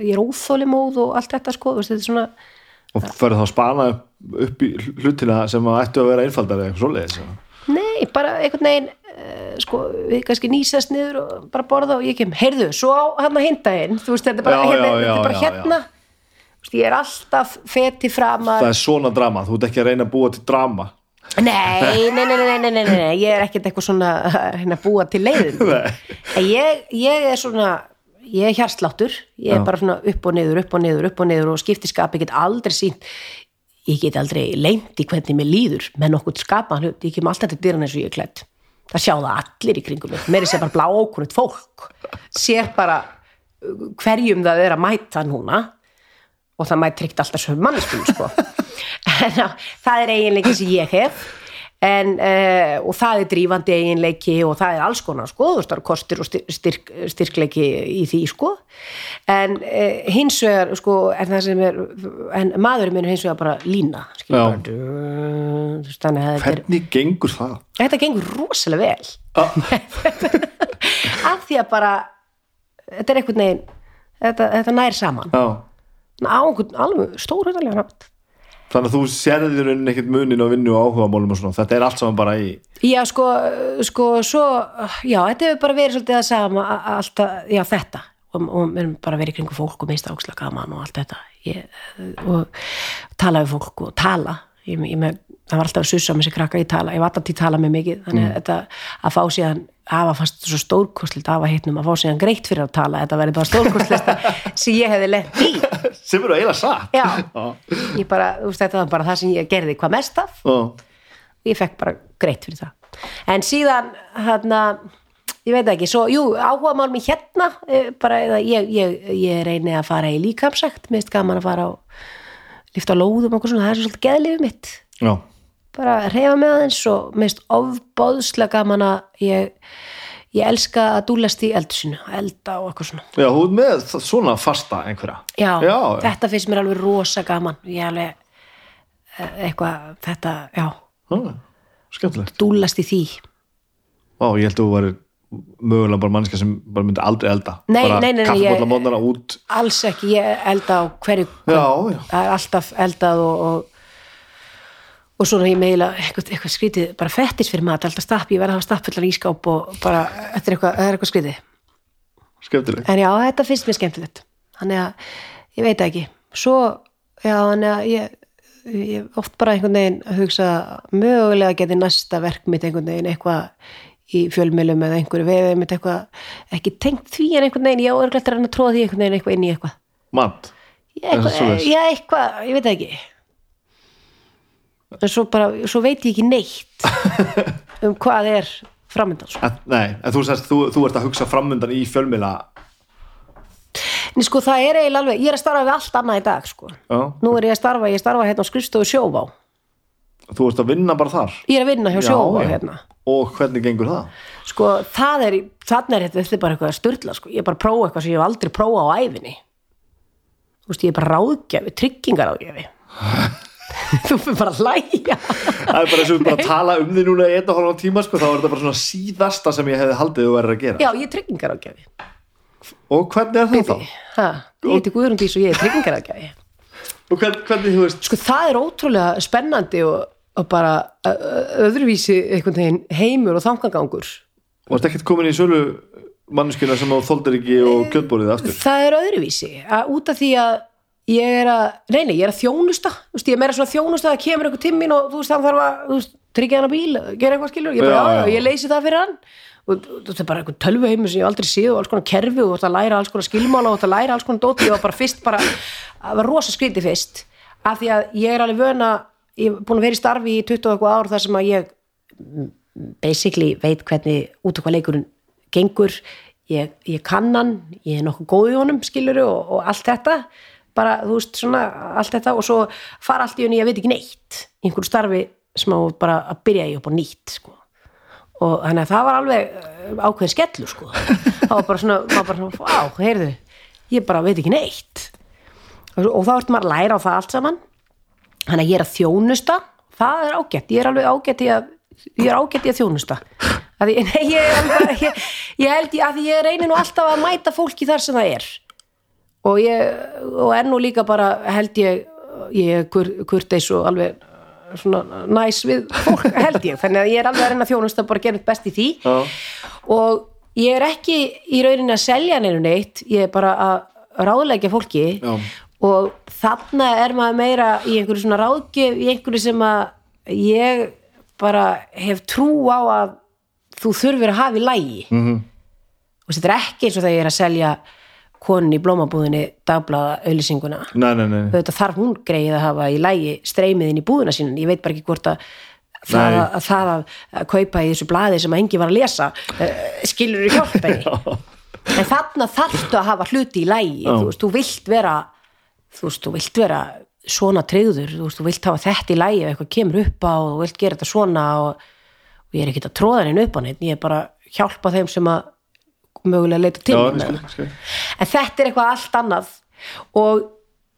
ég er óþólimóð og allt þetta sko, veist, þetta er svona, og ferðu þá að spana upp, í hlutina sem að ættu að vera einfaldar eða eitthvað svoleiðis? Nei, bara einhvern veginn uh, sko, við kannski nýsast niður og bara borða og ég kem, heyrðu, svo á hann að hinda inn, þú veist, þetta er bara Já, hérna, já, já, er bara hérna. veist, ég er alltaf feti framar. Það er svona drama, þú ert ekki að reyna að búa til drama. Nei, nei, nei, nei, nei, nei, nei, nei, ég er ekkert eitthvað svona að reyna að búa til leiðin ég, ég er svona ég er hjarsláttur, ég er Já. bara svona upp og niður, upp og niður, upp og niður og skiptiskap, ég get aldrei sínt ég get aldrei leint í hvernig mér líður með nokkuð skapaðan hlut, ég kem alltaf til dyrann eins og ég er klætt það sjá það allir í kringum mig. Meiri sé bara blá ókunnut fólk sér bara uh, hverjum það er að mæta núna og það mæti tryggt alltaf sögum manneskjum sko. en já, það er eiginleiki sem ég hef en, uh, og það er drífandi eiginleiki og það er alls konar sko, þú veist, það eru kostir og styr- styrk, styrkleiki í því sko. En uh, hins vegar sko, en það sem er en maðurinn minn er hins vegar bara lína bara, veist, þannig að þetta er Hvernig gengur það? þetta gengur rosalega vel. Af því að bara þetta er einhvern veginn þetta, þetta nær saman. Á einhvern alveg stórhundarlega nátt Þannig að þú sérðir raunin ekkert munin á vinnu og áhugamálum og svona. Þetta er allt saman bara í... já sko, sko svo, já þetta hefur bara verið svolítið að sama alltaf, já þetta. Og, og við erum bara verið í kringu fólk og mista ákslega gaman og allt þetta. Ég, og tala við fólk og tala. Ég, ég með, það var alltaf að sussa með sér krakka ég tala, ég var alltaf til að tala með mikið. Þannig að þetta að fá síðan hafa fast svo stórkostlegt að hafa hittnum að fá síðan greitt fyrir að tala, þetta verið bara stórkostlegt sem ég hefði lent í Sem eru satt. Já. Já. ég bara, veist, þetta var bara það sem ég gerði hvað mest af Já. ég fekk bara greitt fyrir það en síðan hérna ég veit ekki, svo, jú, áhuga mál mér hérna, eh, bara, ég, ég, ég reyni að fara í líkamsækt minnst gaman að fara á lifta á lóðum og eitthvað svona, það er svo svolítið geðlifið mitt Já. Bara reyfa með aðeins og minnst ofbóðslega gaman að ég, ég elska að dúlast í eldsinu, elda og eitthvað svona Já, er með svona fasta einhverja. já, Já, þetta finnst mér alveg rosa gaman ég alveg eh, eitthvað, þetta, já já. Skemmtilegt. dúlast í því Ó, ég held að þú væri mögulega bara mannska sem bara myndi aldrei elda. Nei, bara ég- mótnana út. alls ekki, ég elda á hverju Já, já. er alltaf eldað og, og og svona ég meila eitthvað, eitthvað skrítið, bara fettis fyrir mat alltaf stapp, ég verði að hafa stappfullan ískáp og bara, þetta er eitthvað, eitthvað skrítið. Skemmtilegt. en já, þetta finnst mér skemmtilegt. Þannig að, ég veit ekki. Svo, já, þannig að ég, ég oft bara einhvern veginn að hugsa mögulega geti næsta verk mitt einhvern veginn eitthvað í fjölmjölum eða einhverju veið mitt eitthvað ekki tengt því en einhvern veginn, ég er örugglega eftir að að tróða því einhvern veginn eitthvað inn í eitthvað. Mat. Já, eitthvað, já, ég veit ekki en svo bara svo veit ég ekki neitt um hvað er framöndan sko. En, nei, en þú, sérst, þú, þú ert að hugsa framundan í fjölmila. en sko það er eiginlega alveg, ég er að starfa við allt annað í dag sko. Já. nú er ég að starfa, ég starfa hérna á skrifstofu sjóvá Þú ert að vinna bara þar. ég er að vinna hjá Já, sjóvá hérna Og hvernig gengur það? sko það er, þannig er þetta, bara eitthvað styrla sko. ég er bara að prófa eitthvað sem ég hef aldrei prófa á æfinni þú veist, ég er bara ráðgjafi tryggingar ráðgjafi þú fyrir bara að læja Það er bara eins og við bara tala um því núna í einn og hálfum tíma, sko, þá er þetta bara svona síðasta sem ég hefði haldið þú verður að gera. já, ég er tryggingar ráðgjafi Og hvernig er það þá? ha, ég heiti Guðrún Dís og ég er tryggingar ráðgjafi Og hvern, hvernig, þú veist, sko það er ótrúlega spennandi og, og bara öðruvísi einhvern veginn heimur og þangagangur varst ekkert komin í sölu manneskjuna sem þú þoldir ekki og kjötbórið aftur? það er öðruvísi. Að út af því að ég er að, nei nei, ég er að þjónusta. Veist, ég er meira svona þjónusta að kemur einhver tímin og þú veist, hann þarf að, tryggja hann að bíl gera eitthvað skilur, ég bara, Já, já, já. ég leysi það fyrir hann. Og þetta er bara einhvern tölvu heimur sem ég aldrei séð og alls konar kerfi og þú ert að læra alls konar skilmála og þú ert að læra alls konar dóti. Og bara fyrst bara, það var rosa skrítið fyrst af því að ég er alveg vöna ég er búin að vera í starfi í 20 og eitthvað ár þar sem að ég basically veit hvernig út hvað leikurinn gengur. Ég, ég kann hann, ég er nokkuð góð í honum skiluru og, og allt þetta bara, þú veist, svona, allt þetta og svo fara allt í henni, ég veit ekki neitt. Í einhverju starfi sem á bara að byrja í upp á nýtt, sko. Og þannig að það var alveg eh, ákveðin skellu, sko. Það var bara svona, var bara svona, á, heyrðu ég bara veit ekki neitt. Og, og þá ertu maður að læra á það allt saman. Þannig að ég er að þjónusta. Það er ágætt, ég er alveg ágætt í að ég er ágætt í að þjónusta. Að ég, nei, ég, er alveg, ég, ég held ég að ég reynir nú alltaf að mæta fólki þar sem það er og ég og enn og líka bara held ég ég kur, kurteis og alveg svona næs við fólk held ég, þannig að ég er alveg að reyna að þjónusta bara að gera best í því Já. og ég er ekki í rauninni að selja neinu neitt, ég er bara að ráðleggja fólki Já. og þarna er maður meira í einhverju svona ráðgjöf, í einhverju sem að ég bara hef trú á að þú þurfir að hafa í lægi mm -hmm. og þetta er ekki eins og þegar ég er að selja konin í blómabúðinni dagblaða auðlýsinguna þetta þarf hún greið að hafa í lægi streymiðin í búðina sín ég veit bara ekki hvort að það, að, að það að að kaupa í þessu blaði sem að engi var að lesa uh, skilur í hjálpenni en þarna þarftu að hafa hluti í lægi þú veist, þú vilt vera þú veist, þú vilt vera svona tryggður, þú veist, þú vilt hafa þetta í lægi ef eitthvað kemur upp á og þú vilt gera þetta svona og, og ég er ekki að tróða henni upp á neitt ég er bara að hjálpa þeim sem að mögulega leita til Já, skil, skil. en þetta er eitthvað allt annað. Og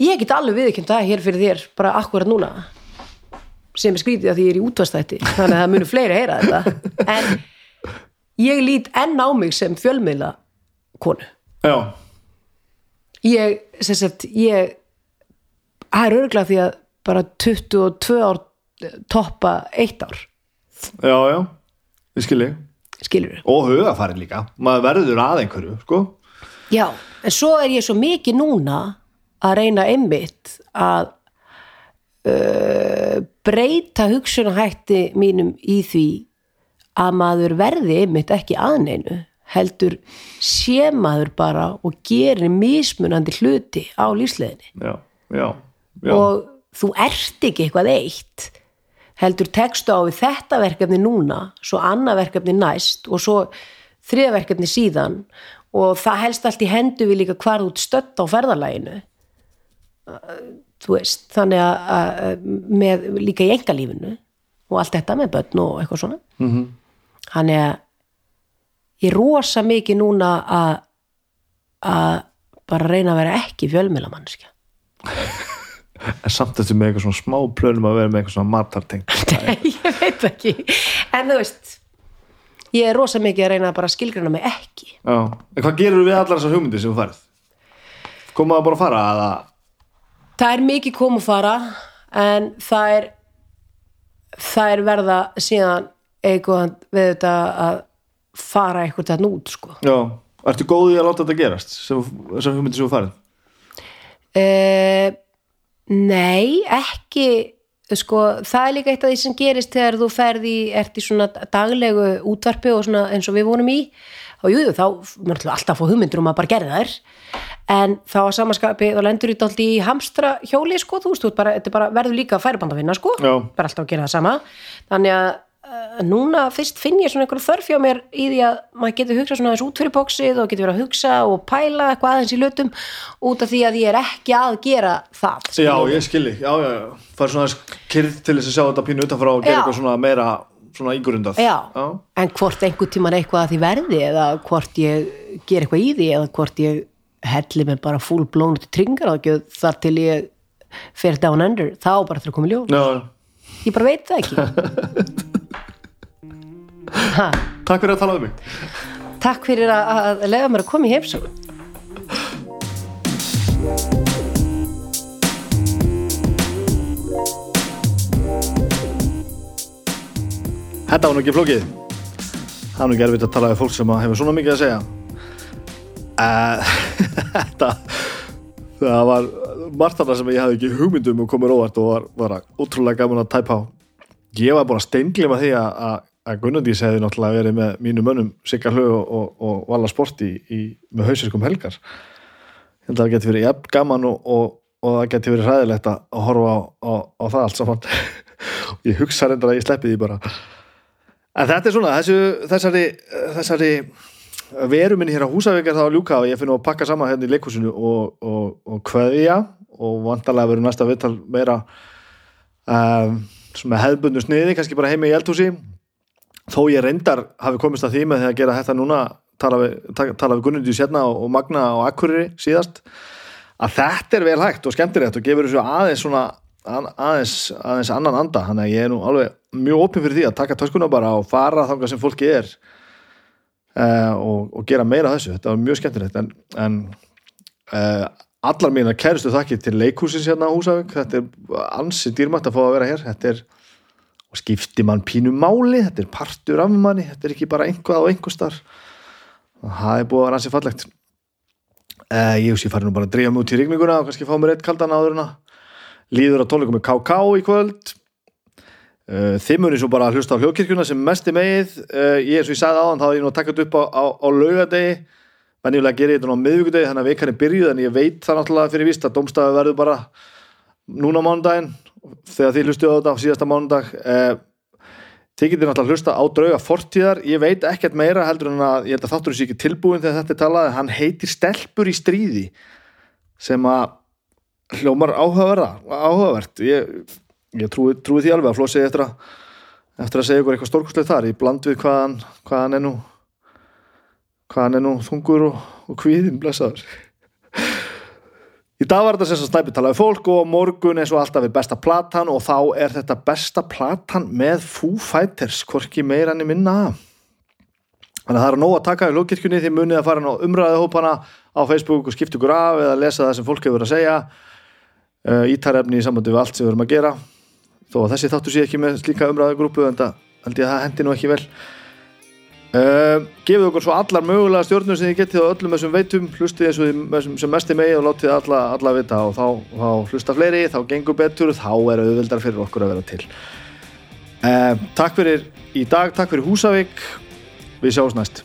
ég get alveg viðkjönd það hér fyrir þér bara akkurat núna sem er skrítið að því ég er í útvastætti þannig að það munu fleiri heyra þetta. En ég lít enn á mig sem fjölmiðla konu. Já, ég, sem sagt, ég það er örgulega því að bara 22 ár toppa eitt ár, já, já. Ég skil skilur Og hugafarin líka, maður verður að einhverju sko. Já, en svo er ég svo mikið núna að reyna einmitt að uh, breyta hugsunahætti mínum í því að maður verði einmitt ekki aðneinu heldur sé maður bara og gerir mismunandi hluti á lífsleðinni Já, já, já. Og þú ert ekki eitthvað eitt heldur tekstu á við þetta verkefni núna svo annað verkefni næst og svo þriða verkefni síðan og það helst allt í hendu við líka hvar þú ert stödd á ferðalæginu þú veist þannig að, að með líka í engalífinu og allt þetta með börn og eitthvað svona. Mm -hmm. þannig að ég rosa mikið núna að að bara reyna að vera ekki fjölmiðlamannskja En samt þetta með eitthvað svona smá plönum að vera með eitthvað svona matarteng ég veit ekki. En þú veist ég er rosa mikið að reyna að bara skilgrana mig ekki. Já, en hvað gerur við allar þessar hugmyndir sem þú færð? Koma það bara að fara að það er mikið kom og fara en það er það er verða síðan eitthvað við þetta að fara eitthvað þetta út sko. Já, ertu góð í að láta þetta gerast sem, þessar hugmyndir sem þú færð? Uh, nei, ekki sko, það er líka eitt af því sem gerist þegar þú ferði, ert í svona daglegu útvarpi og svona eins og við vonum í. Og jú, jú, þá ætla alltaf að fá hugmyndur um að bara gera þær. En þá að samaskapi, þá lendur þetta alltaf í hamstra hjóli, sko, þú veist, þú bara, bara verður líka færibandavinna, sko. Já. bara alltaf að gera það sama. Þannig að núna fyrst finn ég svona einhverja þörf hjá mér í því að maður getur hugsað svona aðeins út fyrir bóksið og getur verið að hugsa og pæla eitthvað aðeins í lötum út af því að ég er ekki að gera það. Já, ég skilji, já, já, já. Það er svona kyrð til þess að sjá þetta pínu utanfrá og gera Já. eitthvað svona meira svona ígurundað Já, já. en hvort einhvern tíman eitthvað að því verði eða hvort ég ger eitthvað í því eða hvort ég helli mig bara full blown til tringar þar til ég fer down under, þá bara þurfa að koma í já. ég bara veit það ekki ha, Takk fyrir að tala um mig. Takk fyrir að, að lega mér að koma í heimsókn. Þetta var nú ekki flókið. Það er nú ekki erfitt að tala við fólk sem hefur svona mikið að segja. Uh, Þetta Það var margt þarna sem ég hafði ekki hugmyndum og komur óvart og var, var útrúlega gaman að tæpa á. Ég var búin að steinglima því að, að, Gunnardís hefði náttúrulega verið með mínu mönnum Sigga Hlau og, og, og Vala Sport í, með hausirkum helgar. Ég held að það geti verið jafn gaman og, og, það geti verið hræðilegt að horfa á, á, á það allt saman. Ég hugsa reyndar að ég sleppi því bara. En þetta er svona, þessu, þessari, þessari veru minni hér á Húsavík er það að ljúka og ég finn að pakka saman hérna í leikhúsinu og, og, og vantarlega verður næsta viðtal meira um, svona hefðbundu sniði, kannski bara heima í eldhúsi þó ég reyndar hafi komist að því með því að gera þetta núna tala við, við Gunnindi sérna og, Magna og Akureyri síðast að þetta er vel hægt og skemmtilegt og gefur þessu aðeins svona að- aðeins, aðeins annan anda. Þannig að ég er nú alveg mjög opinn fyrir því að taka töskuna bara og fara þangað sem fólki er uh, og, og gera meira þessu, þetta var mjög skemmtilegt. En, en uh, allar mína kærustu þakki til leikhúsins hérna á Húsavík, þetta er ansi dýrmætt að fá að vera hér, þetta er og skipti mann pínu máli þetta er partur af manni, þetta er ekki bara einhvað á einhver starf það er búið að vera ansi fallegt. Uh, ég hugsi ég fari nú bara að drífa mig út í rigninguna og kannski fá mér eitt kaldan áður en að líður á tónleikum með KK í kvöld. Uh, þið munið svo bara að hlusta á hljókirkjuna sem mest er megið. Uh, ég er svo ég sagði áðan þá er ég nú að taka þetta upp á, á, á laugadegi gerir ég þetta nú á miðvíkudegi þannig að vikan er byrjuð en ég veit það náttúrulega fyrir víst að domstafi verður bara núna á mánudaginn þegar þið hlustuðu á þetta á síðasta mánudag uh, þið getur náttúrulega hlusta á drauga fortíðar. Ég veit ekkert meira heldur en að ég held að þáttur þessi ekki tilbúin þegar þetta er talað hann heitir Stelpur í stríði sem að hljómar áhugaverða áhugavert. Ég, ég trúi, trúi því alveg að flósið eftir að eftir að segja ykkur eitthvað stórkostlegt þar. Í bland við hvaðan, hvaðan er nú hvaðan er nú þungur og, og kvíðin blessaður í dag var þetta sem að snæpi talaði fólk og morgun er svo alltaf við besta platan og þá er þetta besta platan með Foo Fighters hvorki meira enn í minna. Þannig að það er nóg að taka í lókirkjunni því munið að fara á umræðahópana á Facebook og skipta ykkur af eða lesa það sem fólk hefur að segja. Uh, ítarefni í sambandi við allt sem við erum að gera. Þó að þessi þáttu sé ekki með slíka umræðagrúpu en það held ég að það hendi nú ekki vel uh, gefið okkur svo allar mögulega stjórnum sem þið getið á öllum þessum veitum hlustið eins og þessum sem mest er megi og látið alla, alla vita og þá, þá hlusta fleiri þá gengur betur, þá er auðvildar fyrir okkur að vera til. Uh, Takk fyrir í dag, takk fyrir Húsavík. Við sjáum næst